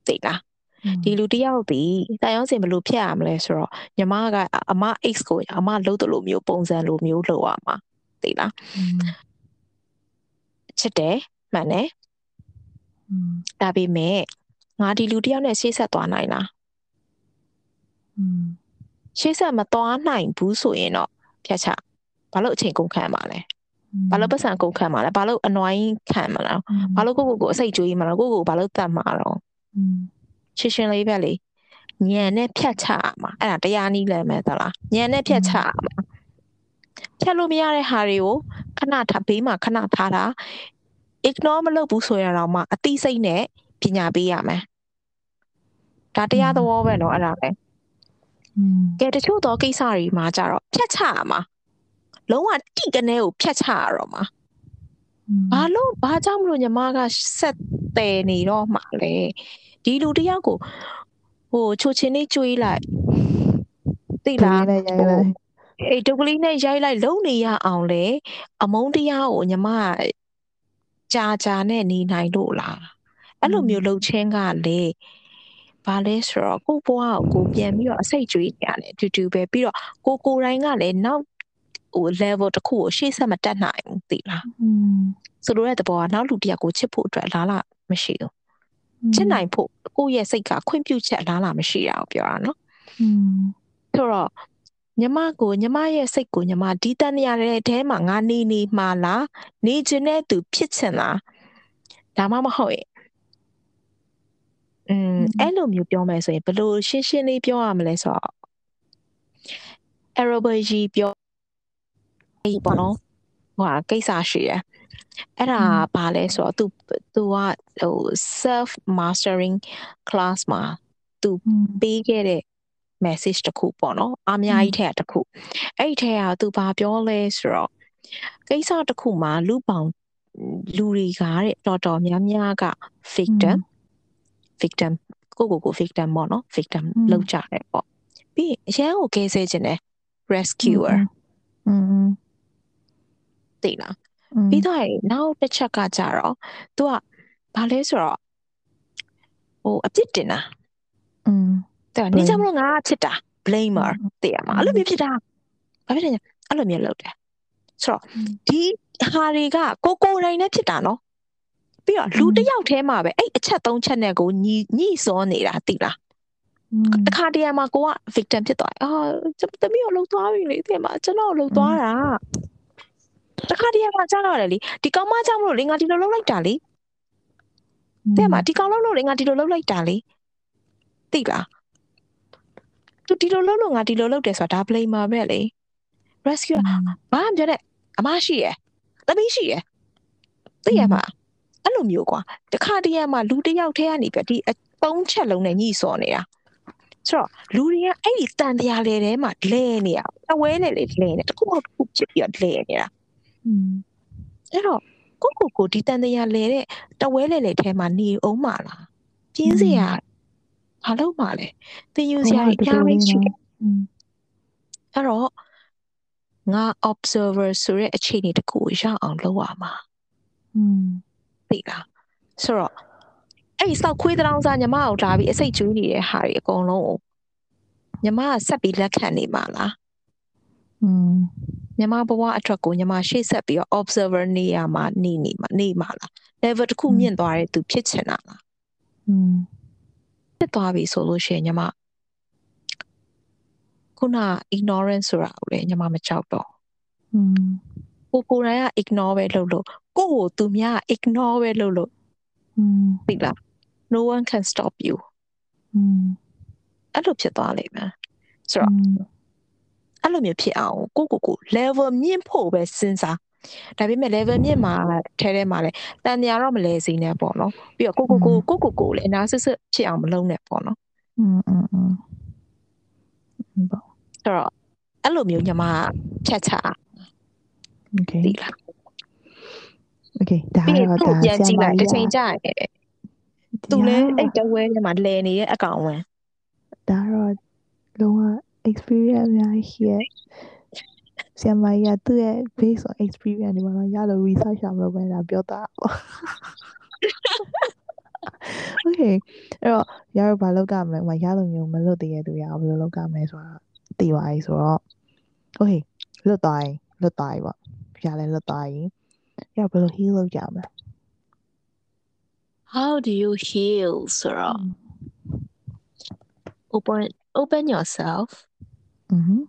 Speaker 2: တိကဒီလူတယောက်ဒီတန်ရုံးစင်ဘယ်လိုဖြစ်ရမလဲဆိုတော့ညီမကအမ X ကိုအမလှုပ်တယ်လို့မျိုးပုံစံလိုမျိုးလှုပ်ရမှာသိလား ချစ်တယ်မှန်တယ်ဒါပေမဲ့ငါဒီလူတယောက်နဲ့ရှေ့ဆက်သွားနိုင်လားရှေ့ဆက်မသွားနိုင်ဘူးဆိုရင်တော့ဖြတ်ချဘာလို့အချိန်ကုန်ခံမှာလဲဘာလို့ပတ်စံကုန်ခံမှာလဲဘာလို့အနွိုင်းခံမှာလဲဘာလို့ကိုကိုကိုအစိတ်ကြွေးမှာလဲကိုကိုဘာလို့တတ်မှာတော့ရှင်းရှင်းလေးပဲလေညံနဲ့ဖြတ်ချမှာအဲ့ဒါတရားနည်းလမ်းပဲသလားညံနဲ့ဖြတ်ချမှာ ဖြတ်လို့မရတဲ့ဟာတွေကိုခဏထားဘေးမှာခဏထားတာ ignore မလုပ်ဘူးဆိုရတော့မှအတိစိတ်နဲ့ပညာပေးရမယ်ဒါတရားသဘောပဲเนาะအဲ့ဒါပဲ
Speaker 1: อืม
Speaker 2: ကဲတချို့တော့ကိစ္စတွေမှာကြတော့ဖြတ်ချရမှာလုံးဝတိကနေကိုဖြတ်ချရတော့မှာဘာလို့ဘာကြောင့်မလို့ညီမကဆက်တယ်နေတော့မှာလဲဒီလူတယောက်ကိုဟိုချိုချင်းလေးကျွေးလိုက်သိ
Speaker 1: ဒီ
Speaker 2: လား
Speaker 1: လားရိုက်လိုက်
Speaker 2: အဲ့ဒုက္ကလေးနဲ့ရိုက်လိုက်လုံနေရအောင်လေအမုန်းတရားကိုညီမကြာကြာနဲ့နေနိုင်လို့လားအဲ့လိုမျိုးလှုပ်ချင်းကလေဘာလဲဆိုတော့ကိုဘွားကိုကိုပြန်ပြီးတော့အစိတ်ကြွေးကြတယ်အတူတူပဲပြီးတော့ကိုကိုတိုင်းကလည်းနောက်ဟို level တစ်ခုကိုရှေ့ဆက်မတက်နိုင်ဘူးသိလားဆိုလိုတဲ့သဘောကနောက်လူတယောက်ကိုချစ်ဖို့အတွက်လားလားမရှိဘူးချစ်နိုင်ဖို့ကိုယ့်ရဲ့စိတ်ကခွင့်ပြုချက်လားလားမရှိတာကိုပြောတာနော်ဆိုတော့ ညီမကိုညီမရဲ့စိတ်ကိုညီမဒီတန်နေရတဲ့အဲမှာငါနေနေမှာလားနေခြင်းတဲ့သူဖြစ်ချင်လားဒါမှမဟုတ်ရင်อืมအဲ့လိုမျိုးပြောမယ်ဆိုရင်ဘယ်လိုရှင်းရှင်းလေးပြောရမလဲဆိုတော့ aerobic ပြောအေးပေါ့နော်ဟိုဟာကိစ္စရှိရယ်အဲ့ဒါဘာလဲဆိုတော့ तू तू ကဟို self mastering class မှာ तू ပေးခဲ့တဲ့ message တစ်ခုပေါ့နော်အများကြီးထဲကတစ်ခုအဲ့ဒီထဲက तू ဘာပြောလဲဆိုတော့ကိစ္စတစ်ခုမှာလူပေါင်းလူတွေကတဲ့တော်တော်များများက victim victim ကိုကိုကို victim ပေါ့နော် victim လောက်ကြတယ်ပေါ့ပြီးရင်အရန်ကိုကဲဆဲခြင်းတယ် rescuer
Speaker 1: อืม
Speaker 2: သိလားပြီးတော့နောက်တစ်ချက်ကကြတော့ तू ကဘာလဲဆိုတော့ဟိုအပြစ်တင်တာ
Speaker 1: อืม
Speaker 2: တဲ့နေကြမလို့ငါချစ်တာ blamer တဲ့ရမှာအဲ့လိုမျိုးဖြစ်တာဘာဖြစ်လဲအဲ့လိုမျိုးလုပ်တယ်ဆိုတော့ဒီဟာတွေကကိုကိုယ်တိုင်နဲ့ဖြစ်တာနော်ပြီးတော့လူတစ်ယောက်တည်းမှာပဲအဲ့အချက်သုံးချက်နဲ့ကိုညီညီစောနေတာသိလားတခါတရံမှာကိုက victim ဖြစ်သွားအာတမီးကိုလှုပ်သွားပြီလေတဲ့မှာကျွန်တော်လှုပ်သွားတာတခါတရံမှာကြားတော့တယ်လေဒီကောင်မကြောင့်မလို့လေငါဒီလိုလှုပ်လိုက်တာလေတဲ့မှာဒီကောင်လှုပ်လို့လေငါဒီလိုလှုပ်လိုက်တာလေသိလား သူဒီလိုလှုပ်လို့ငါဒီလိုလှုပ်တယ်ဆိုတာဒါ blamer ပဲလေ rescue ဘာမှပြောတဲ့အမရှိရယ်သမီးရှိရယ်သိရမှာအဲ့လိုမျိုးကွာတခါတရံမှာလူတစ်ယောက်တည်းကနေပြဒီအသုံးချက်လုံးနဲ့ညှိစော်နေတာဆိုတော့လူတွေကအဲ့ဒီတန်တရားလေထဲမှာလဲနေတာအဝဲနဲ့လေလဲနေတခုခုတစ်ခုဖြစ်ပြီးတော့လဲနေတာ
Speaker 1: อืม
Speaker 2: အဲ့တော့ကိုကိုကိုဒီတန်တရားလဲတဲ့တဝဲလေလေထဲမှာနေအောင်မလားပြင်းစရာ ဘာလို့မှလဲသင်ယူစရာအများကြီးရှိတယ်အဲ့တော့ငါ observer ဆိုတဲ့အခြေအနေတစ်ခုကိုရအောင်လုပ်ရမှာ
Speaker 1: อืม
Speaker 2: သိလားဆိုတော့အဲ့ဒီစောက်ခွေးတောင်စားညီမကိုလာပြီးအစိတ်ကျူးနေတဲ့ဟာတွေအကုန်လုံးကိုညီမကဆက်ပြီးလက်ခံနေမှာလား
Speaker 1: อืม
Speaker 2: ညီမဘဝအတွက်ကိုညီမရှေ့ဆက်ပြီးတော့ observer နေရမှာနေနေမှာနေမှာလား level တစ်ခုမြင့်သွားတဲ့သူဖြစ်ချင်တာလား
Speaker 1: อืม
Speaker 2: ဖြစ်သွားပြီဆိုလို့ရှိရင်ညီမခုန ignorance ဆိုတာကိုလည်းညီမမကြောက်တော့ကိုကိုယ်တိုင်က ignore ပဲလုပ်လို့ကိုယ့်ကိုသူများ ignore ပဲလုပ်လို့သိလား no one can stop you အဲ့လိုဖြစ်သွားလိမ့်မယ်ဆိုတော့အဲ့လိုမျိုးဖြစ်အောင်ကိုကိုကို level မြင့်ဖို့ပဲစဉ်းစား ဒါပေမဲ့ level မြင့်မှာထဲထဲမှာလဲတန်တရားတော့မလဲစီနဲ့ပေါ့နော်ပြီးတော့ကိုကိုကိုကိုကိုကိုလည်း analysis ဖြစ်အောင်မလုပ်နဲ့ပေါ့နော်
Speaker 1: อืมอืมอืม
Speaker 2: ပေါ့ဆိုတော့အဲ့လိုမျိုးညီမဖြတ်ချ
Speaker 1: okay
Speaker 2: ဒီလား
Speaker 1: okay ဒါတော့ဒါ
Speaker 2: ပြန်ကြည့်လိုက်တစ်ချိန်ကြာတယ်သူလည်းအဲ့တဝဲထဲမှာလဲနေရဲ့အကောင်ဝင်
Speaker 1: ဒါတော့လုံးဝ experience အများကြီးရဲ့ ဆရာမကြီးကသူ့ရဲ့ based on experience ဒီမှာရလို့ research ရမလို့ပဲဒါပြောတာပေါ့ Okay အဲ့တော့ရတော့ဘာလုပ်ကြမလဲဟိုရလို့မျိုးမလွတ်သေးတဲ့သူရဘယ်လိုလုပ်ကြမလဲဆိုတော့သိပါ යි ဆိုတော့ Okay လွတ်သွားရင်လွတ်သွားပြီပေါ့ရလဲလွတ်သွားရင်ရဘယ်လို heal လုပ်ကြမလဲ
Speaker 2: How do you heal ဆိုတော့ open open yourself
Speaker 1: อือ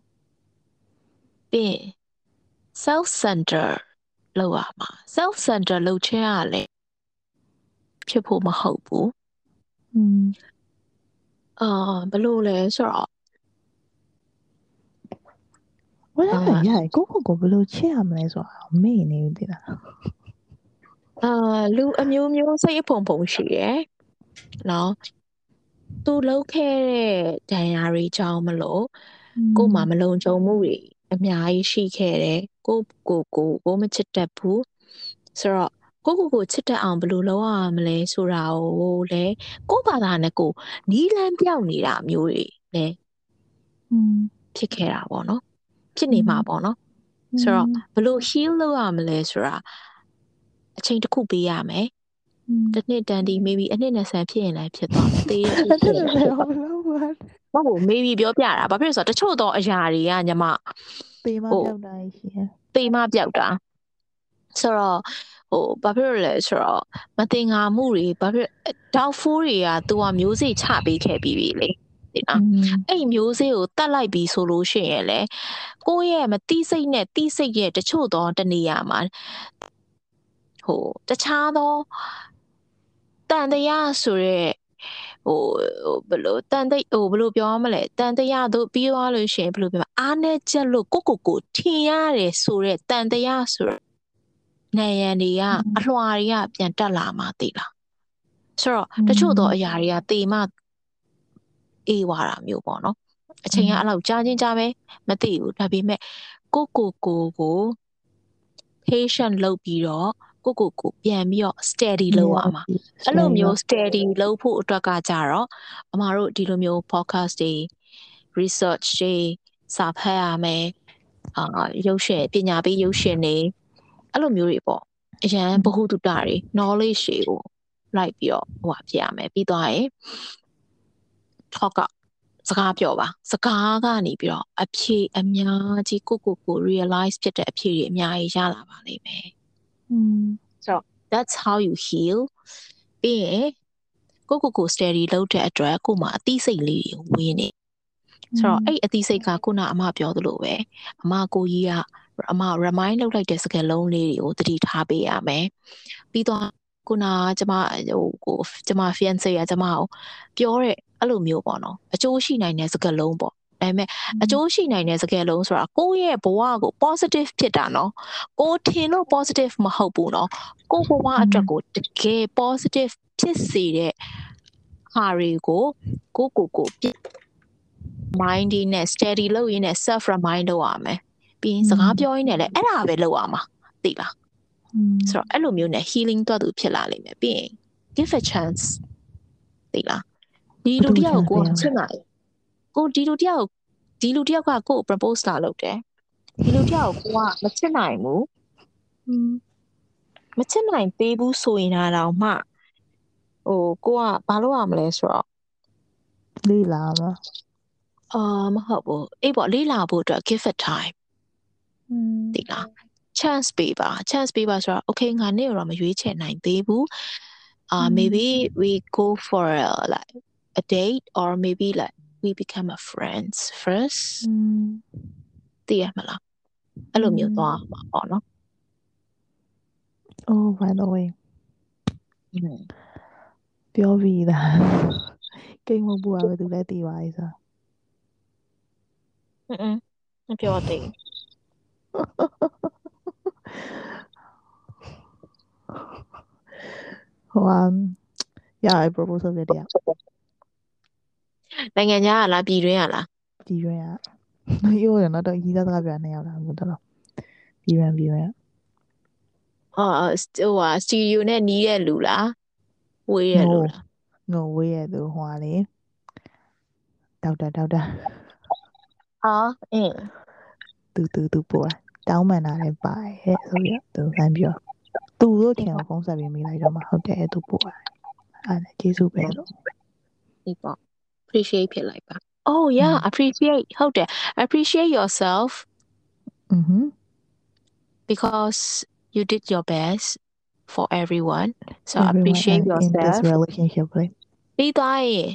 Speaker 2: ပြီး self center လောက်ရမှာ self center လောက်ချင်ရလေဖြစ်ဖို့မဟုတ်ဘူး
Speaker 1: อืม
Speaker 2: အာဘလို့လဲဆိုတော့
Speaker 1: ဝယ်ရရကိုကိုကိုဘလို့ချစ်ရမလဲဆိုတာမေ့နေပြီလား
Speaker 2: အာလူအမျိုးမျိုးစိတ်အဖုံဖုံရှိရယ်နော်သူလောက်ခဲ့တဲ့ဒဏ်ရာတွေကြောင့်မလို့ကို့မှာမလုံခြုံမှုတွေ အများကြီးရှိခဲ့တယ်ကိုကိုကိုကိုမချစ်တတ်ဘူးဆိုတော့ကိုကိုကိုချစ်တတ်အောင်ဘယ်လိုလုပ်ရမလဲဆိုတာကိုလည်းကိုဘာသာနဲ့ကိုနီးလန်းပြောက်နေတာမျိုးတွေလည်းဖြစ်ခဲ့တာပေါ့နော်ဖြစ်နေမှာပေါ့နော်ဆိုတော့ဘယ်လို heal လုပ်ရမလဲဆိုတာအချိန်တစ်ခုပေးရမယ်တစ်နှစ်တန်ဒီ maybe အနှစ်20ဖြစ်ရင်လည်းဖြစ်သွားမယ်သေးရဖြစ်ဖြစ် ဟုတ်ဘူး maybe ပြောပြတာဘာဖြစ်လို့ဆိုတော့တချို့တော့အရာတွေကညီမ
Speaker 1: ပေမပြောက်တာရှိတယ်
Speaker 2: ပေမပြောက်တာဆိုတော့ဟိုဘာဖြစ်လို့လဲဆိုတော့မတင်ငါမှုတွေဘာဖြစ် doubtful တွေက तू ကမျိုးစေ့ချပေးခဲ့ပြီးပြီလေဒီနော်အဲ့မျိုးစေ့ကိုတတ်လိုက်ပြီဆိုလို့ရှိရင်လေကိုယ့်ရဲ့မတိစိတ်နဲ့တိစိတ်ရဲ့တချို့သောတနေရာမှာဟိုတခြားသောတန်တရားဆိုရက် ဟိုဘယ်လိုတန်တိတ်ဟိုဘယ်လိုပြောမလဲတန်တရားတို့ပြီးသွားလို့ရှိရင်ဘယ်လိုပြောမလဲအားနဲ့ချက်လို့ကိုကိုကိုထင်ရတယ်ဆိုရက်တန်တရားဆိုနေရန်တွေကအလွှာတွေကပြန်တက်လာမှသိလားဆိုတော့တချို့သောအရာတွေကတေမအေးွာတာမျိုးပေါ့နော်အချိန်ကအဲ့လောက်ကြာချင်းကြာပဲမသိဘူးဒါပေမဲ့ကိုကိုကိုကို patient လုပ်ပြီးတော့ ကိုကိုကိုပြန်ပြီးတော့ steady လုပ်ရမှာအဲ့လိုမျိုး steady လုပ်ဖို့အတွက်ကကြတော့အမတို့ဒီလိုမျိုး podcast တွေ research တွေစာဖတ်ရမယ်အာရုပ်ရှင်ပညာပေးရုပ်ရှင်တွေအဲ့လိုမျိုးတွေပေါ့အရန်ဘ ഹു တုတတွေ knowledge တွေကိုလိုက်ပြီးတော့ဟိုပါဖြစ်ရမယ်ပြီးသွားရင် talk ကစကားပြောပါစကားကနေပြီးတော့အဖြေအများကြီးကိုကိုကို realize ဖြစ်တဲ့အဖြေတွေအများကြီးရလာပါလိမ့်မယ်
Speaker 1: อืม
Speaker 2: ဆိုတော့ that's how you heal ပြီးရင်ကိုကိုကို steady လုပ်တဲ့အတွက်ကိုမှအသိစိတ်လေးတွေဝင်နေဆိုတော့အဲ့အသိစိတ်ကခုနအမပြောသလိုပဲအမကိုကြီးကအမ remind လုပ်လိုက်တဲ့စကားလုံးလေးတွေကိုသတိထားပေးရမယ်ပြီးတော့ခုနကျမဟိုကိုကျမ fiance ကကျမကိုပြောတဲ့အဲ့လိုမျိုးပေါ့နော်အကျိုးရှိနိုင်တဲ့စကားလုံးပေါ့ ဒါပေမဲ့အကျိုးရှိနိုင်တဲ့စကားလုံးဆိုတာကိုယ့်ရဲ့ဘဝကို positive ဖြစ်တာနော်ကိုထင်လို့ positive မဟုတ်ဘူးနော်ကိုဘဝအတွက်ကိုတကယ် positive ဖြစ်စေတဲ့ဟာတွေကိုကိုကိုကို mind နဲ့ steady လုပ်ရင်းနဲ့ self remind လုပ်ရမယ်ပြီးရင်စကားပြောရင်းနဲ့လည်းအဲ့ဒါပဲလုပ်ရမှာသိလားဆိုတော့အဲ့လိုမျိုးနဲ့ healing တော့သူဖြစ်လာလိမ့်မယ်ပြီးရင် give a chance သိလားဒီလူတယောက်ကိုချစ်နိုင် ကိုဒီလူတယောက်ဒီလူတယောက်ကကို propose လာလုပ်တယ်ဒီလူတယောက်ကိုကမချစ်နိုင်ဘူးမချစ်နိုင်ပေးဘူးဆိုရင်တော့မှဟိုကိုကဘာလုပ်ရမလဲဆိုတော့
Speaker 1: လေးလာမှာ
Speaker 2: အာမဟုတ်ဘူးအေးပေါ့လေးလာဖို့အတွက် give it time ဒီလား chance ပေးပါ chance ပေးပါဆိုတော့ okay ငါနေ့တော့မရွေးချယ်နိုင်သေးဘူး uh maybe we go for a, like a date or maybe like we become a friends first တည်ရမလားအဲ့လိုမျိုးသွားမှာပေါ့နော်
Speaker 1: Oh by the way ပြောပြီးသားကိန်းမပူရပဲသူလည်းတည်ပါ යි ဆို
Speaker 2: อืมမပြောသေး
Speaker 1: ဟိုအမ်ရ proposal လေးတရား
Speaker 2: နိုင်ငံခြားကလားပြည်တွင်းကလား
Speaker 1: ပြည်တွင်းကရိုးရတော့တော့ရီးသားစကားပြောနေရောက်လာဘူးတော့ပြည်တွင်းပြည်တွင်း
Speaker 2: အော်ဟိုဟာစတူဒီယိုနဲ့နီးတဲ့လူလားဝေးရဲ့လူလား
Speaker 1: ငိုဝေးရဲ့သူဟိုဟာလေဒေါက်တာဒေါက်တာ
Speaker 2: ဟာအင်း
Speaker 1: သူသူသူပေါ်တောင်းပန်တာလည်းပါတယ်ဆိုပြီးတော့သူလမ်းပြောသူတို့ထင်အောင်ဖုန်းဆက်ပြီးမိလိုက်တော့မှဟုတ်တယ်သူပေါ်တယ်အဲ့ဒါကျေးဇူးပဲလို့
Speaker 2: ဒီပေါ့ appreciate ဖြစ်လိုက်ပါ oh yeah appreciate ဟုတ်တယ် appreciate yourself
Speaker 1: mhm
Speaker 2: because you did your best for everyone so everyone appreciate yourself in
Speaker 1: this relationship
Speaker 2: ပြီးသွားရင်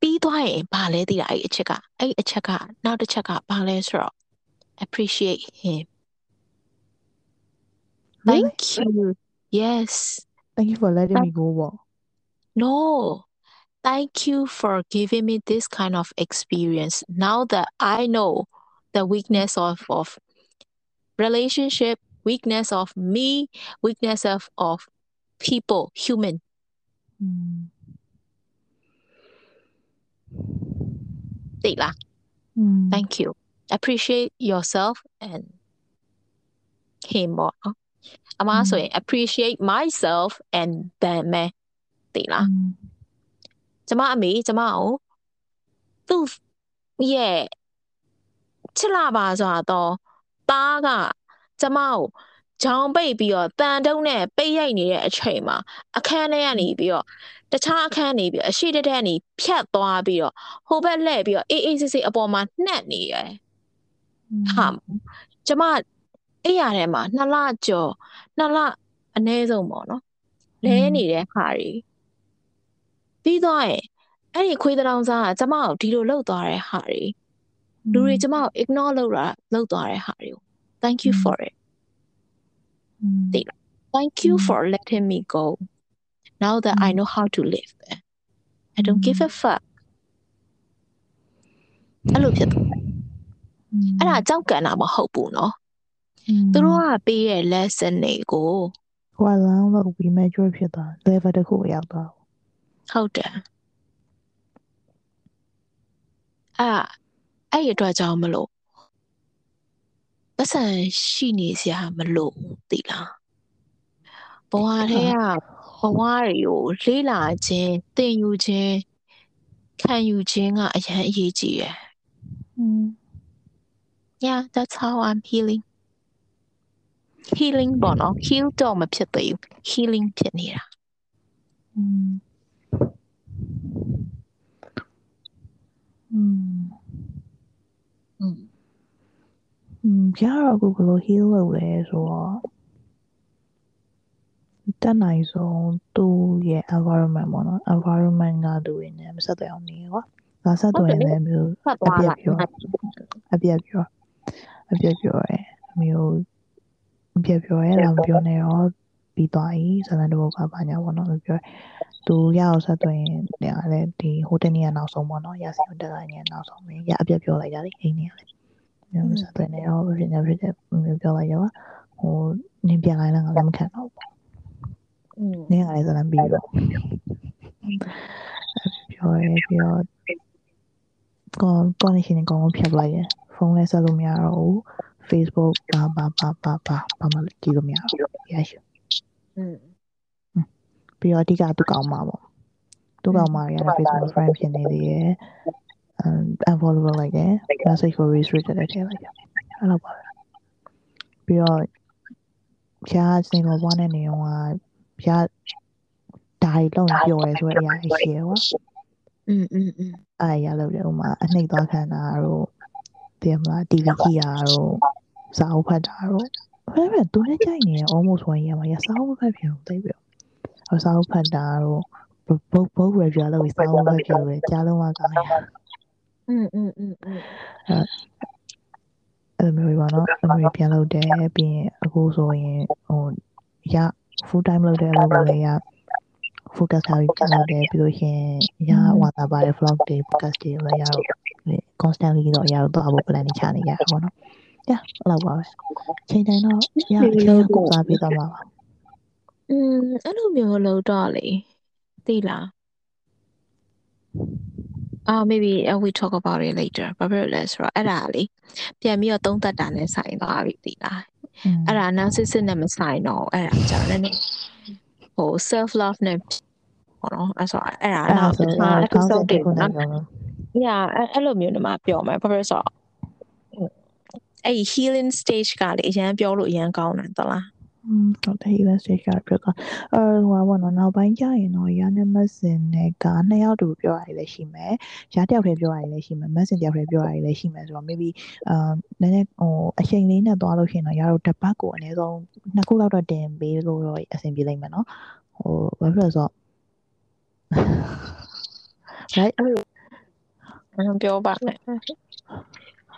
Speaker 2: ပြီးသွားရင်ဘာလဲသိတာအဲ့အချက်ကအဲ့အချက်ကနောက်တစ်ချက်ကဘာလဲဆိုတော့ appreciate him thank you yes
Speaker 1: thank you for letting me go
Speaker 2: no Thank you for giving me this kind of experience. Now that I know the weakness of, of relationship, weakness of me, weakness of, of people, human.
Speaker 1: Mm.
Speaker 2: Thank you appreciate yourself and him more. I'm mm. บอกอามาสวย appreciate myself and them eh, ติดละ mm. ကျမအမေကျမကိုသူ့ရဲ့ချစ်လာပါဆိုတော့တားကကျမကိုဂျောင်းပိတ်ပြီးတော့တန်တုံးနဲ့ပိတ်ရိုက်နေတဲ့အချိန်မှာအခန်းထဲကနေပြီးတော့တခြားအခန်းနေပြီးအရှိတက်တက်နေဖြတ်သွားပြီးတော့ဟိုဘက်လှည့်ပြီးတော့အေးအေးဆေးဆေးအပေါ်မှာနှက်နေရယ်ဟာကျမအဲ့ရထဲမှာနှစ်လကျော်နှစ်လအနည်းဆုံးပေါ့နော်လဲနေတဲ့ခါတွေ ပြီးတော့အဲ့ဒီခွေးတောင်စားကကျမကိုဒီလိုလှုပ်သွားတဲ့ဟာတွေလူတွေကျမကို ignore လုပ်တာလှုပ်သွားတဲ့ဟာတွေကို thank you for it သိလား thank you for letting me go now that I know how to live I don't give a fuck အဲ့လိုဖြစ်သွားတယ်အဲ့ဒါကြောက်ကံတာမဟုတ်ဘူးเนาะသူတို့ကပေးတဲ့ lesson တွေကို
Speaker 1: ဟိုလောင်းလို့ပြီး major ဖြစ်သွား level တစ်ခုရောက်သွား
Speaker 2: ဟုတ်တယ်အဲ့အဲ့အတွက်ကြောင့်မလို့ပတ်စံရှိနေစရာမလို့သိလားဘဝထဲကဘဝတွေကိုလေးလာခြင်းသင်ယူခြင်းခံယူခြင်းကအရန်အရေးကြီးတယ် Yeah that's how I'm healing healing ပေါ့နော် heal တော့မဖြစ်သေးဘူး healing ဖြစ်နေတာอื
Speaker 1: อืมอืมอืมပြတော့ကိုဘယ်လို heal လုပ်လဲဆိုတော့ တက်နိုင်ဆုံးသူ့ရဲ့ environment ပေါ့နော် environment ကသူတွေနဲ့မဆက်သွယ်အောင်နေကွာ။ဒါဆက်သွယ်နေမျိုး
Speaker 2: ဖတ်သွားလိုက်
Speaker 1: အပြက်ပြောအပြက်ပြောရဲမျိုးအပြက်ပြောရဲလာမပြောနေတော့ပြီးသွားပြီဇလန်တို့ကဘာညာပေါ့နော်ပြော သူရအောင်ဆက်သွယ်ရင်လည်းဒီဟိုတနေ့ကနောက်ဆုံးပေါ့နော်ရစီတက်လာရင်နောက်ဆုံးပဲရအပြက်ပြောလိုက်ကြတယ်အိမ်နေရတယ်မျိုးဆက်သွယ်နေတော့ဖြစ်နေဖြစ်တယ်မျိုးပြောလိုက်ရောဟိုနင်းပြန်လိုက်လည်းငါလည်းမခံတော့ဘူး
Speaker 2: อืม
Speaker 1: နင်းကလည်းဇလန်ပြီးတော့ပြောရဲပြီးတော့ကောကောနေရှင်ကောင်းဖြတ်လိုက်ရဖုန်းလည်းဆက်လို့မရတော့ဘူး Facebook ဘာဘာဘာဘာဘာဘာမှကြည့်လို့မရတော့ရရှိ
Speaker 2: อืม
Speaker 1: ပြီးတော့အဓိကသူကောင်းမှာပေါ့သူကောင်းမှာရတဲ့ Facebook friend ဖြစ်နေသေးရဲ့ unfollow လုပ်လိုက်တယ် message ကို restricted ထည့်လိုက်တယ်အဲ့လိုပါပဲပြီးတော့ဖြားစင်ကောဘွားနဲ့နေတော့ဖြားဓာရီလုံးပြောရဲဆိုတဲ့အရာရှိရကွာ
Speaker 2: อืมอืมอืม
Speaker 1: အဲ့ရလို့လေဥမာအနှိမ့်သွားခံတာတို့တည်မလား TV ကြည့်တာတို့စာအုပ်ဖတ်တာတို့အဲ့ဒါသူနဲ့ကြိုက်နေရ almost 1 year မှာရစာအုပ်ဖတ်ပြန်သိပြီ အစာအုပ်ဖတ်တာတို့ဘုတ်ဘုတ် review လို့စာအုပ်ဖတ်ကြတယ်ကြားလုံးဝကောင်းရ
Speaker 2: อืมอืมอืมอืม
Speaker 1: အဲ့လိုမျိုးပါနော်အမေပြန်လုပ်တယ်ပြီးရင်အခုဆိုရင်ဟိုရ full time လုပ်တဲ့အလုပ်ကိုလည်းရ focus ထားပြီးပြန်လုပ်တယ်ပြီးလို့ရှရင်ရဝါတာပါတဲ့ vlog တွေ podcast တွေလည်းရတော့ constantly တော့ရတော့အဖို့ plan တွေချနေကြတာပေါ့နော်။ညအဲ့လောက်ပါပဲ။ချိန်တိုင်းတော့ရအချိန်ကိုစားပြီးတော့မှာပါ
Speaker 2: อืมအဲ့လိုမျိုးလို့တော့လေသိလား Ah, maybe uh, we talk about it later. ဘာဖြစ်လို့လဲဆိုတော့အဲ့ဒါလေပြန်ပြီးတော့သုံးသပ်တာနဲ့ဆိုင်သွားပြီဒီလား။အဲ့ဒါ analysis နဲ့မဆိုင်တော့အဲ့ဒါကြောင့်လည်းဟို self love နဲ့ဟောတော့အဲ့ဆိုအဲ့ဒါနောက်တစ်ခါ episode
Speaker 1: တွေကောနော်။
Speaker 2: Yeah အဲ့လိုမျိုးနေမှာပြောမယ်ဘာဖြစ်ဆိုအဲ့ healing stage ကလေအရင်ပြောလို့အရင်ကောင်းတယ်တလား။
Speaker 1: อืมတော့ဒီ event stage ကပြောကအဲဟိုပါဘောနော်နောက်ပိုင်းကျရင်တော့ရနဲ့မက်ဆင်နဲ့ကနှစ်ယောက်တူပြောရတယ်လည်းရှိမယ်။ရတယောက်တည်းပြောရတယ်လည်းရှိမယ်။မက်ဆင်တယောက်တည်းပြောရတယ်လည်းရှိမယ်ဆိုတော့ maybe အာနည်းနည်းဟိုအချိန်လေးနဲ့သွားလို့ရှိရင်တော့ရတော့တစ်ပတ်ကိုအနည်းဆုံးနှစ်ခုလောက်တော့တင်ပေးလို့တော့အဆင်ပြေလိမ့်မယ်နော်။ဟိုဘာဖြစ်လို့လဲဆိုတော့ right
Speaker 2: အဲ့လိုပြောပါမ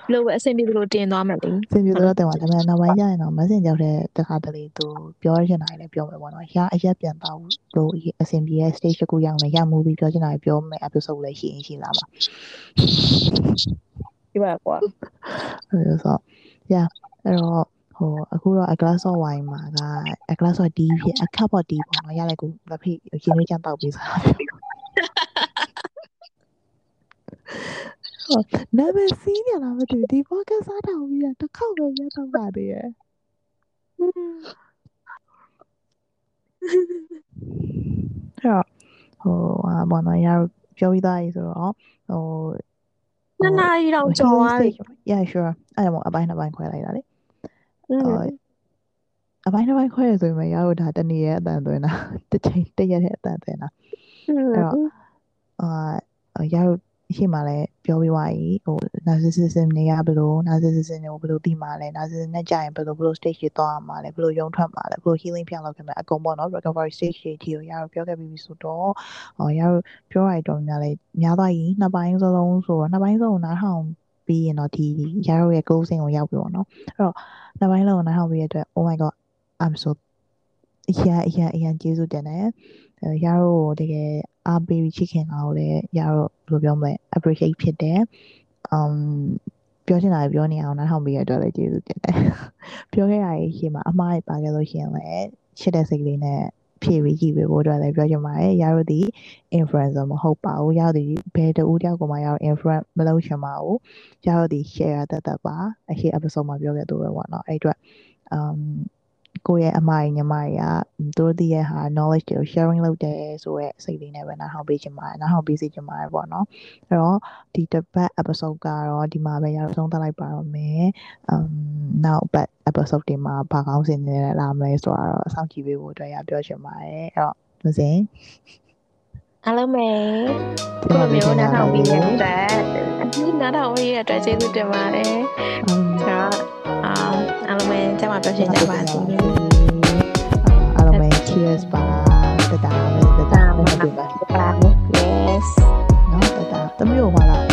Speaker 2: ယ်။လို့ပဲအဆင်ပြေလို့တင်သွားမယ်လေ
Speaker 1: စင်ပြတော့တယ်ပါဒါပေမဲ့နောက်ပိုင်းကျရင်တော့ messenger တဲ့တခါတလေသူပြောရချင်တာလည်းပြောမယ်ပေါ့နော်။ရအရက်ပြန်တော့လို့အဆင်ပြေရဲ့ stage တစ်ခုရောက်နေရ movie ပြောချင်တာပြောမယ် episode လည်းရှိရင်ရှိလာမှာ။
Speaker 2: ဒီပါကွာ
Speaker 1: အဲ့လိုဆို yeah အဲ့တော့ဟိုအခုတော့ a glass of wine မှာက a glass of tea ဖြစ် a cup of tea ပေါ့နော်ရလိုက်ကိုလက်ဖိရင်းနှီးချမ်းတောက်ပေးစားဟုတ် နာမည်စီးရလားမသိဘူးဒီ podcast စားတာကိုပြီးတော့တစ်ခေါက်ပဲရတော့ပါသေးရဲ့ဟောဟိုဟာဘာနာရပြောပြီးသားကြီးဆိုတော့ဟို
Speaker 2: နှစ်နာရီတော့ကျော်သွားပြီ
Speaker 1: Yeah sure အဲ့ဒါမဟုတ်အပိုင်းနှစ်ပိုင်းခွဲလိုက်တာလေအပိုင်းတစ်ပိုင်းခွဲရဆိုရင်ရတော့ဒါတနေ့ရဲ့အတန်သွင်းတာတစ်ချိန်တစ်ရက်ရဲ့အတန်သွင်းတာအဲ့တော့အာရတော့ ရှိမှလည်းပြောပြီးသွားပြီဟို narcissism နေရဘယ်လို narcissism ကိုဘယ်လိုသိမှလဲ narcissism နဲ့ကြာရင်ဘယ်လိုဘယ်လို stage တွေသွားမှာလဲဘယ်လိုရုံထွက်မှာလဲဘယ်လို healing ပြန်လုပ်ခဲ့မှာအကုန်ပေါ့နော် recovery stage တွေအထိကိုရတော့ပြောခဲ့ပြီးပြီဆိုတော့ဟောရတော့ပြောရတော့များလဲများသွားရင်နှစ်ပိုင်းစလုံးဆိုတော့နှစ်ပိုင်းစလုံးနားထောင်ပြီးရင်တော့ဒီရတော့ရဲ့ goal စဉ်ကိုရောက်ပြီပေါ့နော်အဲ့တော့နှစ်ပိုင်းလုံးကိုနားထောင်ပြီးရတဲ့အတွက် oh my god i'm so အရာအရာအရာကျေးဇူးတင်တယ်အဲရတော့တကယ် အားပေးပြီးချစ်ခင်တာကိုလည်းရတော့ဘယ်လိုပြောမလဲ appreciate ဖြစ်တယ် um ပြောချင်တာတွေပြောနေအောင်နားထောင်ပေးရတဲ့အတွက်လည်းကျေးဇူးတင်တယ်ပြောခဲ့ရရင်ရှင်မှာအမှားရပါခဲ့လို့ရှရင်လည်းချစ်တဲ့စိတ်ကလေးနဲ့ဖြည့်ပြီးကြည့်ပေးဖို့အတွက်လည်းပြောချင်ပါတယ်ရတော့ဒီ influencer မဟုတ်ပါဘူးရတော့ဒီဘယ်တူတယောက်ကိုမှရတော့ influence မလုပ်ချင်ပါဘူးရတော့ဒီ share တတ်တတ်ပါအရှိ episode မှာပြောခဲ့သူပဲပေါ့နော်အဲ့အတွက် um ကိုယ့်ရဲ့အမကြီးညီမကြီးကသူတို့သိရဲ့ဟာ knowledge တွေကို sharing လုပ်တယ်ဆိုရဲစိတ်လေးနဲ့ပဲနားထောင်ပေးချင်ပါတယ်နားထောင်ပေးစီချင်ပါတယ်ပေါ့နော်အဲ့တော့ဒီတစ်ပတ် episode ကတော့ဒီမှာပဲရအောင်ဆုံးသတ်လိုက်ပါတော့မယ် um နောက်ပတ် episode တွေမှာဘာကောင်းစင်နေလာမလဲဆိုတော့စောင့်ကြည့်ပေးဖို့အတွက်ရပြောချင်ပါတယ်အဲ့တော့မစင်
Speaker 2: အားလုံးပဲဒီလိုမျိုးနားထောင်ပြီးရတဲ့အဒီနားထောင်ပြီးရတဲ့အတွက်ကျေးဇူးတင်ပါတယ်
Speaker 1: um
Speaker 2: ဆိုတော့အာအားလုံးပဲကျမပြောချင်ကြပါစေ
Speaker 1: အားလုံးပဲ cheers Cheers ပါတတာပဲတတာ
Speaker 2: တာ
Speaker 1: ပဲ
Speaker 2: ပါ
Speaker 1: ဟုတ်ပါ
Speaker 2: ပါ yes
Speaker 1: နော်တတာသမီးတို့မလာ